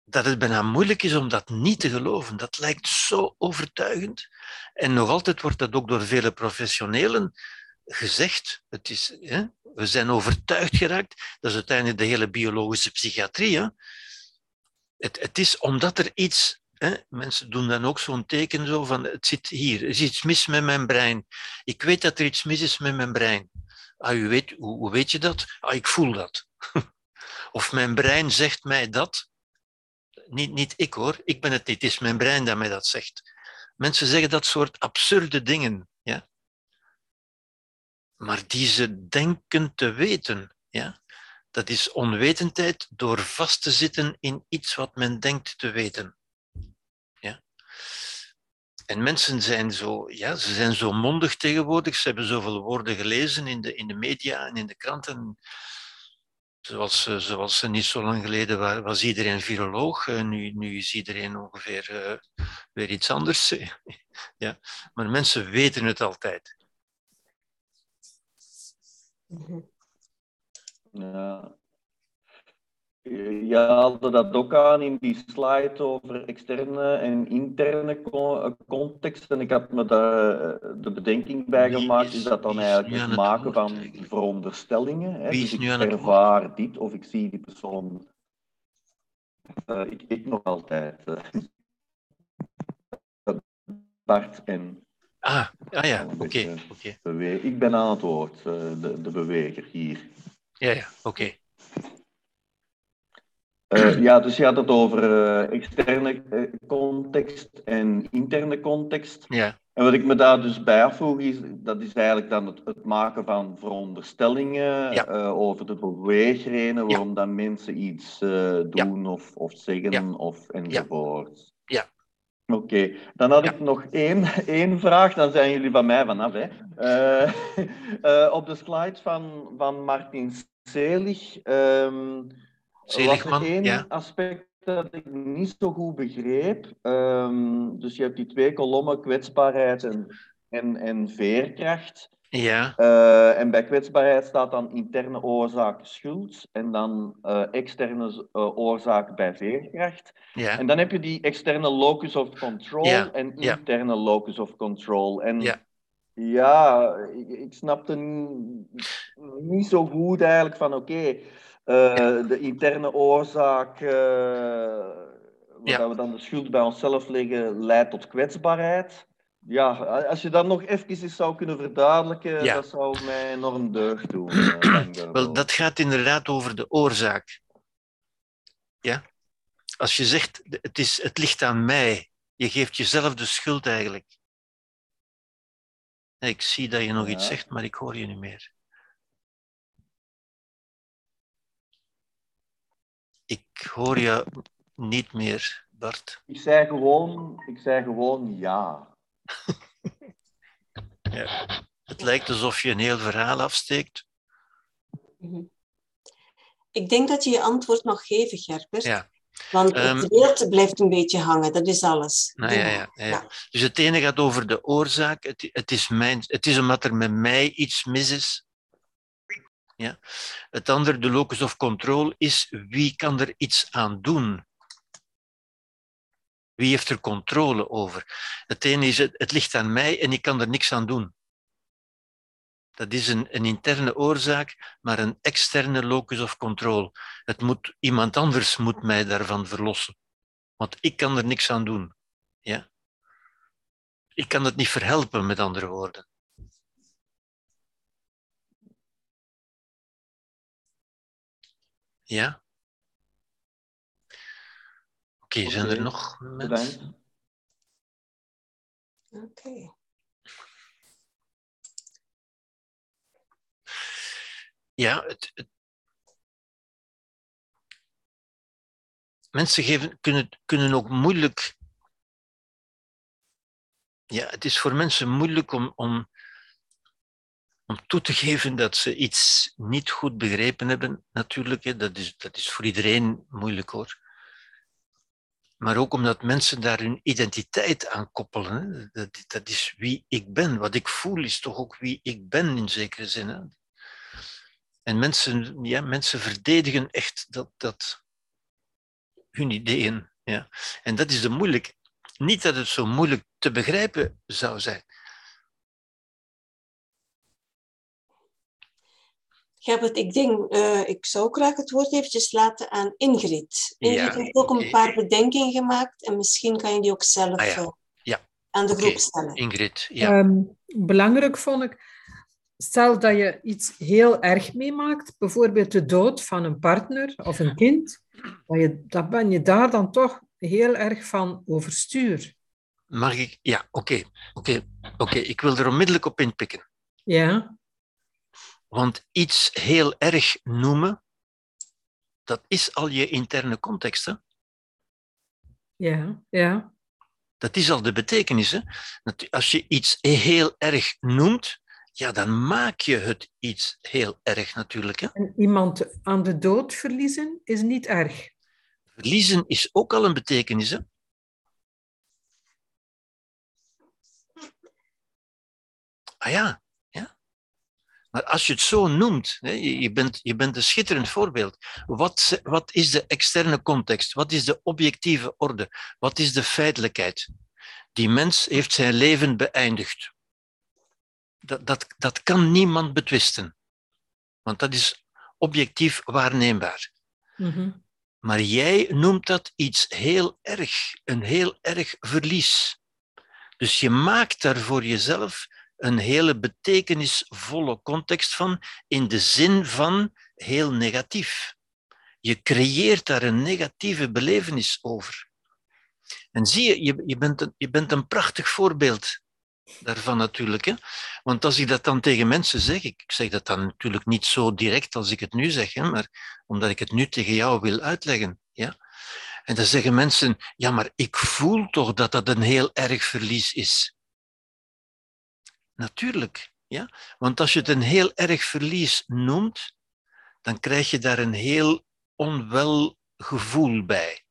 dat het bijna moeilijk is om dat niet te geloven. Dat lijkt zo overtuigend. En nog altijd wordt dat ook door vele professionelen gezegd. Het is, hè, we zijn overtuigd geraakt. Dat is uiteindelijk de hele biologische psychiatrie. Hè. Het, het is omdat er iets? Mensen doen dan ook zo'n teken zo van, het zit hier, er is iets mis met mijn brein. Ik weet dat er iets mis is met mijn brein. Ah, u weet, hoe, hoe weet je dat? Ah, ik voel dat. of mijn brein zegt mij dat. Niet, niet ik hoor, ik ben het niet, het is mijn brein dat mij dat zegt. Mensen zeggen dat soort absurde dingen, ja? Maar die ze denken te weten. Ja? Dat is onwetendheid door vast te zitten in iets wat men denkt te weten. En mensen zijn zo, ja, ze zijn zo mondig tegenwoordig. Ze hebben zoveel woorden gelezen in de, in de media en in de kranten. Zoals, eh, zoals niet zo lang geleden was, iedereen viroloog. Eh, nu, nu is iedereen ongeveer uh, weer iets anders. ja. Maar mensen weten het altijd. Mhm. Ja. Je haalde dat ook aan in die slide over externe en interne context. En ik had me daar eh, de bedenking bij gemaakt, is dat dan eigenlijk het maken van veronderstellingen. Hè? Dus ik ervaar dit of ik zie die persoon. Uh, ik, ik nog altijd. Uh, Bart en. Ah, ah ja, oké. Okay, Ik ben aan het woord, de, de beweger hier. Ja, ja, oké. Uh, ja, dus je had het over uh, externe context en interne context. Ja. En wat ik me daar dus bij afvroeg, is, dat is eigenlijk dan het, het maken van veronderstellingen ja. over de beweegredenen waarom ja. dan mensen iets doen of, of zeggen of enzovoort. Oké, okay. dan had ik nog één, één vraag, dan zijn jullie van mij vanaf. Hè. op de slide van, van Martin Selig. Um, Seligman, één ja. aspect dat ik niet zo goed begreep. Um, dus je hebt die twee kolommen, kwetsbaarheid en, en, en veerkracht. Ja. Uh, en bij kwetsbaarheid staat dan interne oorzaak schuld en dan uh, externe uh, oorzaak bij veerkracht. Ja. En dan heb je die externe locus of control ja. en interne ja. locus of control. En ja, ja ik, ik snapte niet zo goed eigenlijk van oké, okay, de interne oorzaak, ja. we dan de schuld bij onszelf leggen, leidt tot kwetsbaarheid. Ja, als je dat nog even zou kunnen verduidelijken, ja. dat zou mij enorm deugd doen. Uh, Wel, dat gaat inderdaad over de oorzaak. Ja? Als je zegt, het, is, het ligt aan mij, je geeft jezelf de schuld eigenlijk. Ik zie dat je nog ja. iets zegt, maar ik hoor je niet meer. Ik hoor je niet meer, Bart. Ik zei gewoon, ik zei gewoon ja. ja. Het lijkt alsof je een heel verhaal afsteekt. Mhm. Ik denk dat je je antwoord mag geven, Gerbert. Ja. Want het beeld blijft een beetje hangen, dat is alles. Nou, ja, ja, ja, ja. Dus het ene gaat over de oorzaak. Het, het, is mijn, het is omdat er met mij iets mis is. Ja. Het andere, de locus of control, is wie kan er iets aan doen? Wie heeft er controle over? Het ene is, het, het ligt aan mij en ik kan er niks aan doen. Dat is een, een interne oorzaak, maar een externe locus of control. Het moet, iemand anders moet mij daarvan verlossen. Want ik kan er niks aan doen. Ja? Ik kan het niet verhelpen, met andere woorden. Ja? Oké, okay, zijn er nog mensen? Oké. Okay. ja, het, mensen geven, kunnen, kunnen ook moeilijk. Ja, het is voor mensen moeilijk om, om, om toe te geven dat ze iets niet goed begrepen hebben, natuurlijk. Hè. Dat, is, dat is voor iedereen moeilijk hoor. Maar ook omdat mensen daar hun identiteit aan koppelen. Dat, dat is wie ik ben. Wat ik voel is toch ook wie ik ben in zekere zin. Hè. En mensen, ja, mensen verdedigen echt dat, dat, hun ideeën. Ja. En dat is de moeilijk. Niet dat het zo moeilijk te begrijpen zou zijn. Gerbert, ik denk, uh, ik zou graag het woord eventjes laten aan Ingrid. Ingrid ja, heeft ook een paar bedenkingen gemaakt en misschien kan je die ook zelf ah, ja. Uh, ja. aan de okay. groep stellen. Ingrid, ja. Um, belangrijk vond ik, stel dat je iets heel erg meemaakt, bijvoorbeeld de dood van een partner of een kind, dan, je, dan ben je daar dan toch heel erg van overstuur. Mag ik? Ja, oké. oké, oké. Ik wil er onmiddellijk op inpikken. Ja. Want iets heel erg noemen, dat is al je interne context. Hè? Ja, ja. Dat is al de betekenis. Hè? Als je iets heel erg noemt, ja, dan maak je het iets heel erg natuurlijk. Hè? En iemand aan de dood verliezen is niet erg. Verliezen is ook al een betekenis. Hè? Ah ja, ja. Maar als je het zo noemt, je, bent, je bent een schitterend voorbeeld. Wat, wat is de externe context? Wat is de objectieve orde? Wat is de feitelijkheid? Die mens heeft zijn leven beëindigd dat, dat, dat kan niemand betwisten. Want dat is objectief waarneembaar. Mm Maar jij noemt dat iets heel erg, een heel erg verlies. Dus je maakt daar voor jezelf een hele betekenisvolle context van, in de zin van heel negatief. Je creëert daar een negatieve belevenis over. En zie je, je, je, bent, een, je bent een prachtig voorbeeld daarvan natuurlijk. Hè? Want als ik dat dan tegen mensen zeg, ik zeg dat dan natuurlijk niet zo direct als ik het nu zeg, hè, maar omdat ik het nu tegen jou wil uitleggen. Ja? En dan zeggen mensen, ja, maar ik voel toch dat dat een heel erg verlies is. Natuurlijk, ja. Want als je het een heel erg verlies noemt, dan krijg je daar een heel onwel gevoel bij.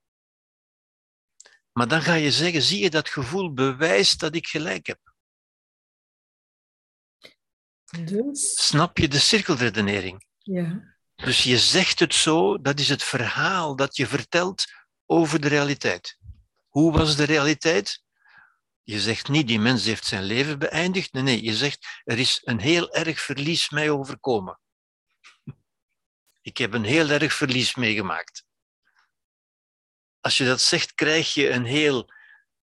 Maar dan ga je zeggen, zie je dat gevoel bewijst dat ik gelijk heb. Dus? Snap je de cirkelredenering? Ja. Dus je zegt het zo, dat is het verhaal dat je vertelt over de realiteit. Hoe was de realiteit? Je zegt niet, die mens heeft zijn leven beëindigd. Nee, nee, je zegt, er is een heel erg verlies mij overkomen. Ik heb een heel erg verlies meegemaakt. Als je dat zegt, krijg je een heel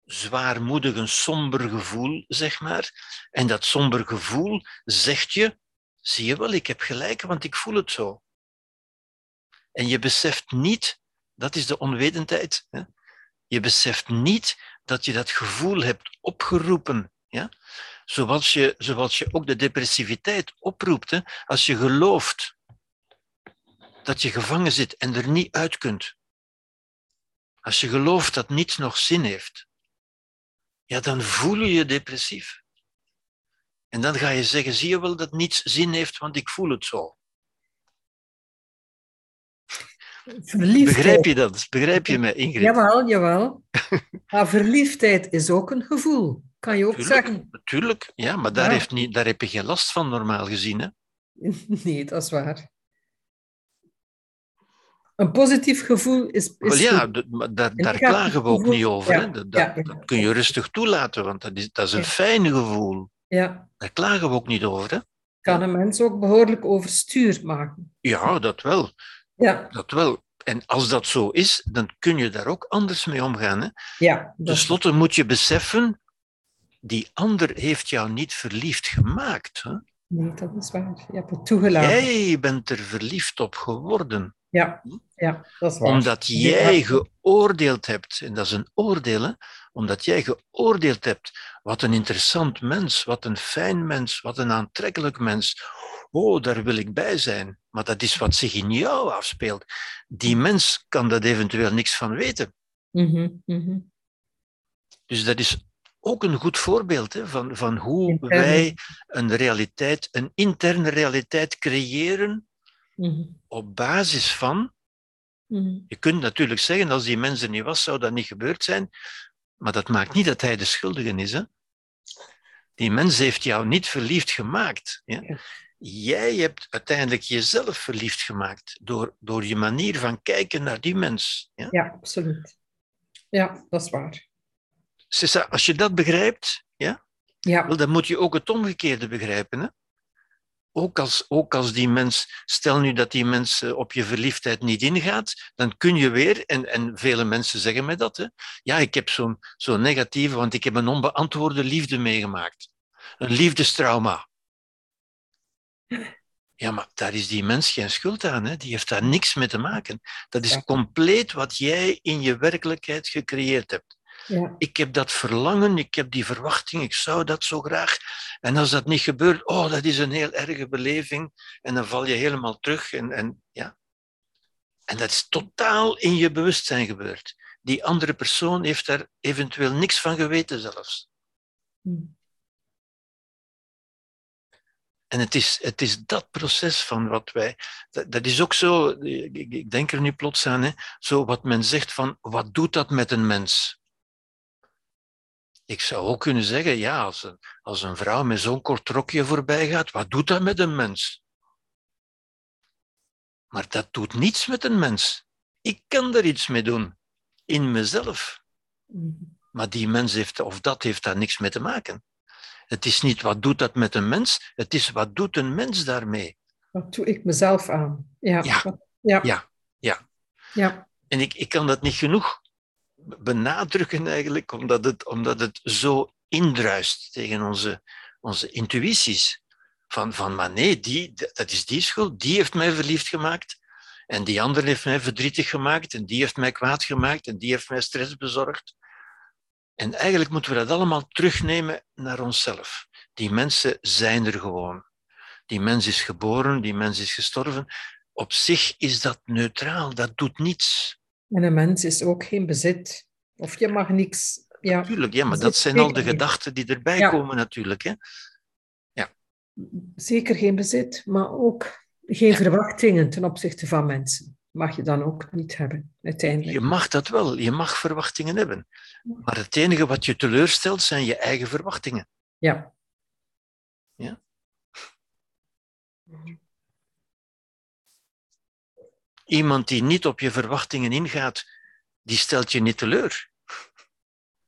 zwaarmoedig, een somber gevoel, zeg maar. En dat somber gevoel zegt je, zie je wel, ik heb gelijk, want ik voel het zo. En je beseft niet, dat is de onwetendheid, hè? je beseft niet dat je dat gevoel hebt opgeroepen. Ja? Zoals, je, zoals je ook de depressiviteit oproept, hè? als je gelooft dat je gevangen zit en er niet uit kunt. Als je gelooft dat niets nog zin heeft, ja, dan voel je je depressief. En dan ga je zeggen, zie je wel dat niets zin heeft, want ik voel het zo. Verliefdheid. Begrijp je dat? Begrijp je me, Ingrid? Jawel, jawel. Maar verliefdheid is ook een gevoel, kan je ook tuurlijk, zeggen. Natuurlijk, ja, maar daar, Heeft niet, daar heb je geen last van, normaal gezien. Hè? Nee, dat is waar. Een positief gevoel is. is ja, daar, daar klagen we ook niet over. hè? Dat, dat, kun je rustig toelaten, want dat is, dat is een fijn gevoel. Ja. Daar klagen we ook niet over. Hè? Kan een mens ook behoorlijk overstuur maken? Ja, dat wel. Ja. Dat wel. En als dat zo is, dan kun je daar ook anders mee omgaan. Hè? Ja. Ten slotte moet je beseffen, die ander heeft jou niet verliefd gemaakt. Hè? Nee, dat is waar. Je hebt het toegelaten. Jij bent er verliefd op geworden. Ja, ja dat is waar. Omdat jij geoordeeld hebt, en dat is een oordeel, hè? omdat jij geoordeeld hebt, wat een interessant mens, wat een fijn mens, wat een aantrekkelijk mens. Oh, daar wil ik bij zijn. Maar dat is wat zich in jou afspeelt. Die mens kan dat eventueel niks van weten. Mhm, mhm. Dus dat is ook een goed voorbeeld hè, van, van hoe wij een realiteit, een interne realiteit creëren Mhm, op basis van. Je kunt natuurlijk zeggen, als die mens er niet was, zou dat niet gebeurd zijn. Maar dat maakt niet dat hij de schuldige is. Hè? Die mens heeft jou niet verliefd gemaakt. Ja? Jij hebt uiteindelijk jezelf verliefd gemaakt door, door je manier van kijken naar die mens. Ja? Ja, absoluut. Ja, dat is waar. Ça, Als je dat begrijpt, ja, Ja, wel, dan moet je ook het omgekeerde begrijpen. Hè? Ook, als, ook als die mens, stel nu dat die mens eh, op je verliefdheid niet ingaat, dan kun je weer, en, en vele mensen zeggen mij dat, hè, ja, ik heb zo'n zo'n negatieve, want ik heb een onbeantwoorde liefde meegemaakt. Een liefdestrauma. Ja, maar daar is die mens geen schuld aan. Hè? Die heeft daar niks mee te maken. Dat is Ja. compleet wat jij in je werkelijkheid gecreëerd hebt. ja, Ik heb dat verlangen, ik heb die verwachting, ik zou dat zo graag. En als dat niet gebeurt, oh, dat is een heel erge beleving. En dan val je helemaal terug. En, en, ja. en dat is totaal in je bewustzijn gebeurd. Die andere persoon heeft daar eventueel niks van geweten zelfs. Mhm. En het is, het is dat proces van wat wij. Dat, dat is ook zo, ik, denk er nu plots aan, hè, zo wat men zegt van wat doet dat met een mens? Ik zou ook kunnen zeggen, ja, als een, als een vrouw met zo'n kort rokje voorbij gaat, wat doet dat met een mens? Maar dat doet niets met een mens. Ik kan er iets mee doen, in mezelf. Mhm. Maar die mens heeft, of dat heeft daar niks mee te maken. Het is niet wat doet dat met een mens, het is wat doet een mens daarmee. Wat doe ik mezelf aan? Ja, Ja. ja, Ja, ja. ja. En ik, ik kan dat niet genoeg benadrukken eigenlijk, omdat het, omdat het zo indruist tegen onze, onze intuïties. Van, van, maar nee, die, dat is die schuld, die heeft mij verliefd gemaakt. En die andere heeft mij verdrietig gemaakt. En die heeft mij kwaad gemaakt. En die heeft mij stress bezorgd. En eigenlijk moeten we dat allemaal terugnemen naar onszelf. Die mensen zijn er gewoon. Die mens is geboren, die mens is gestorven. Op zich is dat neutraal, dat doet niets. En een mens is ook geen bezit. Of je mag niks. Ja, Tuurlijk, ja, maar Dat dat zijn al de gedachten die erbij Ja. komen natuurlijk. Hè? zeker geen bezit, maar ook geen verwachtingen ten opzichte van mensen. Mag je dan ook niet hebben, uiteindelijk. Je mag dat wel, je mag verwachtingen hebben. Maar het enige wat je teleurstelt zijn je eigen verwachtingen. Ja. Ja. Iemand die niet op je verwachtingen ingaat, die stelt je niet teleur.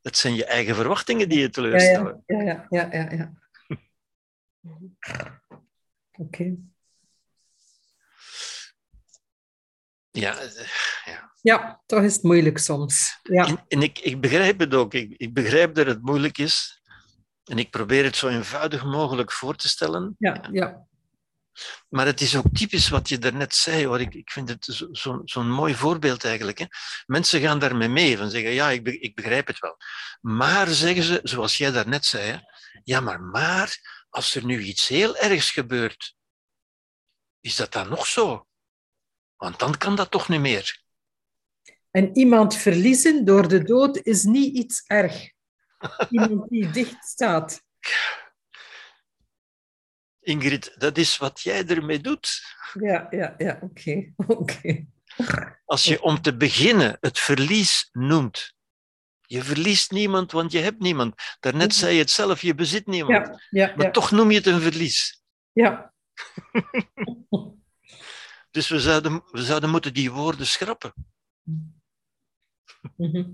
Het zijn je eigen verwachtingen die je teleurstellen. ja, ja, ja, ja, ja. Oké. Ja, eh, ja. Ja, toch is het moeilijk soms. Ja, En, en ik, ik begrijp het ook. Ik, ik begrijp dat het moeilijk is. En ik probeer het zo eenvoudig mogelijk voor te stellen. ja, ja. Maar het is ook typisch wat je daarnet zei, hoor. Ik, ik vind het zo'n zo, zo'n mooi voorbeeld eigenlijk. Hè. Mensen gaan daarmee mee, van zeggen, ja, ik, ik begrijp het wel. Maar, zeggen ze, zoals jij daarnet zei, hè, ja, maar, maar, als er nu iets heel ergs gebeurt, is dat dan nog zo? Want dan kan dat toch niet meer. En iemand verliezen door de dood is niet iets erg. Iemand die dicht staat. Ingrid, dat is wat jij ermee doet. Ja, ja, ja, oké. oké. Als je om te beginnen het verlies noemt. Je verliest niemand, want je hebt niemand. Daarnet zei je het zelf, je bezit niemand. Ja, ja, Maar ja. toch noem je het een verlies. ja. Dus we zouden, we zouden moeten die woorden schrappen. Mhm.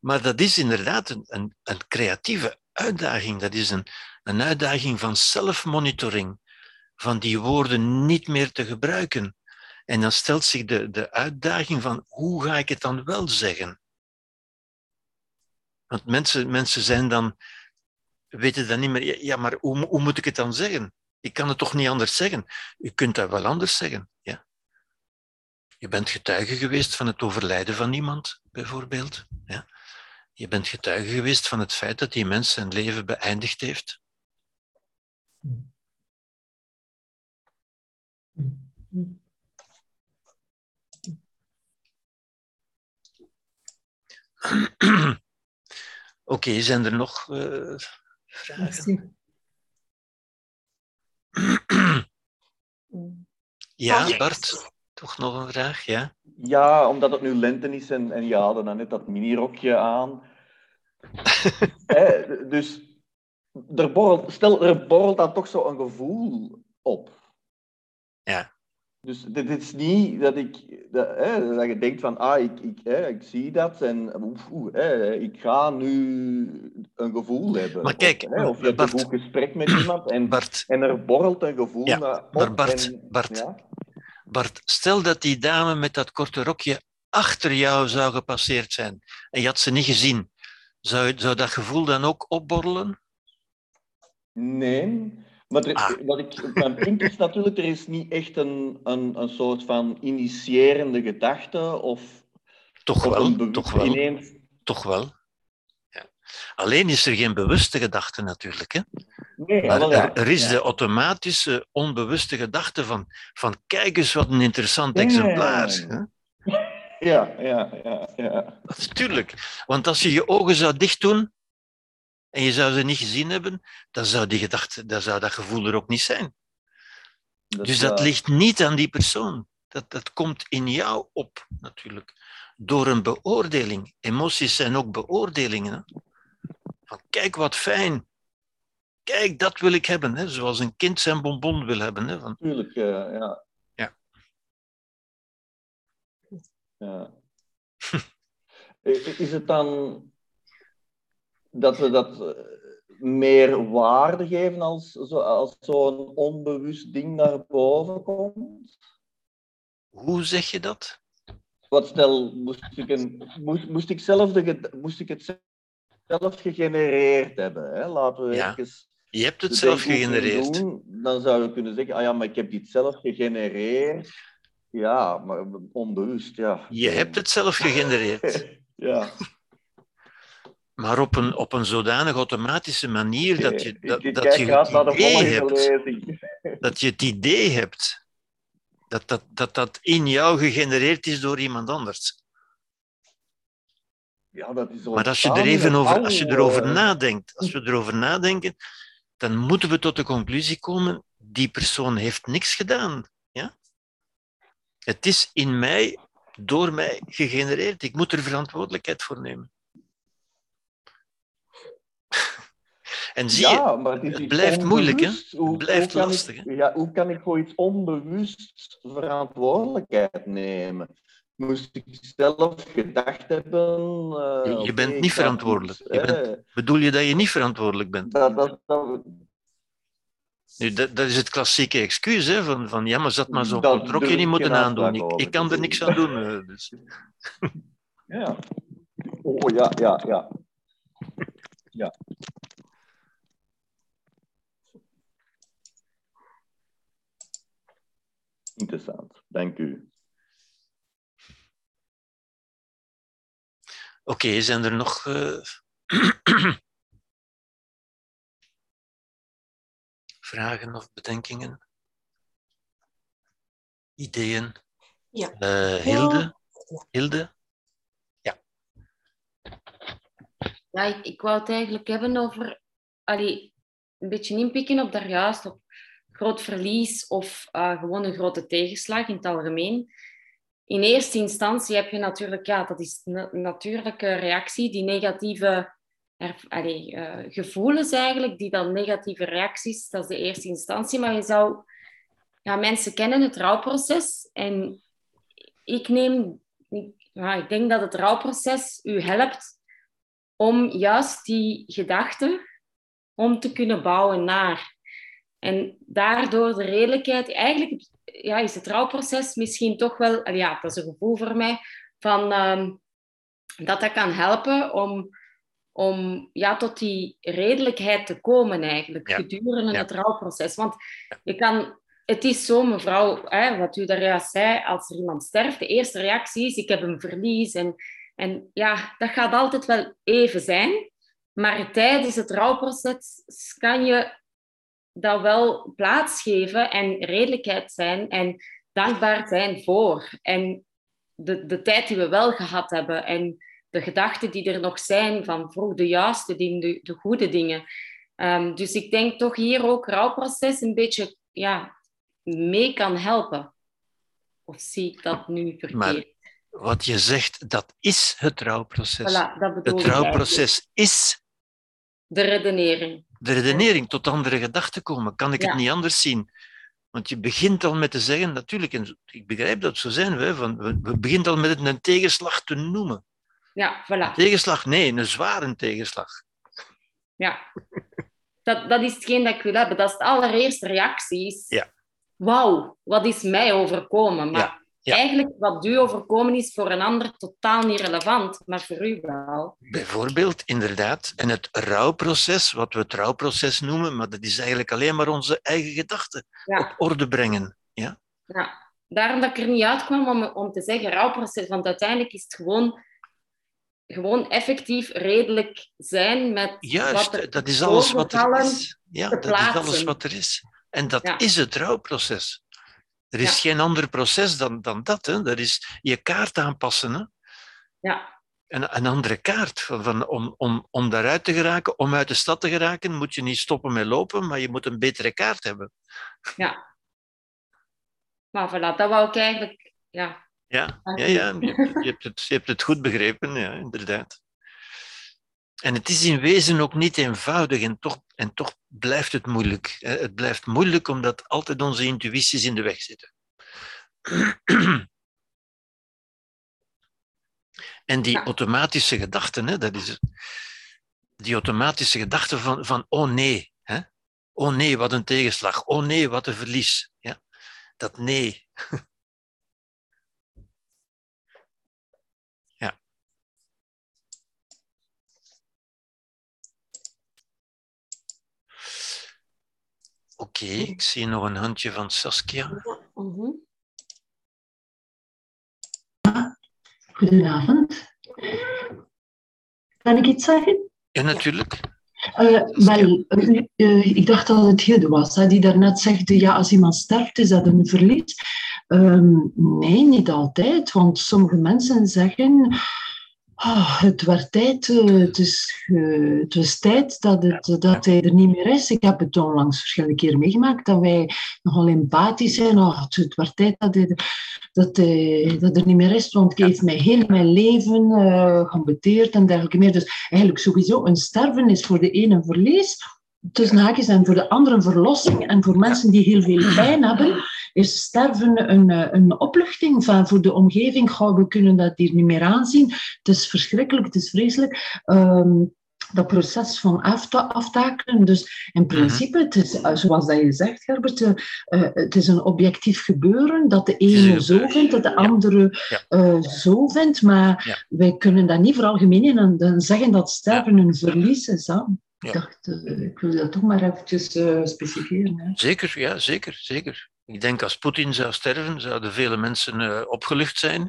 Maar dat is inderdaad een, een, een creatieve uitdaging. Dat is een, een uitdaging van zelfmonitoring. Van die woorden niet meer te gebruiken. En dan stelt zich de, de uitdaging van hoe ga ik het dan wel zeggen? Want mensen, mensen zijn dan, weten dan niet meer, ja, ja, maar hoe, hoe moet ik het dan zeggen? Ik kan het toch niet anders zeggen? U kunt dat wel anders zeggen. Ja. Je bent getuige geweest van het overlijden van iemand, bijvoorbeeld. Ja? Je bent getuige geweest van het feit dat die mens zijn leven beëindigd heeft. Oké, zijn er nog eh, vragen? ja, oh, Bart toch nog een vraag? Ja, ja omdat het nu lente is en, en je hadden dan net dat minirokje aan. dus er borrelt, stel, er borrelt dan toch zo een gevoel op. Ja. Dus dit is niet dat ik dat, hè, dat je denkt van ah, ik, ik, hè, ik zie dat en oef, hè, ik ga nu een gevoel hebben. Maar kijk, of, hè, of je hebt Bart, een goed gesprek met iemand en, Bart, en er borrelt een gevoel ja, op. Maar Bart, en, Bart, ja? Bart, stel dat die dame met dat korte rokje achter jou zou gepasseerd zijn en je had ze niet gezien. Zou, zou dat gevoel dan ook opborrelen? Nee, maar er, ah. wat ik, mijn punt is natuurlijk, er is niet echt een, een, een soort van initiërende gedachte of... Toch wel, toch wel. Ineens... Toch wel. Alleen is er geen bewuste gedachte natuurlijk. Hè? Nee, maar er, er, is de automatische, onbewuste gedachte van, van kijk eens wat een interessant exemplaar. Hè? Ja, ja, ja, ja. Natuurlijk. Want als je je ogen zou dicht doen, en je zou ze niet gezien hebben, dan zou, die gedachte, dan zou dat gevoel er ook niet zijn. Dat dus dat ligt niet aan die persoon. Dat, dat komt in jou op, natuurlijk. Door een beoordeling. Emoties zijn ook beoordelingen. Van, kijk wat fijn. Kijk, dat wil ik hebben. Hè? Zoals een kind zijn bonbon wil hebben. Hè? Van... Tuurlijk, uh, ja. Ja. ja. Is het dan dat we dat eh, meer waarde geven als, zo, als zo'n onbewust ding naar boven komt? Hoe zeg je dat? Wat stel, moest ik, een, moest, moest ik, zelf, de, moest ik het zelf gegenereerd hebben? Hè? Laten we ja. Je hebt het zelf gegenereerd. Doen, dan zou je kunnen zeggen, ah ja, maar ik heb dit zelf gegenereerd. Ja, maar onbewust, ja. Je hebt het zelf gegenereerd. ja. maar op een, op een zodanig automatische manier dat je, dat, dat je het idee hebt. Dat je het idee hebt dat dat, dat dat in jou gegenereerd is door iemand anders. Ja, dat is maar als je er even over, als je erover nadenkt, als we erover nadenken, dan moeten we tot de conclusie komen, die persoon heeft niks gedaan. Ja? Het is in mij, door mij gegenereerd. Ik moet er verantwoordelijkheid voor nemen. En zie ja, je, maar het, blijft moeilijk, hè? Het blijft lastig. Ik, ja, hoe kan ik voor iets onbewust verantwoordelijkheid nemen? Moest ik zelf gedacht hebben... Uh, je, bent niet verantwoordelijk. Je bent, bedoel je dat je niet verantwoordelijk bent? Dat, dat, dat, nu, dat, dat, is het klassieke excuus, hè, van, van ja, maar zat maar zo'n rokje niet moeten aandoen. Ik, ik, kan er niks aan doen. Uh, dus. ja. Oh, ja, ja, ja. Ja. Interessant, dank u. Oké, okay, zijn er nog uh... vragen of bedenkingen? Ideeën? Ja. Uh, Hilde? Hilde? Ja. Ja, ik, ik wou het eigenlijk hebben over... Allee, een beetje inpikken op daar juist, op groot verlies of uh, gewoon een grote tegenslag in het algemeen. In eerste instantie heb je natuurlijk, ja, dat is een natuurlijke reactie, die negatieve allee, uh, gevoelens eigenlijk, die dan negatieve reacties, dat is de eerste instantie. Maar je zou, ja, mensen kennen het rouwproces en ik neem, ik, ja, ik denk dat het rouwproces u helpt om juist die gedachten om te kunnen bouwen naar en daardoor de redelijkheid, eigenlijk ja, is het rouwproces misschien toch wel, ja, dat is een gevoel voor mij, van, ehm, dat dat kan helpen om, om ja, tot die redelijkheid te komen eigenlijk, gedurende het rouwproces. Want je kan, het is zo, mevrouw, hè, wat u daar juist zei, als er iemand sterft, de eerste reactie is, ik heb een verlies. En, en ja, dat gaat altijd wel even zijn. Maar tijdens het rouwproces kan je dat wel plaatsgeven en redelijkheid zijn en dankbaar zijn voor. En de, de tijd die we wel gehad hebben en de gedachten die er nog zijn van vroeg de juiste dingen, de, de goede dingen. Ehm, dus ik denk toch hier ook rouwproces een beetje ja, mee kan helpen. Of zie ik dat nu verkeerd? Maar wat je zegt, dat is het rouwproces. Voilà, dat het rouwproces is... De redenering. De redenering, tot andere gedachten komen. Kan ik het niet anders zien? Want je begint al met te zeggen, natuurlijk, en ik begrijp dat zo zijn we, van, we, beginnen al met het een tegenslag te noemen. Ja, voilà. Een tegenslag, nee, een zware tegenslag. Ja, dat, dat is hetgeen dat ik wil hebben. Dat is de allereerste reactie. Ja. Wauw, wat is mij overkomen? Maar ja. Eigenlijk, wat u overkomen is voor een ander totaal niet relevant, maar voor u wel. Bijvoorbeeld, inderdaad. En het rouwproces, wat we het rouwproces noemen, maar dat is eigenlijk alleen maar onze eigen gedachten Ja. op orde brengen. Ja? Ja, daarom dat ik er niet uitkwam om, om te zeggen rouwproces, want uiteindelijk is het gewoon, gewoon effectief redelijk zijn met wat Juist, er dat is alles wat er is. Ja, dat is alles wat er is. En dat Ja. is het rouwproces. Er is Ja. geen ander proces dan, dan dat. Hè. Dat is je kaart aanpassen. Hè. Ja, Een, een andere kaart. Van, om, om, om daaruit te geraken, om uit de stad te geraken, moet je niet stoppen met lopen, maar je moet een betere kaart hebben. ja. Maar voilà, dat wou ik eigenlijk... Ja, Ja, ja, ja je, hebt, je, hebt het, je hebt het goed begrepen, ja, inderdaad. En het is in wezen ook niet eenvoudig en toch, en toch blijft het moeilijk. Het blijft moeilijk omdat altijd onze intuïties in de weg zitten. En die automatische gedachten, hè, dat is die automatische gedachte van, van oh nee, hè? oh nee, wat een tegenslag, oh nee, wat een verlies. Ja? Dat nee. Oké, ik zie nog een handje van Saskia. Mhm. Goedenavond. Kan ik iets zeggen? Ja, natuurlijk. Eh, wel, eh, eh, ik dacht dat het Hilde was, hè, die daarnet zegt, ja, als iemand sterft, is dat een verlies. Ehm, nee, niet altijd, want sommige mensen zeggen, "Ah, het werd tijd, eh, het, is, eh, het was tijd dat, het, dat hij er niet meer is. Ik heb het onlangs verschillende keren meegemaakt, dat wij nogal empathisch zijn. Oh, het, het werd tijd dat hij, dat, hij, dat er niet meer is, want hij heeft mij heel mijn leven uh, geambeteerd en dergelijke meer. Dus eigenlijk sowieso, een sterven is voor de ene een verlies, tussen haakjes, en voor de andere een verlossing. En voor mensen die heel veel pijn hebben, is sterven een, een opluchting van voor de omgeving. Goh, we kunnen dat hier niet meer aanzien. Het is verschrikkelijk, het is vreselijk. Um, dat proces van afta aftakelen. Dus in principe, het is, zoals dat je zegt, Herbert, uh, het is een objectief gebeuren dat de ene zo vindt, dat de andere ja. uh, zo vindt. Maar ja. wij kunnen dat niet veralgemenen en zeggen dat sterven een verlies is. Hè? Ik dacht, uh, ik wil dat toch maar eventjes specificeren. Hè? Zeker, ja, zeker, zeker. Ik denk als Poetin zou sterven, zouden vele mensen uh, opgelucht zijn.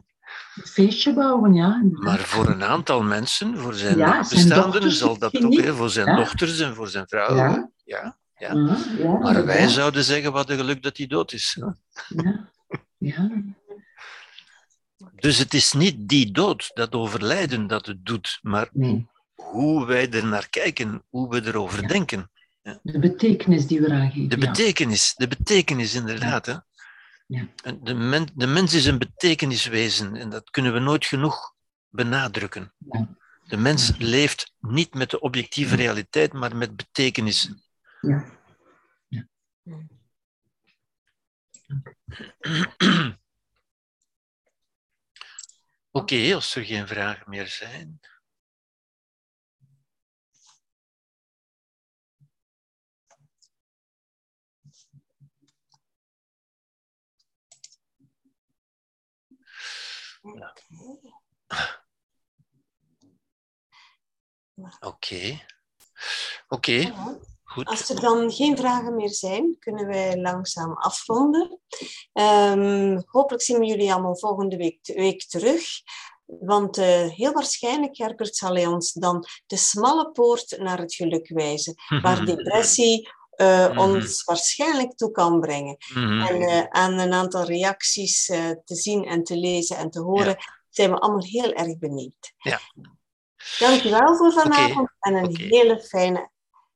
Een feestje bouwen, ja. Maar voor een aantal mensen, voor zijn ja, bestaanden, zal dat toch hè, voor zijn ja. dochters en voor zijn vrouw. Ja. ja, ja. maar wij zouden zeggen wat een geluk dat hij dood is. Ja. ja. Dus het is niet die dood, dat overlijden, dat het doet, maar nee. Hoe wij er naar kijken, hoe we erover denken. De betekenis die we eraan geven. De betekenis, de betekenis inderdaad. Hè? Ja. De, men, de mens is een betekeniswezen en dat kunnen we nooit genoeg benadrukken. Ja. De mens ja. leeft niet met de objectieve realiteit, maar met betekenissen. Ja. ja. Oké, okay, als er geen vragen meer zijn. Oké. Okay. Oké, okay. goed. Als er dan geen vragen meer zijn, kunnen wij langzaam afronden. Um, hopelijk zien we jullie allemaal volgende week, week terug. Want uh, heel waarschijnlijk, Herbert, zal hij ons dan de smalle poort naar het geluk wijzen. waar depressie uh, mm -hmm. ons waarschijnlijk toe kan brengen. Mm -hmm. En uh, aan een aantal reacties te zien en te lezen en te horen, ja. Zijn we allemaal heel erg benieuwd. Ja. Dank u wel voor vanavond en een hele fijne,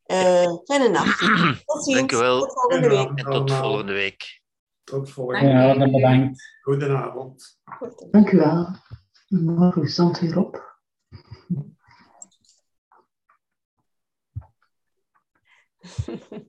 uh, fijne nacht. Tot ziens. Dank u wel. Tot volgende week. En tot volgende week. Tot volgende week. bedankt. Goedenavond. Dank u wel. Morgen stond weer op.